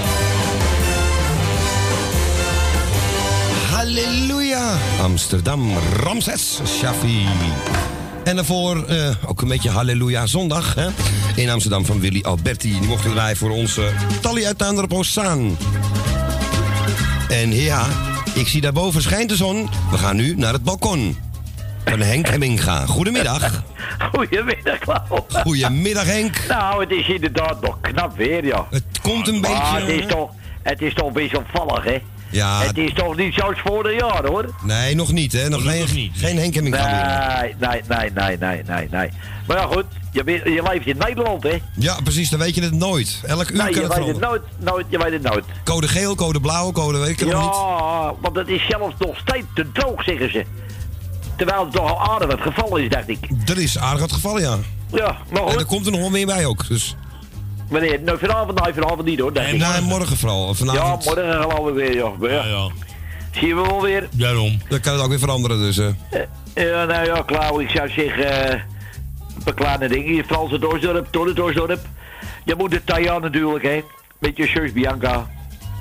Halleluja. Amsterdam, Ramses, Shafi. En daarvoor eh, ook een beetje Halleluja zondag hè? in Amsterdam van Willy Alberti. Die mochten wij voor onze Tally uit Tuindorp Oostzaan. En ja, ik zie daarboven schijnt de zon. We gaan nu naar het balkon van Henk Hemminga. Goedemiddag. [LAUGHS] Goedemiddag, Klauw. Goedemiddag, Henk. Nou, het is inderdaad nog knap weer, ja. Het komt een beetje... Maar het is toch, het is toch wisselvallig, hè? Ja, Het is toch niet zoals vorig jaar, hoor. nee, nog niet hè. Nog geen, geen Henk meer. Nee, nee, nee, nee, nee, nee, nee. Maar ja, goed, je, weet- je leeft in Nederland, hè? Ja, precies, dan weet je het nooit. Elk uur Nee, kan je het weet het nooit, nooit, je weet het nooit. Code geel, code blauw, code weet ik het nog niet. Ja, want het is zelfs nog steeds te droog, zeggen ze. Terwijl het toch al aardig wat gevallen is, dacht ik. Er is aardig wat gevallen, ja. Ja, maar En goed. er komt er nog wel meer bij ook. Dus. Wanneer? Nou, vanavond, nee, vanavond niet, hoor. En ik. nee, morgen vooral. Vanavond. Ja, morgen geloof ik weer, ja. Maar ja. Zie je wel weer. Daarom. Dan kan het ook weer veranderen, dus. eh. Ja, nou ja, Klauw, ik zou zeggen, eh, een paar kleine dingen. Je Franse Doorsdorp, Torre. Je moet de Taya natuurlijk, hè. Met je zus Bianca.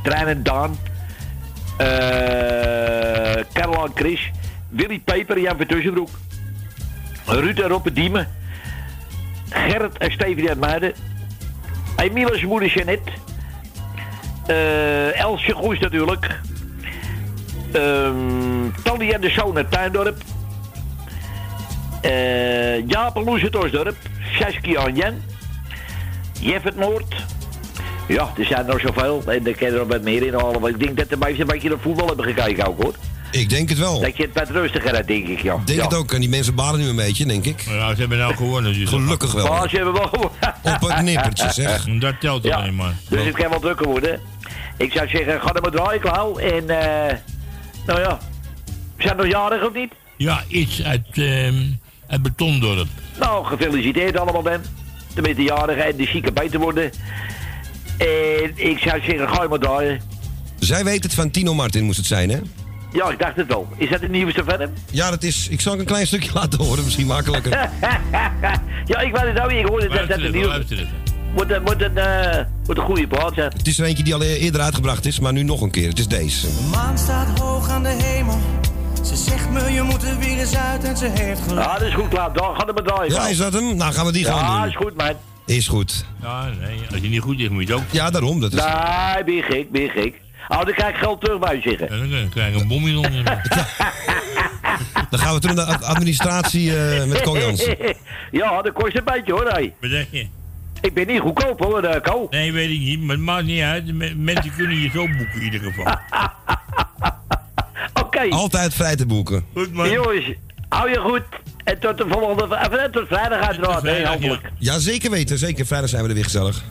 Trein en Daan. eh Caroline Chris. Willy Peper, Jan van Tussenbroek. Ruud en Roppe Diemen. Gerrit en Steven uit Muiden. Emile's moeder eh Elsje Goes natuurlijk. Ehm Tally en de Zoon Tuindorp. Eh Jaap en Loes uit Osdorp. En Jen. Jeff het Noord. Ja, er zijn er nog zoveel. En er kan er nog wat meer in halen. Ik denk dat de meesten een beetje naar voetbal hebben gekeken ook hoor. Ik denk het wel. Dat je het wat rustiger hebt, denk ik, ja. Denk ja. het ook. En die mensen balen nu een beetje, denk ik. Ja, ze hebben nou gewonnen. Dus Gelukkig wel. Maar ze hebben wel [LAUGHS] Op het nippertje, zeg. Dat telt Ja. alleen maar. Dus het kan wel drukker worden. Ik zou zeggen, ga er maar draaien, Klauw. En, eh nou ja. Zijn nog jarig of niet? Ja, iets uit, ehm uit Betondorp. Nou, gefeliciteerd allemaal, Ben. Met de jarigen en de zieke beter worden. En ik zou zeggen, ga je maar draaien. Zij weet het van Tino Martin moest het zijn, hè? Ja, ik dacht het wel. Is dat een nieuwste van hem? Ja, dat is. Ik zal ook een klein stukje [LAUGHS] laten horen, misschien makkelijker. [LAUGHS] ja, ik weet het ook. Ik hoorde dat dat een nieuwste... Moet een, moet een, eh, moet een goede plaat zijn. Het is er eentje die al eerder uitgebracht is, maar nu nog een keer. Het is deze. De maan staat hoog aan de hemel. Ze zegt me, je moet er weer eens uit en ze heeft gelijk. Ja, dat is goed, klaar. Dan ga er maar draaien. Ja, is dat hem? Nou, gaan we die Ja, gaan doen. is goed, man. Is goed. Ja, nee, als je niet goed is, moet je het ook. Ja, daarom. Dat is... Nee, ben je gek, ben je gek. Oh, dan krijg ik geld terug bij je zeggen. Ja, dan krijg je een bom in onder. [LAUGHS] Dan gaan we terug naar de ad- administratie eh, met Ko Jansen. [LAUGHS] ja, dat kost een beetje hoor, hé. Wat zeg je? Ik ben niet goedkoop hoor, uh, Ko. Nee, weet ik niet, maar het maakt niet uit. Me- Mensen kunnen je zo boeken in ieder geval. [LAUGHS] Oké. Altijd vrij te boeken. Goed man. Jongens, Hou je goed. En tot de volgende... Of, tot vrijdag uiteraard, hè, hopelijk. Ja, zeker weten. Zeker. Vrijdag zijn we er weer gezellig.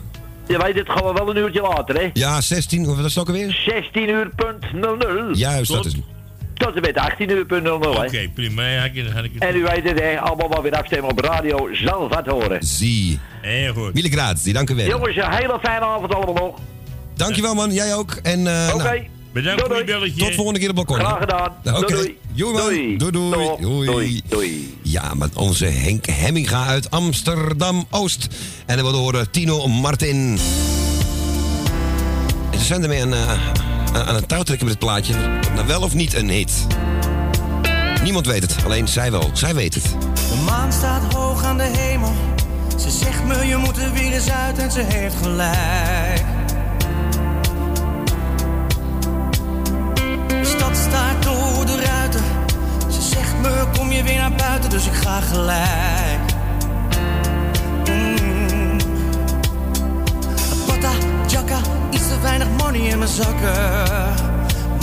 Je weet het gewoon wel een uurtje later, hè? Ja, 16. Of wat is het ook alweer? 16 uur punt 00. Juist, dat is. Tot en met 18 uur punt 00, hè? Oké, prima. Ja, ik-. En u weet het, hè? Allemaal maar weer afstemmen op radio. Zal wat horen. Zie. Heel goed. Mille grazie. Dank u wel. Jongens, een hele fijne avond allemaal nog. Dankjewel man. Jij ook. En, eh, Oké. nou, Bedankt voor je belletje. tot volgende keer op balkon. Graag gedaan. Oké. Doei, Doei. Doei. Doei, doei. Doei. Doei. Doei. Ja, met onze Henk Hemminga uit Amsterdam-Oost. En dan we horen Tino Martin. En ze zijn ermee aan, eh, aan- aan het touwtrekken met het plaatje. Nou, wel of niet een hit? Niemand weet het, alleen zij wel. Zij weet het. De maan staat hoog aan de hemel. Ze zegt me, je moet er weer eens uit en ze heeft gelijk. Door de ruiten. Ze zegt me, kom je weer naar buiten, dus ik ga gelijk. Mm. Pata, jacka, iets te weinig money in mijn zakken.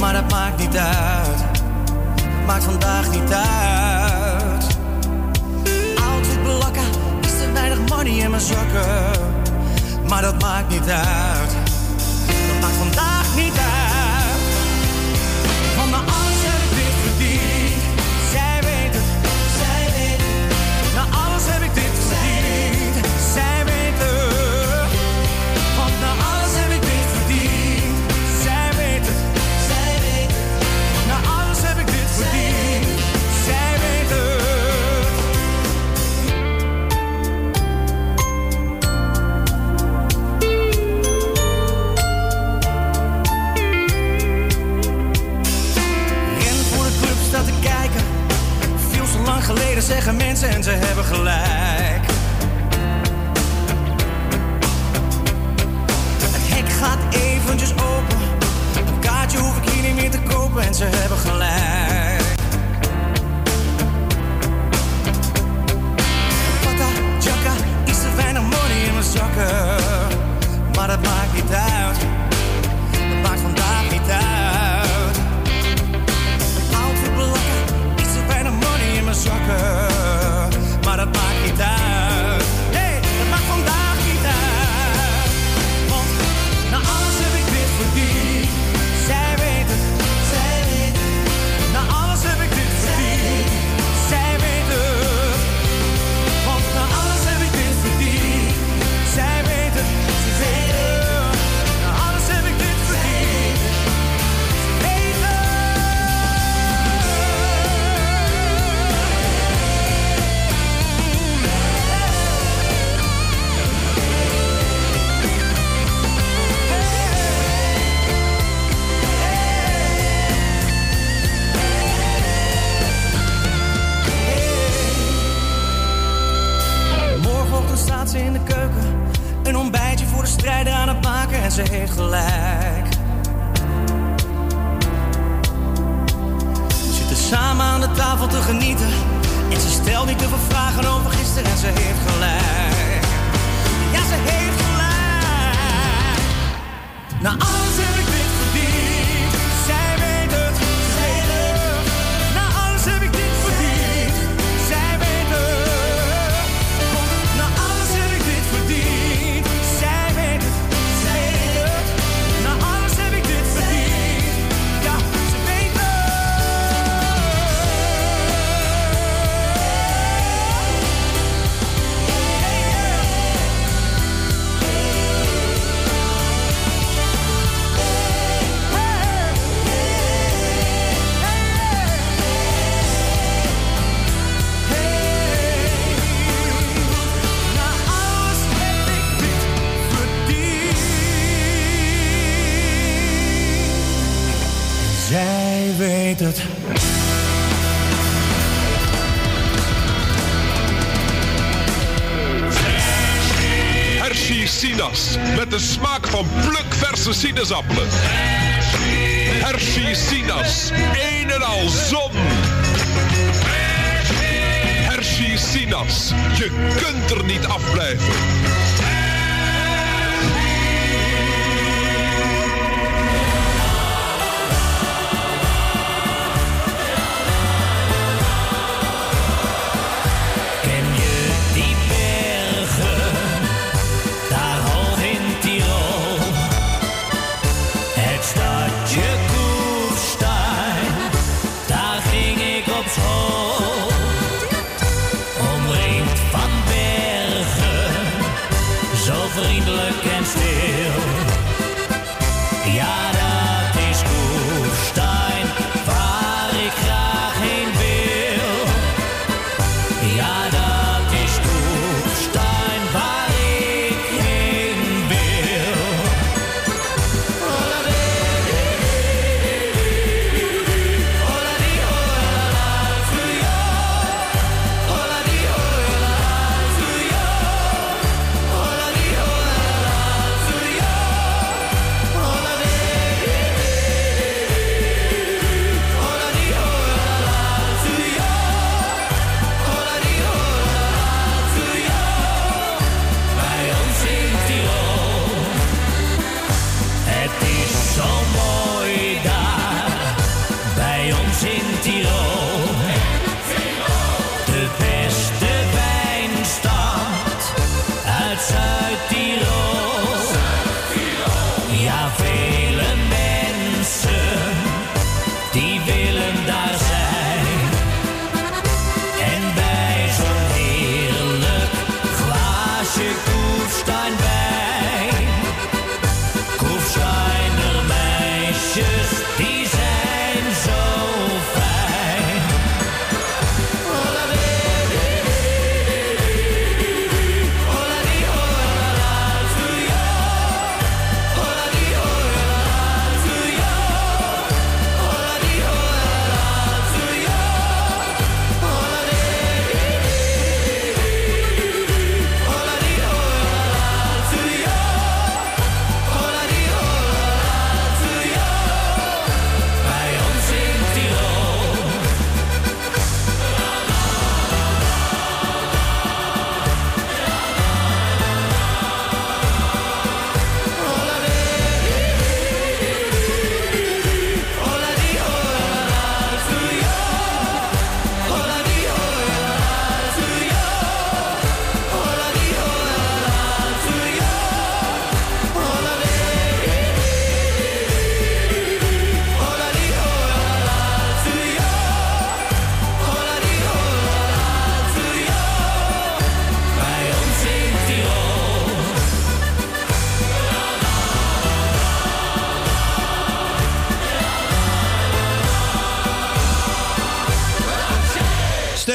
Maar dat maakt niet uit. Maakt vandaag niet uit. Outfit blakka, iets te weinig money in mijn zakken. Maar dat maakt niet uit. Dat maakt vandaag niet uit. Geleden zeggen mensen en ze hebben gelijk.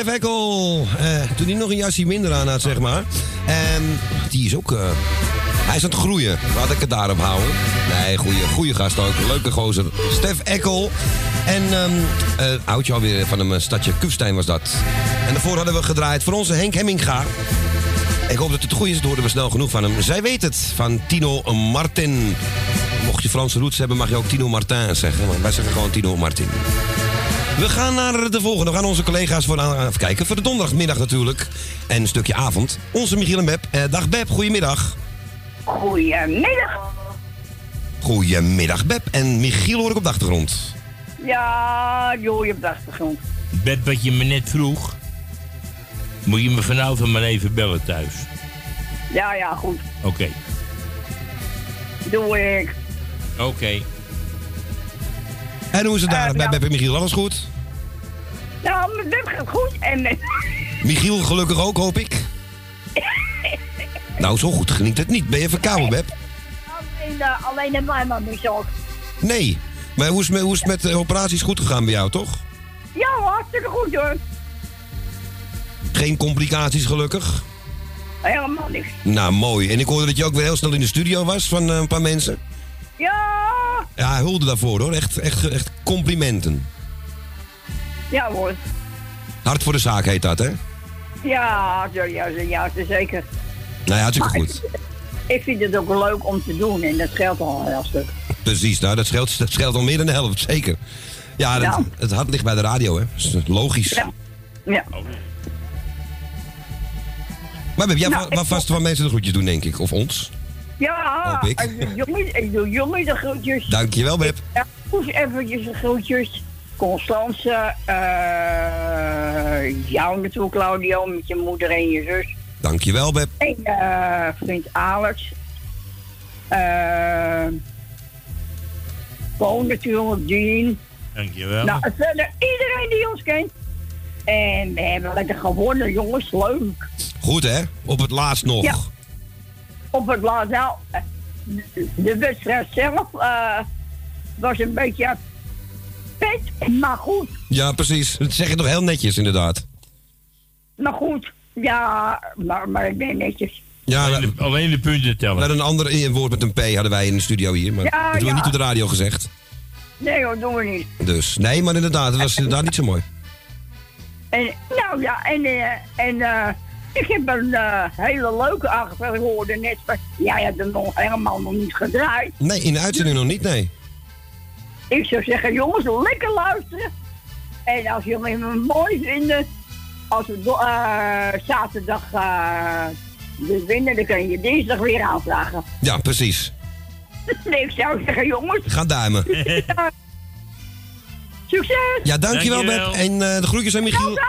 Stef Ekkel, eh, toen hij nog een jasje minder aan had, zeg maar. En die is ook... eh, hij is aan het groeien. Laat ik het daarop houden. Nee, goeie, goeie gast ook. Leuke gozer. Stef Ekkel. En ehm eh, oudje alweer van een stadje Kufstein was dat. En daarvoor hadden we gedraaid voor onze Henk Hemminga. Ik hoop dat het goed is, dat hoorden we snel genoeg van hem. Zij weet het, van Tino Martin. Mocht je Franse roots hebben, mag je ook Tino Martin zeggen. Maar wij zeggen gewoon Tino Martin. We gaan naar de volgende. We gaan onze collega's voor aan, even kijken. Voor de donderdagmiddag natuurlijk. En een stukje avond. Onze Michiel en Beb. Eh, dag Beb, goedemiddag. Goedemiddag. Goedemiddag Beb. En Michiel hoor ik op de achtergrond. Ja, joh, je op de achtergrond. Bed wat je me net vroeg. Moet je me vanavond maar even bellen thuis. Ja, ja, goed. Oké. Doe ik. Oké. En hoe is het daar bij. Beb en Michiel? Alles goed? Nou, mijn web gaat goed en... Michiel gelukkig ook, hoop ik. Nou, zo goed geniet het niet. Ben je verkouden, Beb? alleen, uh, alleen mijn man niet zo. Nee. Maar hoe is, het met- hoe is het met de operaties goed gegaan bij jou, toch? Ja, hartstikke goed hoor. Geen complicaties, gelukkig? Helemaal niks. Nou, mooi. En ik hoorde dat je ook weer heel snel in de studio was van eh, een paar mensen. Ja, Ja, hulde daarvoor hoor. Echt, echt, echt complimenten. ja hoor. Hard voor de zaak heet dat, hè? Ja, ja, ja, ja, zeker. Nou ja, hartstikke goed. Ik vind het ook leuk om te doen en dat geldt al een heel stuk. Precies, nou, dat scheelt, dat scheelt al meer dan de helft, zeker. Ja, dat, Ja. het hart ligt bij de radio, hè? Dat is logisch. Ja. Ja. Maar Beb, jij Nou, va- vast van mensen de groetjes doen, denk ik. Of ons. Ja, Hoop ik. doe jullie, ik doe jullie de groetjes. Dankjewel, Beb. Ja, Poes eventjes de groetjes. Constance, eh jou natuurlijk, Claudio, met je moeder en je zus. Dankjewel, Beb. En eh, vriend Alex. Eh Paul natuurlijk, Dean. Dankjewel. Nou, en verder iedereen die ons kent. En we hebben lekker gewonnen, jongens. Leuk. Goed, hè? Op het laatst nog. Ja. Op het laatst, nou, eh, de wedstrijd zelf eh, was een beetje pet, maar goed. Ja, precies. Dat zeg je toch heel netjes, inderdaad. Maar goed, ja, maar, maar ik ben netjes. Ja, alleen, de, alleen de punten tellen. We hadden een ander een woord met een P hadden wij in de studio hier. Maar Ja, dat hebben we ja. niet op de radio gezegd. Nee hoor, doen we niet. Dus nee, maar inderdaad, het was inderdaad niet zo mooi. En, nou ja, en, eh, en eh, ik heb een eh, hele leuke aangevraagd. Ik hoorde net van, ja, je hebt hem nog helemaal nog niet gedraaid. Nee, in de uitzending nog niet, nee. Ik zou zeggen, jongens, lekker luisteren. En als jullie me mooi vinden, als we eh, zaterdag eh dus winnen, dan kun je dinsdag weer aanvragen. Ja, precies. [LAUGHS] Nee, ik zou zeggen, jongens, Ga duimen. [LAUGHS] succes! Ja, dankjewel, Dankjewel. Beb. En eh, de groetjes aan Michiel.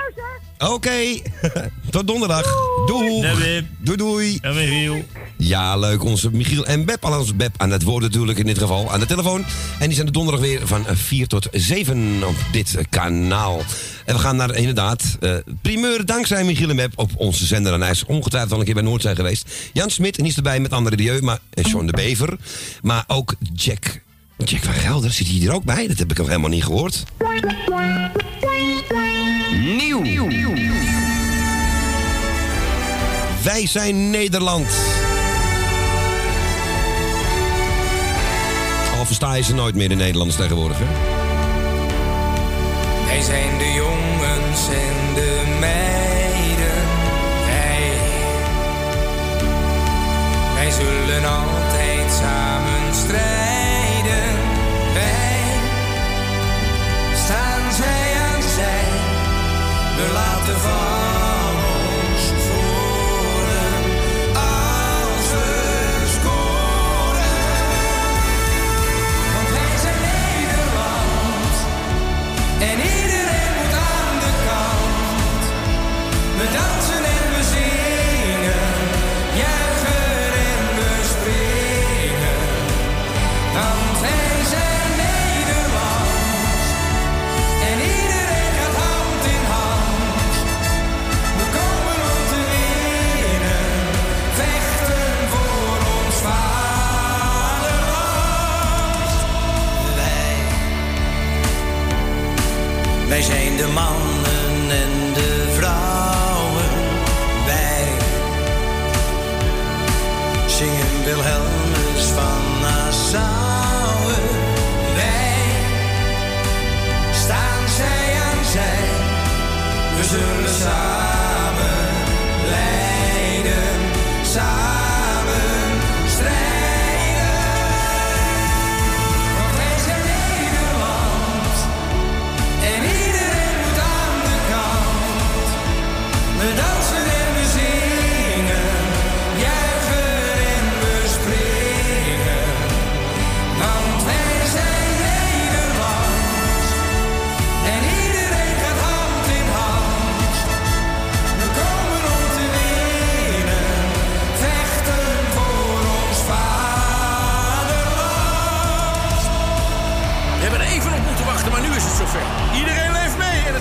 Oké, [LAUGHS] tot donderdag. Doei. Doei, doei. En Michiel. Ja, leuk. Onze Michiel en Beb. Althans, Beb aan het woord natuurlijk in dit geval. Aan de telefoon. En die zijn de donderdag weer van 4 tot 7 op dit kanaal. En we gaan naar inderdaad eh primeur dankzij Michiel en Beb op onze zender. En hij is ongetwijfeld al een keer bij Noord zijn geweest. Jan Smit, en die is erbij met André Dieu, maar en Sean de Bever. Maar ook Jack. Jack van Gelder, zit hij er ook bij? Dat heb ik nog helemaal niet gehoord. Nieuw. Wij zijn Nederland. Al versta je ze nooit meer in Nederlands tegenwoordig? Wij zijn de jongens en de meiden. Wij, wij zullen altijd wij zijn de mannen en de vrouwen. Wij zingen Wilhelmus van Nassau. Wij staan zij aan zij. We zullen samen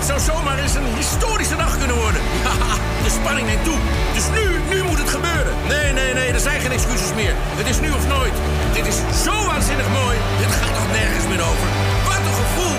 het zou zomaar eens een historische dag kunnen worden. [LAUGHS] De spanning neemt toe. Dus nu, nu moet het gebeuren. Nee, nee, nee, er zijn geen excuses meer. Het is nu of nooit. Dit is zo waanzinnig mooi. Dit gaat toch nergens meer over. Wat een gevoel.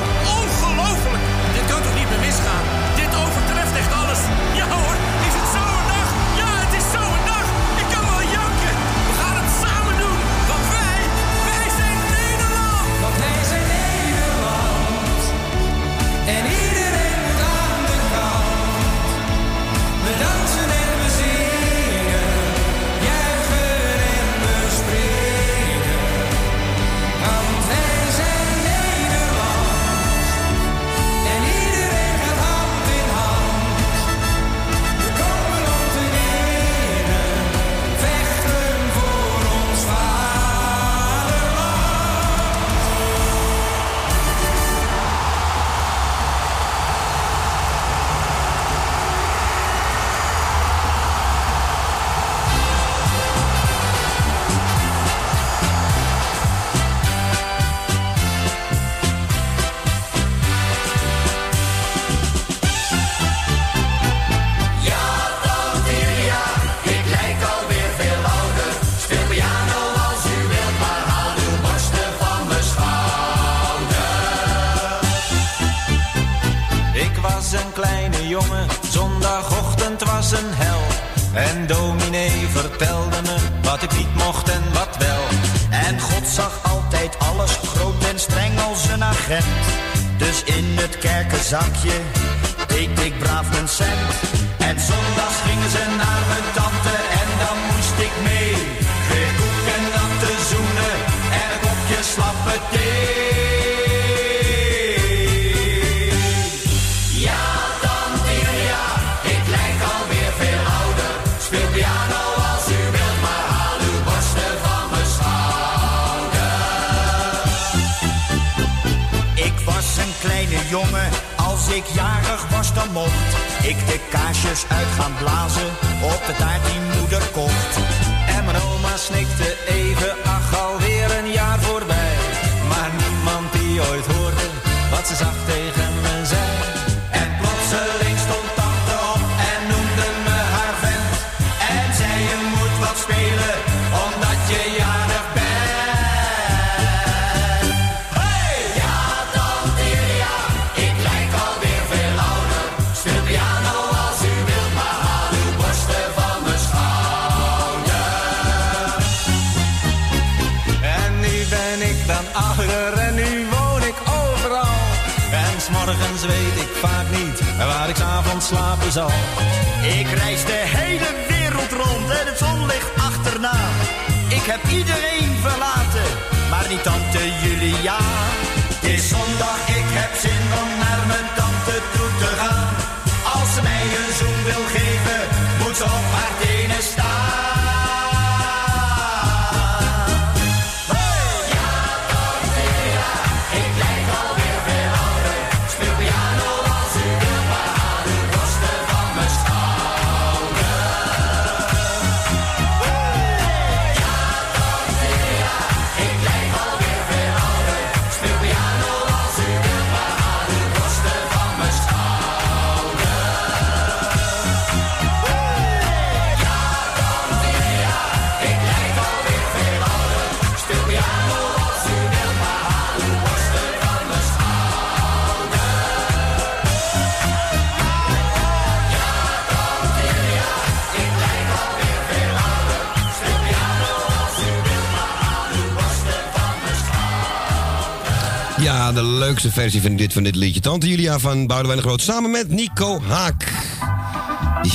Versie van dit, van dit liedje. Tante Julia van Boudewijn de Groot. Samen met Nico Haak.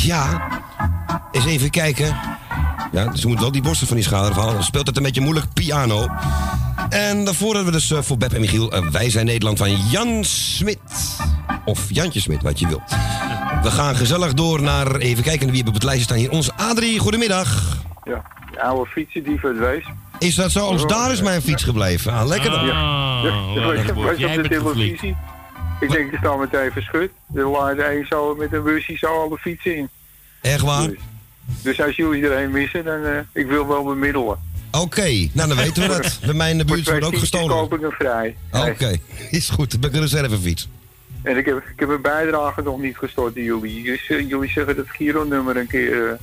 Ja, eens even kijken. Ja, ze moet wel die borsten van die schade afhalen. Dan speelt het een beetje moeilijk piano. En daarvoor hebben we dus eh, voor Beb en Michiel... eh, Wij zijn Nederland van Jan Smit. Of Jantje Smit, wat je wil. We gaan gezellig door naar... Even kijken wie op het lijstje staan hier. Onze Adrie, goedemiddag. Ja, de oude fietsen die verdwees. Is dat zo? Als daar is mijn fiets gebleven. Ah, lekker dan. Ja, ja, dat dat wordt- was op de televisie. Ik denk, er staan meteen verschut. Er laat een zo met een busje zo alle fietsen in. Echt waar? Dus, dus als jullie er een missen, dan eh ik wil wel bemiddelen. Oké, nou dan weten we dat. Bij mij in de buurt wordt ook gestolen. koop ik vrij. Oké, [LAUGHS] is goed. Dan ben ik een reservefiets. En ik heb, ik heb een bijdrage nog niet gestort in jullie. Dus, eh, jullie zeggen het Giro-nummer een keer.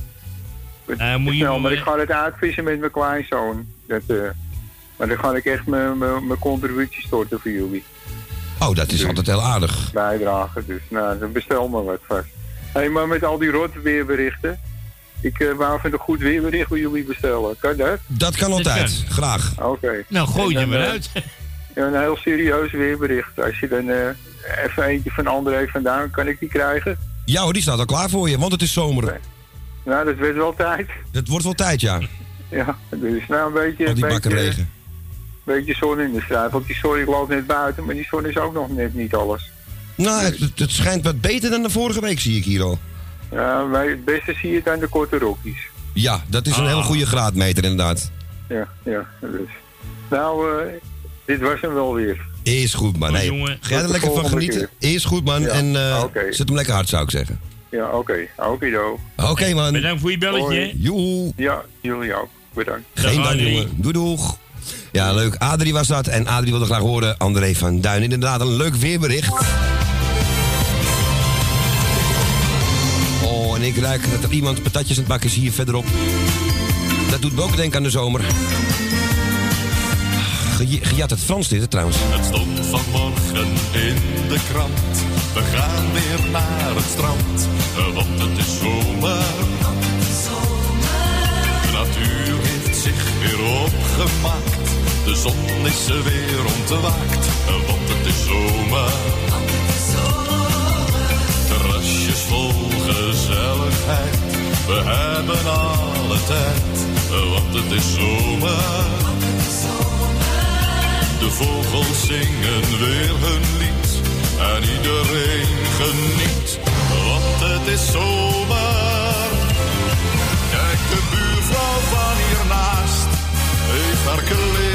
eh, moet je snel, wel, maar ik ga het uitvissen met mijn kleinzoon. Dat, eh, maar dan ga ik echt mijn- contributie storten voor jullie. Oh, dat is altijd heel aardig. Bijdrage, dus nou, dan bestel maar wat vast. Hé, maar met al die rotte weerberichten. Ik eh, wou even een goed weerbericht voor jullie bestellen. Kan dat? Dat kan altijd. Graag. Oké. Nou, gooi je maar eh, uit. Ja, een heel serieus weerbericht. Als je dan eh, even eentje van André vandaan, kan ik die krijgen? Ja hoor, die staat al klaar voor je, want het is zomer. Nou, dat werd wel tijd. Het wordt wel tijd, ja. Ja, dus nou een beetje... Al die een beetje, regen. beetje zon in de straat. Want die zon, ik loop net buiten, maar die zon is ook nog net niet alles. Nou, het, het schijnt wat beter dan de vorige week, zie ik hier al. Ja, wij, het beste zie je het aan de korte rokjes. Ja, dat is een Ah. hele goede graadmeter inderdaad. Ja, ja, dus. Nou, eh, dit was hem wel weer. Is goed, man. Hey, jongen. ga je er lekker van genieten? Is goed, man. Ja, En eh, oké. zet hem lekker hard, zou ik zeggen. Ja, oké. Oké, do. Oké, man. Bedankt voor je belletje. Joe. Ja, jullie ook. Bedankt. Geen dank, jongen. Doei, doeg. Ja, leuk. Adrie was dat. En Adrie wilde graag horen. André van Duin. Inderdaad, een leuk weerbericht. Oh, en ik ruik dat er iemand patatjes aan het bakken is hier verderop. Dat doet me ook denken aan de zomer. ge- gejat het Frans dit, trouwens. Het stond vanmorgen in de krant. We gaan weer naar het strand, want het is zomer. Weer opgemaakt. De zon is er weer ontwaakt, want het is zomer. Terrasjes vol gezelligheid. We hebben alle tijd, want het is zomer. De vogels zingen weer hun lied en iedereen geniet, want het is zomer. Heeft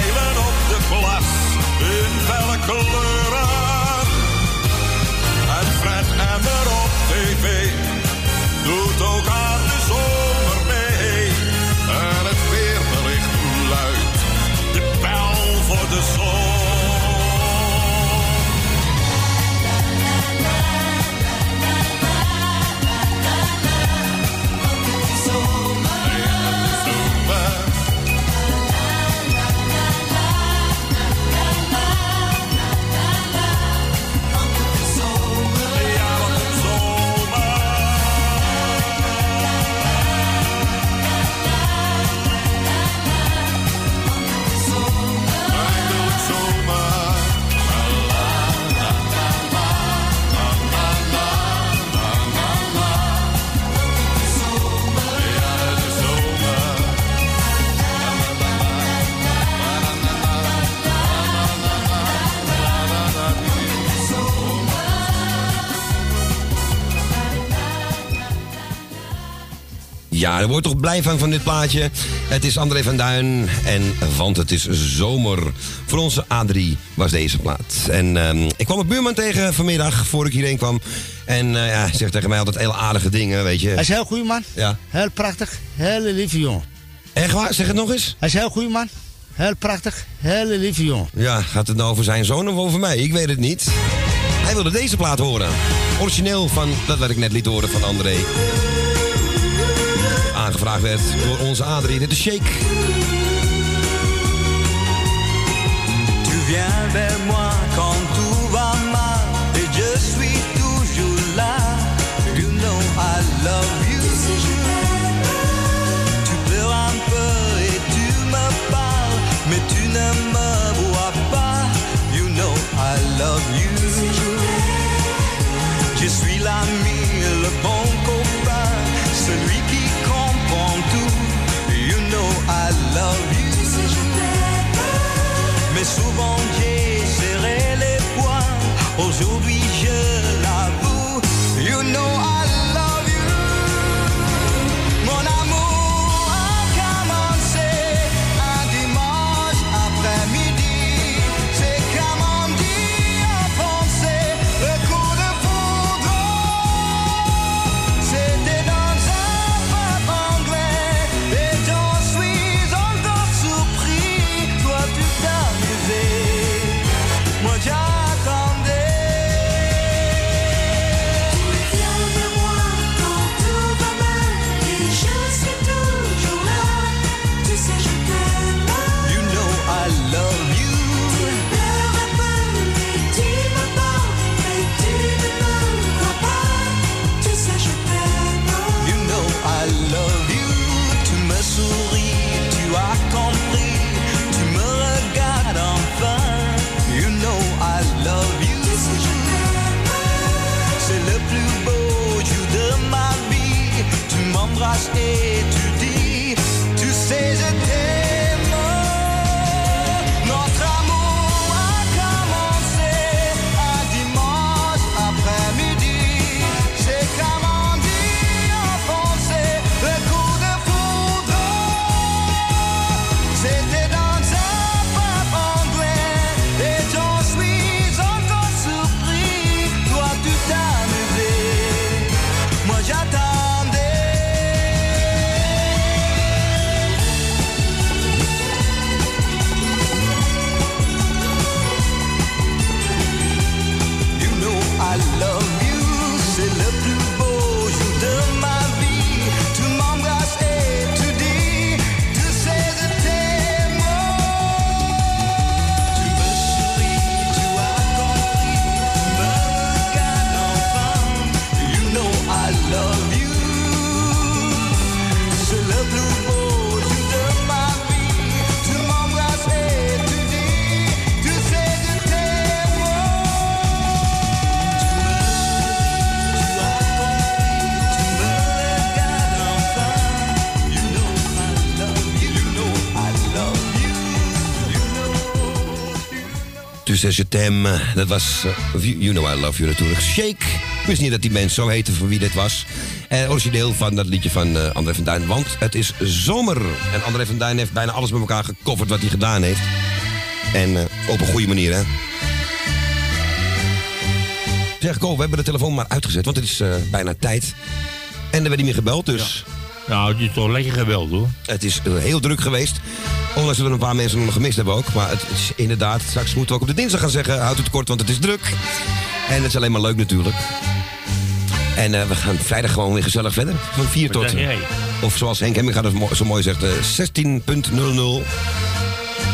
Duizend zeilen op de plas in felle kleuren. Ja, daar word je toch blij van van dit plaatje. Het is André van Duin en Want het is zomer. Voor onze A3 was deze plaat. En ehm, ik kwam een buurman tegen vanmiddag, voor ik hierheen kwam. En eh, ja, hij zegt tegen mij altijd hele aardige dingen, weet je. Hij is een heel goeie man. Ja. Heel prachtig. Hele lieve jongen. Echt waar? Zeg het nog eens. Hij is een heel goeie man. Heel prachtig. Hele lieve jongen. Ja, gaat het nou over zijn zoon of over mij? Ik weet het niet. Hij wilde deze plaat horen. Origineel van dat wat ik net liet horen van André. Aangevraagd werd door onze Adrie. Dit is Shake. Tu viens vers moi quand tout Je tem, dat was eh, You Know I Love You natuurlijk. Shake. Ik wist niet dat die mensen zo heten voor wie dit was. En origineel van dat liedje van eh, André van Duin. Want het is zomer. En André van Duin heeft bijna alles met elkaar gecoverd wat hij gedaan heeft. En eh, op een goede manier, hè. Zeg, Ko, we hebben de telefoon maar uitgezet, want het is bijna tijd. En er werd niet meer gebeld, dus... Nou, het is toch lekker gebeld, hoor. Het is heel druk geweest. Ondanks dat we een paar mensen nog gemist hebben ook. Maar het is inderdaad, straks moeten we ook op de dinsdag gaan zeggen... houd het kort, want het is druk. En het is alleen maar leuk natuurlijk. En eh, we gaan vrijdag gewoon weer gezellig verder. Van 4 Wat tot... jij? Of zoals Henk Hemming gaat het zo mooi zegt, eh, 16.00.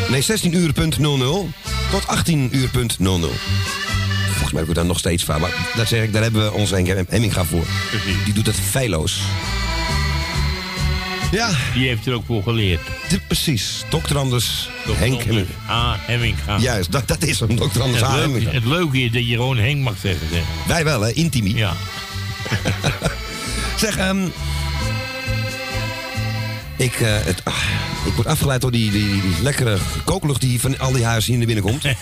Nee, 16 uur punt 00 tot 18 uur punt 00. Volgens mij heb ik daar nog steeds van. Maar dat zeg ik, daar hebben we onze Henk Hemminga voor. Die doet het feilloos. Ja. Die heeft er ook voor geleerd. precies. Dokter Anders, Henk Hemming. Ah, Hemming gaan. Juist, dat, dat is hem. Dokter Anders het, A. leuke, Hemminga. het leuke is dat je gewoon Henk mag zeggen. zeg. Wij wel, hè? Intimi. Ja. [LAUGHS] zeg, ehm ik, eh, het, ah, ik word afgeleid door die, die, die lekkere kooklucht die van al die huizen hier naar binnen komt. [LAUGHS]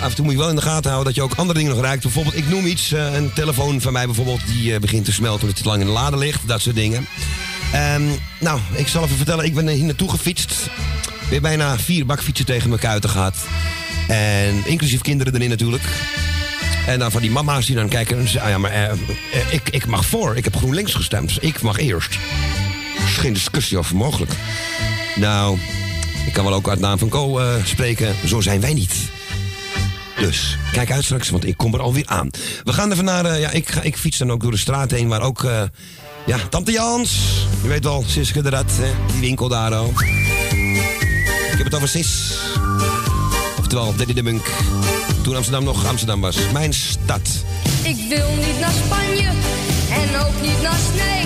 Af en toe moet je wel in de gaten houden dat je ook andere dingen nog ruikt. Bijvoorbeeld, ik noem iets, eh, een telefoon van mij bijvoorbeeld, die eh, begint te smelten omdat het te lang in de lade ligt. Dat soort dingen. Ehm, nou, ik zal even vertellen, ik ben hier naartoe gefietst. Weer bijna vier bakfietsen tegen mijn kuiten gehad. En inclusief kinderen erin natuurlijk. En dan van die mama's die dan kijken en. Ah ja, maar eh, eh, ik, ik mag voor. Ik heb GroenLinks gestemd. Dus ik mag eerst. Er is geen discussie over mogelijk. Nou, ik kan wel ook uit naam van Co eh, spreken. Zo zijn wij niet. Dus, kijk uit straks, want ik kom er alweer aan. We gaan even naar... ja, ik, ga, ik fiets dan ook door de straat heen waar ook... ja, Tante Jans. Je weet wel, Siske de Rat, hè, die winkel daar al. Ik heb het over Sis. Oftewel, Daddy de Munk. Toen Amsterdam nog Amsterdam was. Mijn stad. Ik wil niet naar Spanje en ook niet naar Sneek.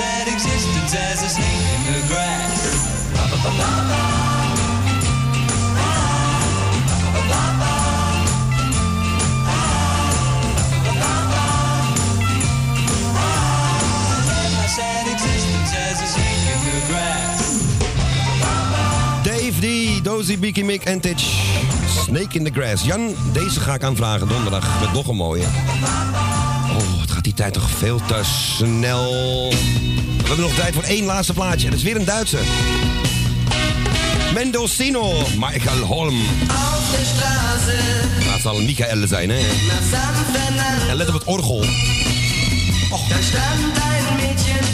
sad existence as a snake in the grass. As a snake in the grass. Dave D, Dozy, Biki, Mick en Titch. Snake in the Grass. Jan, deze ga ik aanvragen donderdag met nog een mooie die tijd toch veel te snel. We hebben nog tijd voor één laatste plaatje. En dat is weer een Duitse. Mendocino, Michael Holm. Auf de straat. Nou, het zal Michael zijn, hè? En let op het orgel. Daar een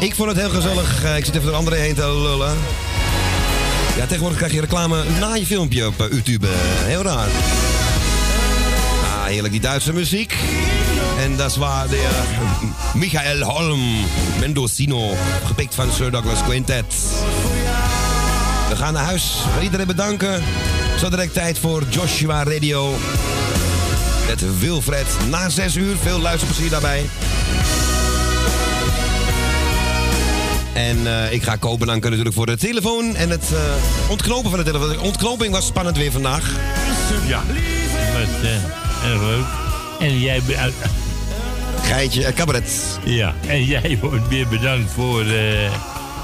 Ik vond het heel gezellig. Eh, Ik zit even door anderen heen te lullen. Ja, tegenwoordig krijg je reclame na je filmpje op eh, YouTube. Heel raar. Ah, heerlijk die Duitse muziek. En dat waar de eh, Michael Holm, Mendocino, gepikt van Sir Douglas Quintet. We gaan naar huis. Iedereen bedanken. Zo direct tijd voor Joshua Radio. Met Wilfred na 6 uur. Veel luisterplezier daarbij. En eh, ik ga Ko bedanken natuurlijk voor de telefoon en het eh, ontknopen van de telefoon. De ontknoping was spannend weer vandaag. Ja, dat was eh, erg leuk. En jij... eh, cabaret. Ja, en jij wordt weer bedankt voor eh,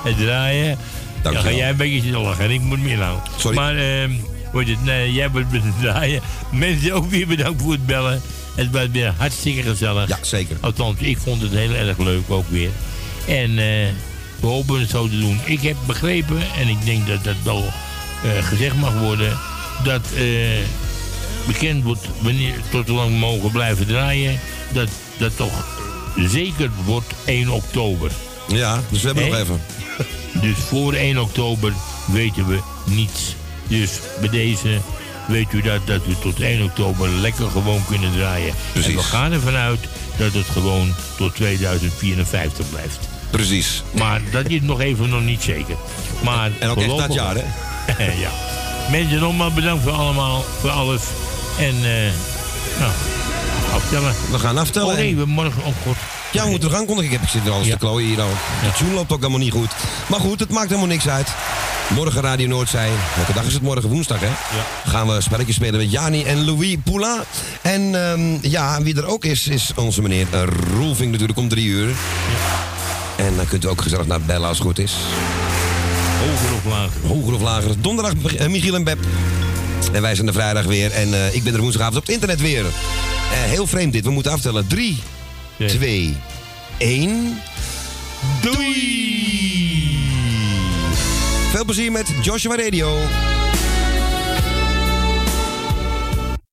het draaien. Dan ga jij een beetje lachen en ik moet meer nou. Sorry. Maar eh, wordt het, nee, jij wordt voor het draaien. Mensen ook weer bedankt voor het bellen. Het was weer hartstikke gezellig. Ja, zeker. Althans, ik vond het heel erg leuk ook weer. En eh, we hopen het zo te doen. Ik heb begrepen, en ik denk dat dat wel eh, gezegd mag worden, dat eh, bekend wordt wanneer tot hoe lang mogen blijven draaien, dat dat toch zeker wordt 1 oktober. Ja, dus we hebben nog even. Dus voor 1 oktober weten we niets. Dus bij deze weet u dat, dat we tot 1 oktober lekker gewoon kunnen draaien. Precies. En we gaan ervan uit dat het gewoon tot 2054 blijft. Precies. Maar dat is nog even nog niet zeker. Maar En ook echt dat jaar, hè? [LAUGHS] ja. Mensen, nogmaals bedankt voor allemaal, voor alles. En, eh nou, aftellen. We gaan aftellen. Oh nee, we morgen, oh god. Ja, we moeten er aankondigen. Ik heb ik zit alles te klooien hier al. De tune loopt ook helemaal niet goed. Maar goed, het maakt helemaal niks uit. Morgen Radio Noordzee. Welke dag is het morgen? Woensdag, hè? Gaan we spelletjes spelen met Jani en Louis Poulain. En ehm, ja, wie er ook is, is onze meneer Roelving natuurlijk om drie uur. En dan kunt u ook gezellig naar bellen als het goed is. Hoger of lager? Hoger of lager. Donderdag eh, Michiel en Beb. En wij zijn er vrijdag weer. En eh, ik ben er woensdagavond op het internet weer. Eh, heel vreemd dit. We moeten aftellen. 3, 2, 1. Doei! Veel plezier met Joshua Radio.